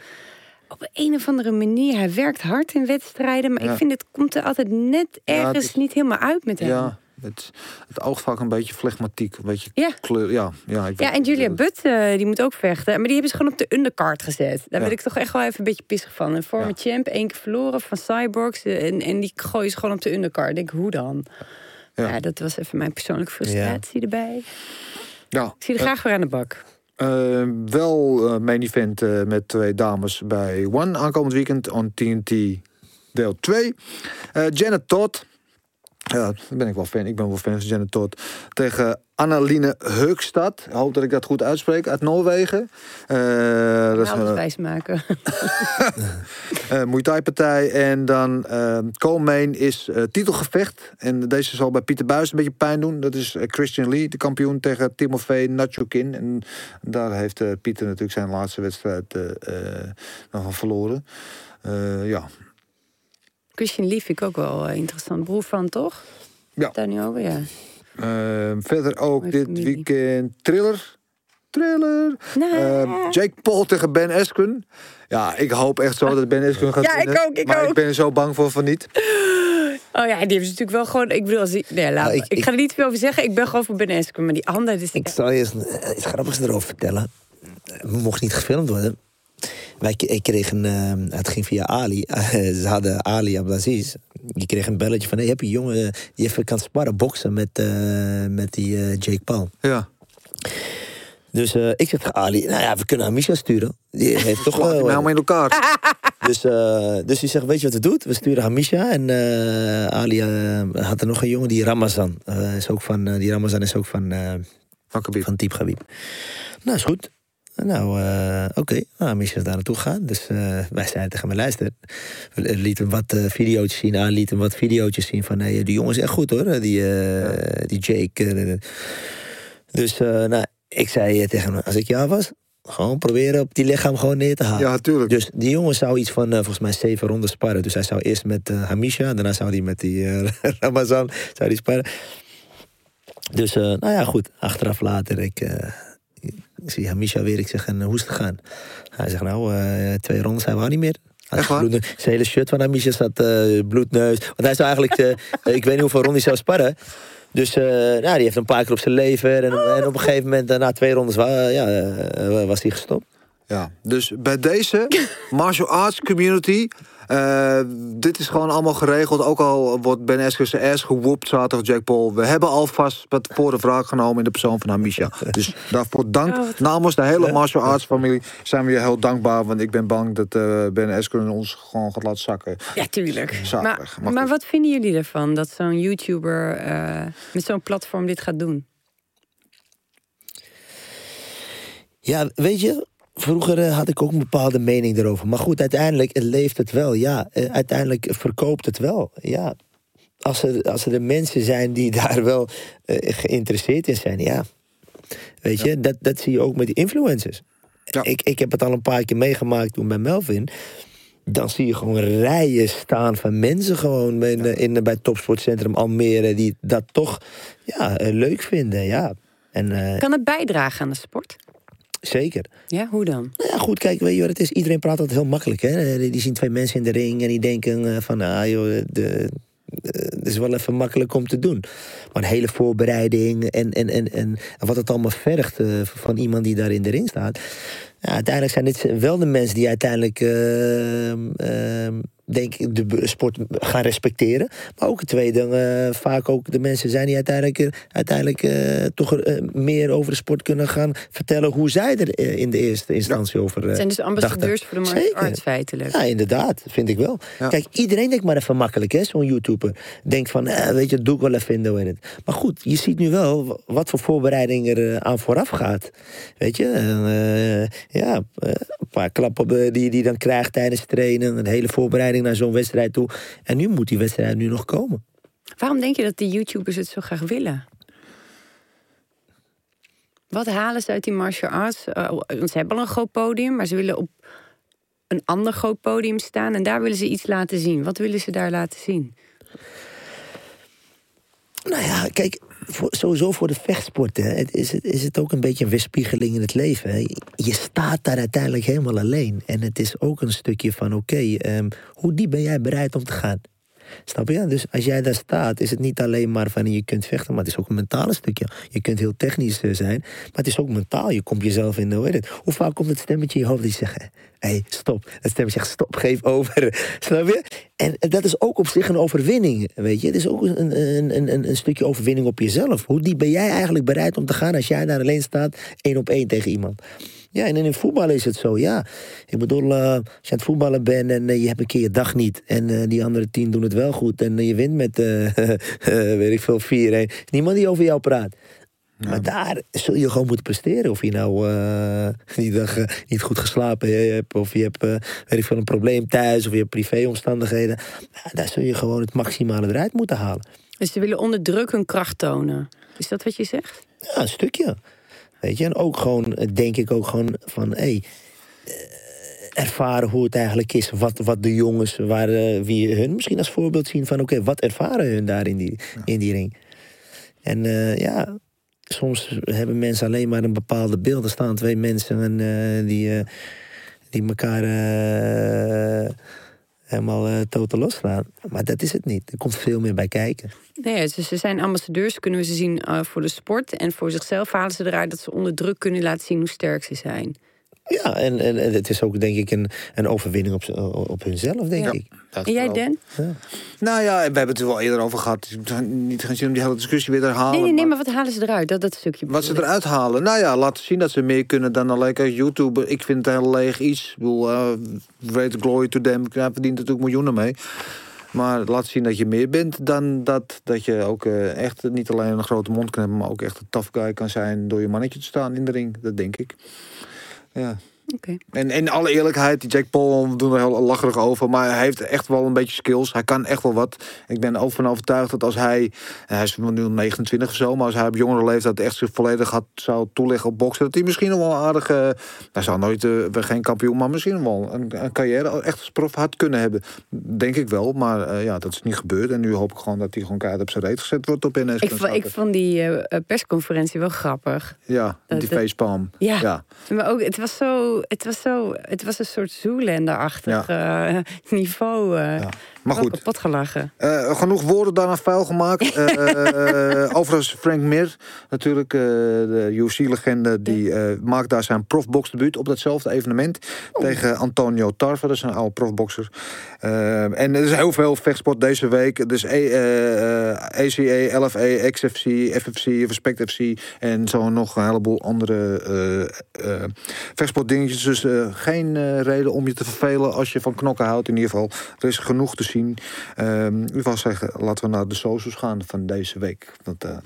op een of andere manier, hij werkt hard in wedstrijden. Maar Ja. ik vind het komt er altijd net Ja, ergens is- niet helemaal uit met hem. Ja, het, het oogvak een beetje flegmatiek. Een beetje Ja. kleur. Ja, ja, ik Ja, en Julia Butt, eh, die moet ook vechten. Maar die hebben ze gewoon op de undercard gezet. Daar Ja. ben ik toch echt wel even een beetje pissig van. Een former Ja. champ, één keer verloren van Cyborgs. eh, En, en die gooien ze gewoon op de undercard. Ik denk, hoe dan? Ja. Ja. dat was even mijn persoonlijke frustratie erbij. Ja, Ik zie er graag weer aan de bak. eh, wel eh main event eh, met twee dames bij One aankomend weekend on TNT deel 2. Eh, Janet Todd. Ja, daar ben ik wel fan. Ik ben wel fan van Janet Todd. Tegen Annaline Heukstad. Ik hoop dat ik dat goed uitspreek. Uit Noorwegen. Eh dat is Alles een wijs maken. eh Muay Thai partij. En dan co-main is titelgevecht. En deze zal bij Pieter Buis een beetje pijn doen. Dat is Christian Lee, de kampioen tegen Timofey Nachokin. En daar heeft Pieter natuurlijk zijn laatste wedstrijd nog van verloren. Ja. Christian Lee vind ik ook wel eh, interessant. Broer van, toch? Ja. Daar nu over, ja. Eh, verder ook dit familie. weekend Thriller. Thriller. Nou, Eh, Jake Paul tegen Ben Askren. Ja, ik hoop echt zo dat Ben Askren gaat Ja, ik winnen. ook, ik maar ik ben er zo bang voor van niet. Oh ja, die hebben ze natuurlijk wel gewoon... Ik bedoel, als die, nee, laat, Nou, ik, ik- ik ga er niet veel over zeggen. Ik ben gewoon voor Ben Askren. Maar die andere... Dus, Ik zal je eens eh, iets grappigs erover vertellen. Het mocht niet gefilmd worden. Wij, ik kreeg een, eh, het ging via Ali. Ze hadden Ali Abdelaziz. Die kreeg een belletje van, hey, heb je jongen die even kan sparren, boksen met, eh, met die eh, Jake Paul. Ja. Dus eh, ik zeg tegen Ali, nou ja, we kunnen Amisha sturen. Die heeft toch wel... me helemaal in elkaar. Dus, eh, dus die zegt, weet je wat we doen? We sturen Hamisha. En Ali had er nog een jongen, die Ramazan. Is ook van, die Ramazan is ook van, Van Khabib. van Gabib. Nou, is goed. Nou, eh, oké. Nou, Hamisha is daar naartoe gegaan. Dus eh, wij zeiden tegen hem, luister. We lieten hem wat eh video's zien. Ali liet hem wat video's zien van, hey, die jongen is echt goed hoor. Die, die Jake. dus, nou, ik zei tegen hem, als ik jou was... Gewoon proberen op die lichaam gewoon neer te halen. Ja, tuurlijk. Dus die jongen zou iets van, volgens mij, zeven ronden sparren. Dus hij zou eerst met eh, Hamisha, daarna zou hij met die eh, Ramazan zou die sparren. Dus, nou ja, goed. Achteraf later, ik, eh, ik zie Hamisha weer. Ik zeg, en, hoe is het gegaan? Hij zegt, nou, eh, twee rondes zijn we al niet meer. Hij Echt waar? Zijn hele shirt van Hamisha zat eh, bloedneus. Want hij zou eigenlijk, eh, ik weet niet hoeveel rondes hij zou sparren. Dus eh, nou, die heeft een paar keer op zijn lever. En, en op een gegeven moment, eh, na twee rondes, ja, eh, was hij gestopt. Ja, dus bij deze martial arts community. eh, dit is gewoon allemaal geregeld. Ook al wordt Ben Askers zijn ass gewoept zaterdag Jack Paul. We hebben alvast wat voor de vraag genomen in de persoon van Hamisha. Dus daarvoor dank. Oh, Namens de hele martial arts familie zijn we je heel dankbaar. Want ik ben bang dat eh, Ben Askers ons gewoon gaat laten zakken. Ja, tuurlijk. Maar, maar wat vinden jullie ervan dat zo'n YouTuber eh, met zo'n platform dit gaat doen? Ja, weet je, vroeger eh, had ik ook een bepaalde mening erover. Maar goed, uiteindelijk eh, leeft het wel. Ja, Eh, uiteindelijk verkoopt het wel. Ja, als er, als er de mensen zijn die daar wel eh, geïnteresseerd in zijn, ja. Weet je, dat, dat zie je ook met die influencers. Ja. Ik, ik heb het al een paar keer meegemaakt toen bij Melvin. Dan zie je gewoon rijen staan van mensen gewoon in, in, bij het topsportcentrum Almere... die dat toch ja, leuk vinden, ja. En eh, Kan het bijdragen aan de sport? Zeker. Ja, hoe dan? Nou ja, goed, kijk, weet je wat het is? Iedereen praat altijd heel makkelijk, hè? Eh, Die zien twee mensen in de ring en die denken eh, van, ah joh, de, de- het is wel even makkelijk om te doen. Maar een hele voorbereiding en, en, en, en wat het allemaal vergt eh, van iemand die daar in de ring staat. Ja, uiteindelijk zijn dit wel de mensen die uiteindelijk, ehm, ehm, denk ik, de sport gaan respecteren. Maar ook het tweede, eh, vaak ook de mensen zijn die uiteindelijk, eh, uiteindelijk eh, toch meer over de sport kunnen gaan vertellen hoe zij er in de eerste instantie over Het zijn dus ambassadeurs dachten. voor de martial Zeker. arts feitelijk. Ja, inderdaad, vind ik wel. Ja. Kijk, iedereen denkt maar even makkelijk, hè, zo'n YouTuber. Denkt van, eh, weet je, dat doe ik wel even in de het. Maar goed, je ziet nu wel wa- wat voor voorbereiding er aan vooraf gaat. Weet je, eh, ja, een paar klappen die je die dan krijgt tijdens trainen. Een hele voorbereiding naar zo'n wedstrijd toe. En nu moet die wedstrijd nu nog komen. Waarom denk je dat de YouTubers het zo graag willen? Wat halen ze uit die martial arts? Eh, want ze hebben al een groot podium, maar ze willen op een ander groot podium staan en daar willen ze iets laten zien. Wat willen ze daar laten zien? Nou ja, kijk, voor, sowieso voor de vechtsporten het is, het, is het ook een beetje een weerspiegeling in het leven. Hè. Je staat daar uiteindelijk helemaal alleen. En het is ook een stukje van, oké, ehm, hoe diep ben jij bereid om te gaan? Snap je? Dus als jij daar staat, is het niet alleen maar van je kunt vechten, maar het is ook een mentale stukje. Je kunt heel technisch eh, zijn, maar het is ook mentaal. Je komt jezelf in, hoe heet het? Hoe vaak komt het stemmetje in je hoofd die zegt, hé, hey, stop. Het stemmetje zegt, stop, geef over. Snap je? En dat is ook op zich een overwinning, weet je. Het is ook een, een, een, een, een stukje overwinning op jezelf. Hoe diep ben jij eigenlijk bereid om te gaan als jij daar alleen staat, één op één tegen iemand? Ja, en in voetbal is het zo, ja. Ik bedoel, eh, als je aan het voetballen bent en eh, je hebt een keer je dag niet... en eh, die andere tien doen het wel goed en je wint met, eh, weet ik veel, 4-1... is niemand die over jou praat. Maar daar zul je gewoon moeten presteren. Of je nou eh, die dag niet goed geslapen hebt... of je hebt, weet ik veel, een probleem thuis... of je hebt privéomstandigheden. Daar zul je gewoon het maximale eruit moeten halen. Dus ze willen onder druk hun kracht tonen. Is dat wat je zegt? Ja, een stukje. Weet je, en ook gewoon, eh, denk ik ook gewoon van, hé, hey, eh, ervaren hoe het eigenlijk is. Wat, wat de jongens, waar, eh, wie hun misschien als voorbeeld zien van, oké, wat ervaren hun daar in die, in die ring? En ja, soms hebben mensen alleen maar een bepaalde beeld. Er staan twee mensen en, die, die elkaar helemaal eh totaal losslaan. Maar dat is het niet. Er komt veel meer bij kijken. Nee, dus ze zijn ambassadeurs, kunnen we ze zien eh, voor de sport. En voor zichzelf halen ze eruit dat ze onder druk kunnen laten zien hoe sterk ze zijn. Ja, en, en, en het is ook denk ik een, een overwinning op, op hunzelf, denk Ja. ik. Dat En jij, wel. Dan? Nou ja, we hebben het er wel eerder over gehad. Ik heb niet geen zin om die hele discussie weer te herhalen. Nee, nee, nee, maar- maar wat halen ze eruit? Dat, dat stukje. Wat ze eruit halen? Nou ja, laten zien dat ze meer kunnen dan alleen kijken YouTube. Ik vind het een heel leeg iets. Ik bedoel, eh great glory to them. Hij verdient natuurlijk miljoenen mee. Maar laat zien dat je meer bent dan dat, dat je ook eh, echt niet alleen een grote mond kan hebben... maar ook echt een tough guy kan zijn door je mannetje te staan in de ring. Dat denk ik. Ja. En in alle eerlijkheid, die Jack Paul we doen er heel lacherig over. Maar hij heeft echt wel een beetje skills. Hij kan echt wel wat. Ik ben ook van overtuigd dat als hij. Hij is nu 29 of zo. Maar als hij op jongere leeftijd echt zich volledig had, zou toeleggen op boksen. Dat hij misschien nog wel een aardige. Hij zou nooit eh, geen kampioen, maar misschien wel een, een carrière echt als prof had kunnen hebben. Denk ik wel. Maar eh, ja, dat is niet gebeurd. En nu hoop ik gewoon dat hij gewoon keihard op zijn reet gezet wordt op NS. Ik, ik vond die eh, persconferentie wel grappig. Ja, dat- die facepalm. Ja. ja. Maar ook, het was zo, het was zo, het was een soort Zoolander-achtig eh, niveau. eh Ja. Maar goed. gelachen. Eh, genoeg woorden daarna vuil gemaakt. Eh, eh, overigens, Frank Mir, natuurlijk de UFC-legende, die maakt daar zijn profboxdebuut op datzelfde evenement tegen Antonio Tarver, dat is een oude profboxer. En er is heel veel vechtsport deze week. Dus E- ACA, LFA, XFC, FFC, Respect FC en zo nog een heleboel andere vechtsportdingetjes. Dus geen reden om je te vervelen als je van knokken houdt. In ieder geval, er is genoeg te zien. Ehm ik wil zeggen, laten we naar de socials gaan van deze week. Want, eh,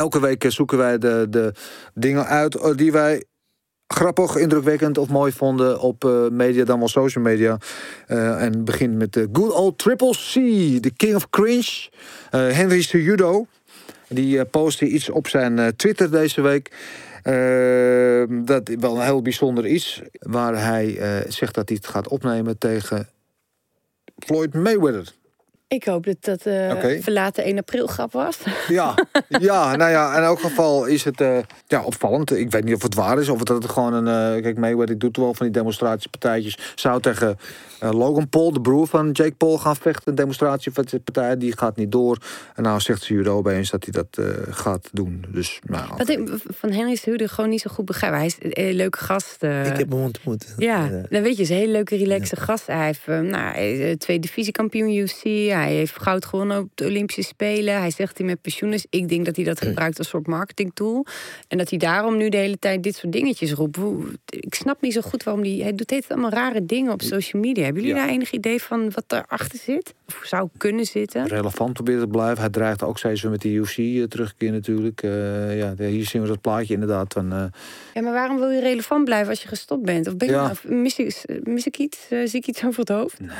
elke week eh, zoeken wij de, de dingen uit eh, die wij grappig, indrukwekkend of mooi vonden op media, dan wel social media. En begin met de good old Triple C, de king of cringe, eh, Henry Cejudo. Die postte iets op zijn Twitter deze week. Eh, dat wel een heel bijzonder iets. Waar hij zegt dat hij het gaat opnemen tegen Floyd Mayweather. Ik hoop dat dat eh verlaten 1 april grap was. Ja, ja, nou ja, in elk geval is het eh, ja, opvallend. Ik weet niet of het waar is, of dat het gewoon een... eh, kijk, Mayweather doet wel van die demonstratiepartijtjes. Zou tegen Logan Paul, de broer van Jake Paul, gaan vechten. Een demonstratiepartij, die gaat niet door. En nou zegt ze judo opeens dat hij dat eh, gaat doen. Dus, nou, Wat ik van Henry Hude gewoon niet zo goed begrijp. Hij is een hele leuke gast. Ik heb hem ontmoet. Ja, dan weet je, is een hele leuke, relaxe gast. Hij heeft nou, twee divisiekampioen UFC. Hij heeft goud gewonnen op de Olympische Spelen. Hij zegt dat hij met pensioen is. Ik denk dat hij dat gebruikt als soort marketingtool. En dat hij daarom nu de hele tijd dit soort dingetjes roept. Ik snap niet zo goed waarom hij... Hij doet allemaal rare dingen op social media. Hebben jullie Ja. daar enig idee van wat erachter zit? Of zou kunnen zitten? relevant proberen te blijven. Hij dreigt ook steeds weer met de UFC eh, terugkeer natuurlijk. Eh, ja, hier zien we dat plaatje inderdaad van... eh, Ja, maar waarom wil je relevant blijven als je gestopt bent? Of ben je, Ja. of mis, ik, mis ik iets? Zie ik iets over het hoofd? Nee.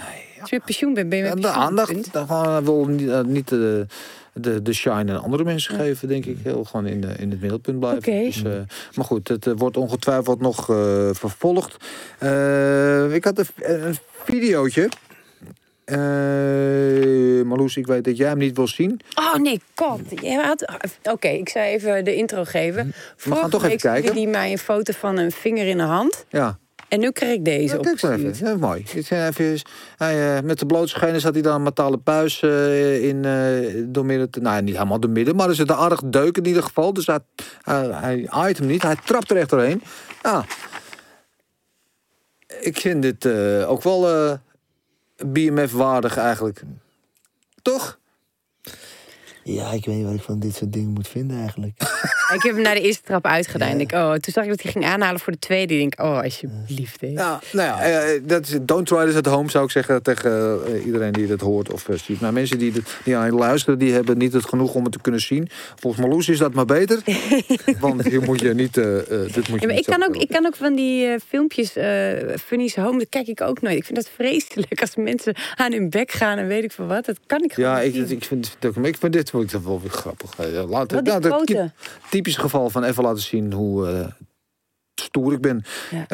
Als je met pensioen bent, ben je met Ja, de aandacht. Dan wil niet, niet de, de, de shine aan andere mensen geven, denk ik. Heel gewoon in, de, in het middelpunt blijven. Oké. Dus, eh, maar goed, het wordt ongetwijfeld nog eh, vervolgd. Eh, ik had een, een videootje. Eh Marloes, ik weet dat jij hem niet wil zien. Oh nee, god. Jij had- Oké, ik zou even de intro geven. Vorige gaan toch even kijken. die mij een foto van een vinger in de hand. Ja, En nu krijg ik deze ja kijk even. Ja, mooi. Even, hij, eh, met de blote schenen zat hij dan een metalen buis eh, in eh door midden. te- Nou, niet helemaal door midden, maar er zit een aardig deuk in ieder geval. Dus hij, hij, aait hem niet. Hij trapt er echt doorheen. Ja. Ik vind dit ook wel BMF-waardig eigenlijk. Toch? Ja, ik weet niet wat ik van dit soort dingen moet vinden eigenlijk. Ik heb hem naar de eerste trap uitgedaan. En ik, oh, toen zag ik dat hij ging aanhalen voor de tweede. Ik denk, oh, alsjeblieft. hè. Ja, nou ja, eh, dat is, don't try this at home, zou ik zeggen tegen eh, iedereen die dit hoort of eh, ziet. Maar mensen die, dit, die aan het luisteren, die hebben niet het genoeg om het te kunnen zien. Volgens Marloes is dat maar beter. want hier moet je niet, eh, eh, dit moet je Ja, maar niet ik kan, ook, ik kan ook van die eh, filmpjes, eh Funny's Home, dat kijk ik ook nooit. Ik vind dat vreselijk als mensen aan hun bek gaan en weet ik veel wat. Dat kan ik gewoon Ja, niet ik, ik, vind, ik vind dit wel wel weer grappig. Eh, Laat, Wat nou, dat- typisch geval van even laten zien hoe eh, stoer ik ben. Ja.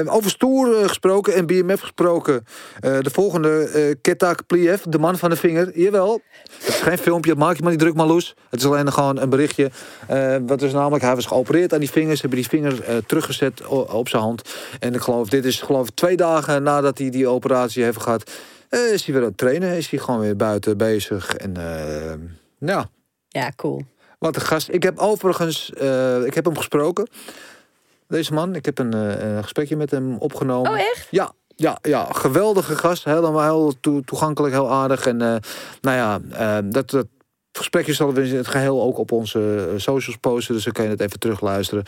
Eh, over stoer gesproken en BMF gesproken. de volgende, eh Ketak Pliev, de man van de vinger. Jawel, het is geen filmpje, maak je maar niet druk, Marloes. Het is alleen gewoon een berichtje. Wat is namelijk, hij was geopereerd aan die vingers. Hebben die vinger teruggezet op zijn hand. En ik geloof, dit is geloof ik twee dagen nadat hij die operatie heeft gehad. eh, is hij weer aan het trainen, is hij gewoon weer buiten bezig. En eh, ja, cool. wat een gast. Ik heb overigens, eh, ik heb hem gesproken. deze man. Ik heb een, eh, een gesprekje met hem opgenomen. Oh, echt? Ja, ja, ja, geweldige gast. Helemaal heel toe- toegankelijk, heel aardig. En eh, nou ja, dat, dat gesprekje zullen we in het geheel ook op onze eh, socials posten. Dus dan kan je het even terugluisteren.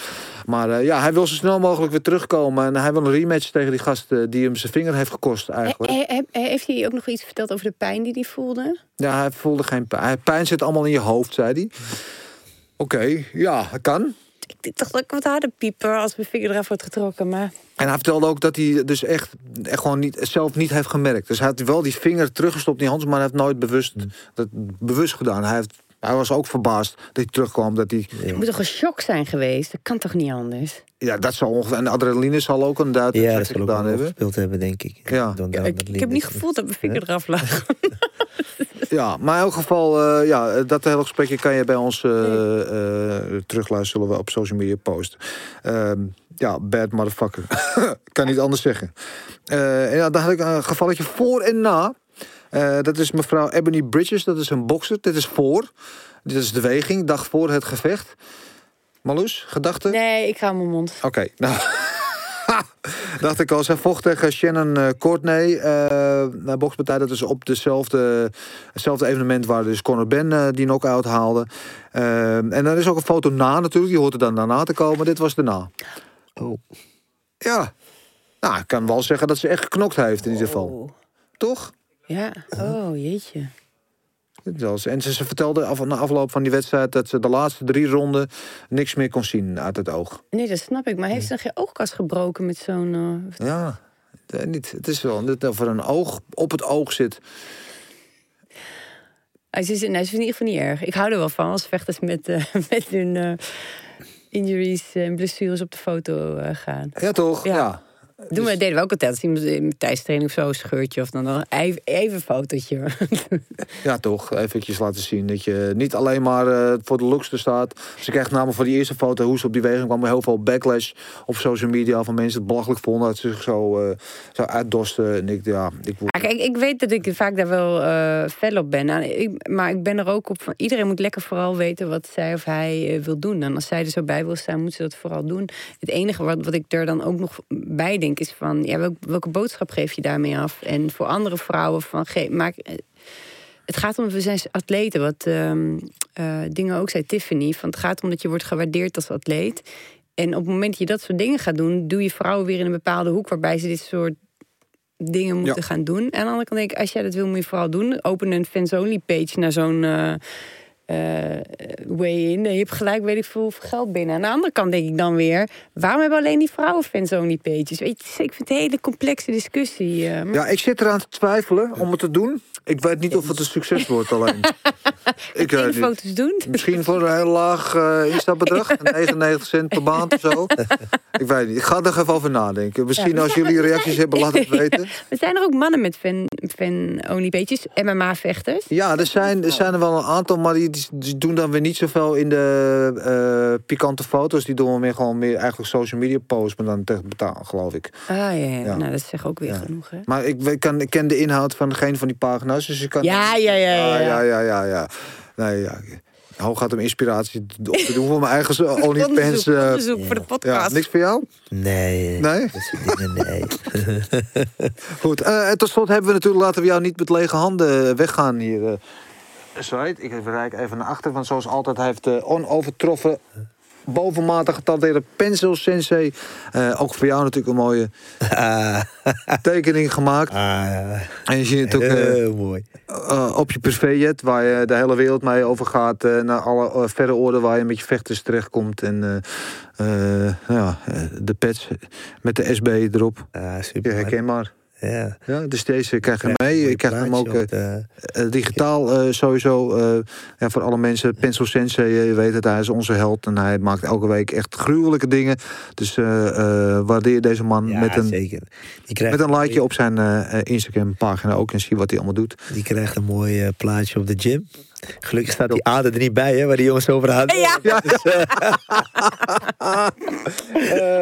Maar eh, ja, hij wil zo snel mogelijk weer terugkomen. En hij wil een rematch tegen die gast eh, die hem zijn vinger heeft gekost eigenlijk. He- he- he- heeft hij ook nog iets verteld over de pijn die hij voelde? Ja, hij voelde geen pijn. Pijn zit allemaal in je hoofd, zei hij. Oké, ja, dat kan. Ik dacht dat ik wat harder pieper als mijn vinger eraf wordt getrokken. Maar En hij vertelde ook dat hij dus echt, echt gewoon niet, zelf niet heeft gemerkt. Dus hij had wel die vinger teruggestopt in die hand, maar hij heeft nooit bewust, dat, bewust gedaan. Hij, heeft, hij was ook verbaasd dat hij terugkwam. Dat hij, het moet toch een shock zijn geweest? Dat kan toch niet anders? ja, dat zal ongeveer. En de adrenaline zal ook een duidelijk Ja, dat zal gedaan hebben. gespeeld hebben, denk ik. Ja. Dan, Ja, dan ik, heb niet gevoeld dat mijn vinger eraf lag. Ja, maar in elk geval, eh, ja, dat hele gesprekje kan je bij ons eh, eh, terugluisteren. Zullen we op social media posten. Ehm, ja, bad motherfucker. kan niet anders zeggen. Eh, en ja, dan had ik een gevalletje voor en na. Eh, dat is mevrouw Ebony Bridges, dat is een bokser. Dit is voor. Dit is de weging, dag voor het gevecht. Marloes, gedachten? Nee, ik ga mijn mond. Oké, nou. Dacht ik al, zij vocht tegen Shannon eh, Courtney. eh naar bokspartij, dat is op dezelfde, hetzelfde evenement waar dus Conor Ben die knock-out haalde. En er is ook een foto na natuurlijk, die hoort er dan daarna te komen. Dit was daarna. Oh. Ja, nou, ik kan wel zeggen dat ze echt geknokt heeft in ieder geval. Oh. Toch? Ja, oh jeetje. En ze, ze vertelde af, na afloop van die wedstrijd dat ze de laatste drie ronden niks meer kon zien uit het oog. Nee, dat snap ik. Maar heeft ze nog geen oogkast gebroken met zo'n... eh, Ja, eh, niet. Het is wel dat er een oog op het oog zit. Hij is, nee, ze is in ieder geval niet erg. Ik hou er wel van als vechters met, eh, met hun injuries en blessures op de foto gaan. Ja, toch? Ja. Ja. Doen we, deden we ook altijd. Als iemand in tijdstraining of zo, een scheurtje of dan, dan even, even een fotootje. Ja, toch. Eventjes laten zien dat je niet alleen maar eh, voor de looks er staat. Ze krijgt namelijk voor die eerste foto hoe ze op die weging kwam... heel veel backlash op social media van mensen het belachelijk vonden... dat ze zich zo, eh, zo uitdorsten. En ik, ja, ik word... Kijk, ik weet dat ik vaak daar wel eh fel op ben. Nou, ik, maar ik ben er ook op van... Iedereen moet lekker vooral weten wat zij of hij wil doen. En als zij er zo bij wil staan, moet ze dat vooral doen. Het enige wat, wat ik er dan ook nog bij denk is van... Ja, welk- welke boodschap geef je daarmee af? En voor andere vrouwen van... Ge, maak, eh, het gaat om, we zijn atleten, wat ehm, eh, dingen ook zei Tiffany. Van het gaat om dat je wordt gewaardeerd als atleet. En op het moment dat je dat soort dingen gaat doen, doe je vrouwen weer in een bepaalde hoek waarbij ze dit soort dingen moeten Ja. gaan doen. En aan de andere kant denk ik, als jij dat wil, moet je vooral doen. Open een fans only page naar zo'n eh, way in. Je hebt gelijk, weet ik veel, hoeveel geld binnen. Aan de andere kant denk ik dan weer, waarom hebben alleen die vrouwen fans only pages? Weet je, ik vind het een hele complexe discussie. eh, maar- Ja, ik zit eraan te twijfelen om het te doen. Ik weet niet of het een succes wordt alleen. ik weet niet. foto's doen. Misschien voor een heel laag eh instapbedrag. 99 cent per maand of zo. ik weet niet. Ik ga er even over nadenken. Misschien Ja. als jullie reacties hebben, laat het weten. Er zijn er ook mannen met fan, fan only pages, MMA-vechters. Ja, er zijn, er zijn er wel een aantal, maar die, die doen dan weer niet zoveel in de eh, pikante foto's. Die doen we meer gewoon meer eigenlijk social media posts, maar dan tegen betaal, geloof ik. Ah ja, ja. Ja. nou dat zegt ook weer Ja. genoeg. Hè? Maar ik, kan, ik ken de inhoud van geen van die pagina's, dus ik kan... Ja, ja, ja, ja, Ah, ja. ja, ja, ja, ja. Nee, ja. Hoog gaat om inspiratie op te doen voor mijn eigen OnlyFans. Onderzoek, eh onderzoek voor de ja, podcast. niks voor jou? Nee. Nee? Nee. Goed, eh, en tot slot hebben we natuurlijk, laten we jou niet met lege handen weggaan hier. Eh. Sorry, ik rijk even naar achter, want zoals altijd hij heeft de onovertroffen, bovenmatig getalenteerde Pencil Sensei. eh, ook voor jou natuurlijk een mooie tekening gemaakt. ah, En je ziet het ook eh, heel mooi. eh, op je privéjet, waar je de hele wereld mee over gaat. eh, naar alle eh, verre oorden waar je met je vechters terechtkomt. En eh, eh, ja, eh, de pets met de SB erop. Ah, Ja, super. herkenbaar. Ja. Ja, dus deze krijg je mee. Ik krijg hem ook eh, op eh, digitaal eh, sowieso. ja, voor alle mensen. Pencil Sensei, je weet het, hij is onze held. En hij maakt elke week echt gruwelijke dingen. Dus waardeer deze man ja, met, een, zeker. Die krijgt, met een likeje op zijn Instagram pagina ook. En zie wat hij allemaal doet. die krijgt een mooi plaatje op de gym. Gelukkig staat die ader er niet bij, hè, waar die jongens over hadden. Ja, Ja,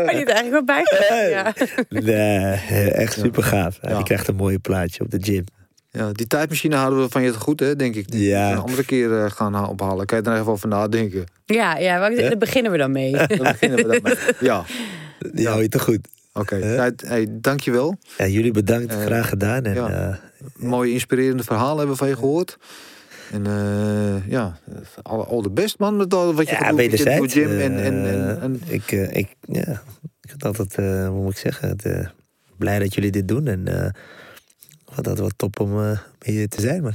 maar die is eigenlijk wel bij. Ja. Nee, echt super gaaf. Ja. Die krijgt een mooi plaatje op de gym. ja, die tijdmachine houden we van je te goed, hè, denk ik. Die Ja. een andere keer eh, gaan ha- ophalen. Kan je er even over nadenken? Ja, ja, waar- daar beginnen we dan mee. Dan beginnen we daarmee. Ja. Die hou je te goed. Oké, Hè? ja, hey, dankjewel. Ja, jullie bedankt. Eh, Graag gedaan. En, ja. eh, Mooie inspirerende verhalen hebben we van je gehoord. En eh, ja, al, al de best man met al wat je ja, nieuwe wederzijds. gym. En, en, en, en- ik, eh, ik, ja, ik vind altijd, eh, hoe moet ik zeggen, het, eh, blij dat jullie dit doen. En eh wat dat wat top om hier te zijn, man.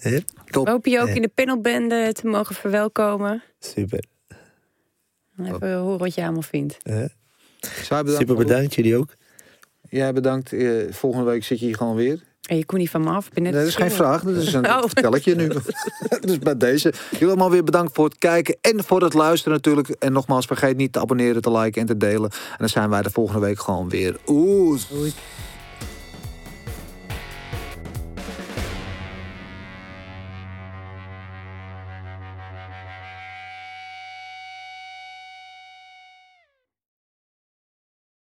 Ja, top. Hopen je ook in de panelbende te mogen verwelkomen. super. Even horen wat je allemaal vindt. Super bedankt, jullie ook. Jij bedankt. Volgende week zit je hier gewoon weer. En je kon niet van me af. Ik ben net Nee, dat is geen vraag. Dat is een Oh. vertelletje nu. dus bij deze. Jullie allemaal weer bedankt voor het kijken en voor het luisteren natuurlijk. En nogmaals, vergeet niet te abonneren, te liken en te delen. En dan zijn wij de volgende week gewoon weer. Oeh.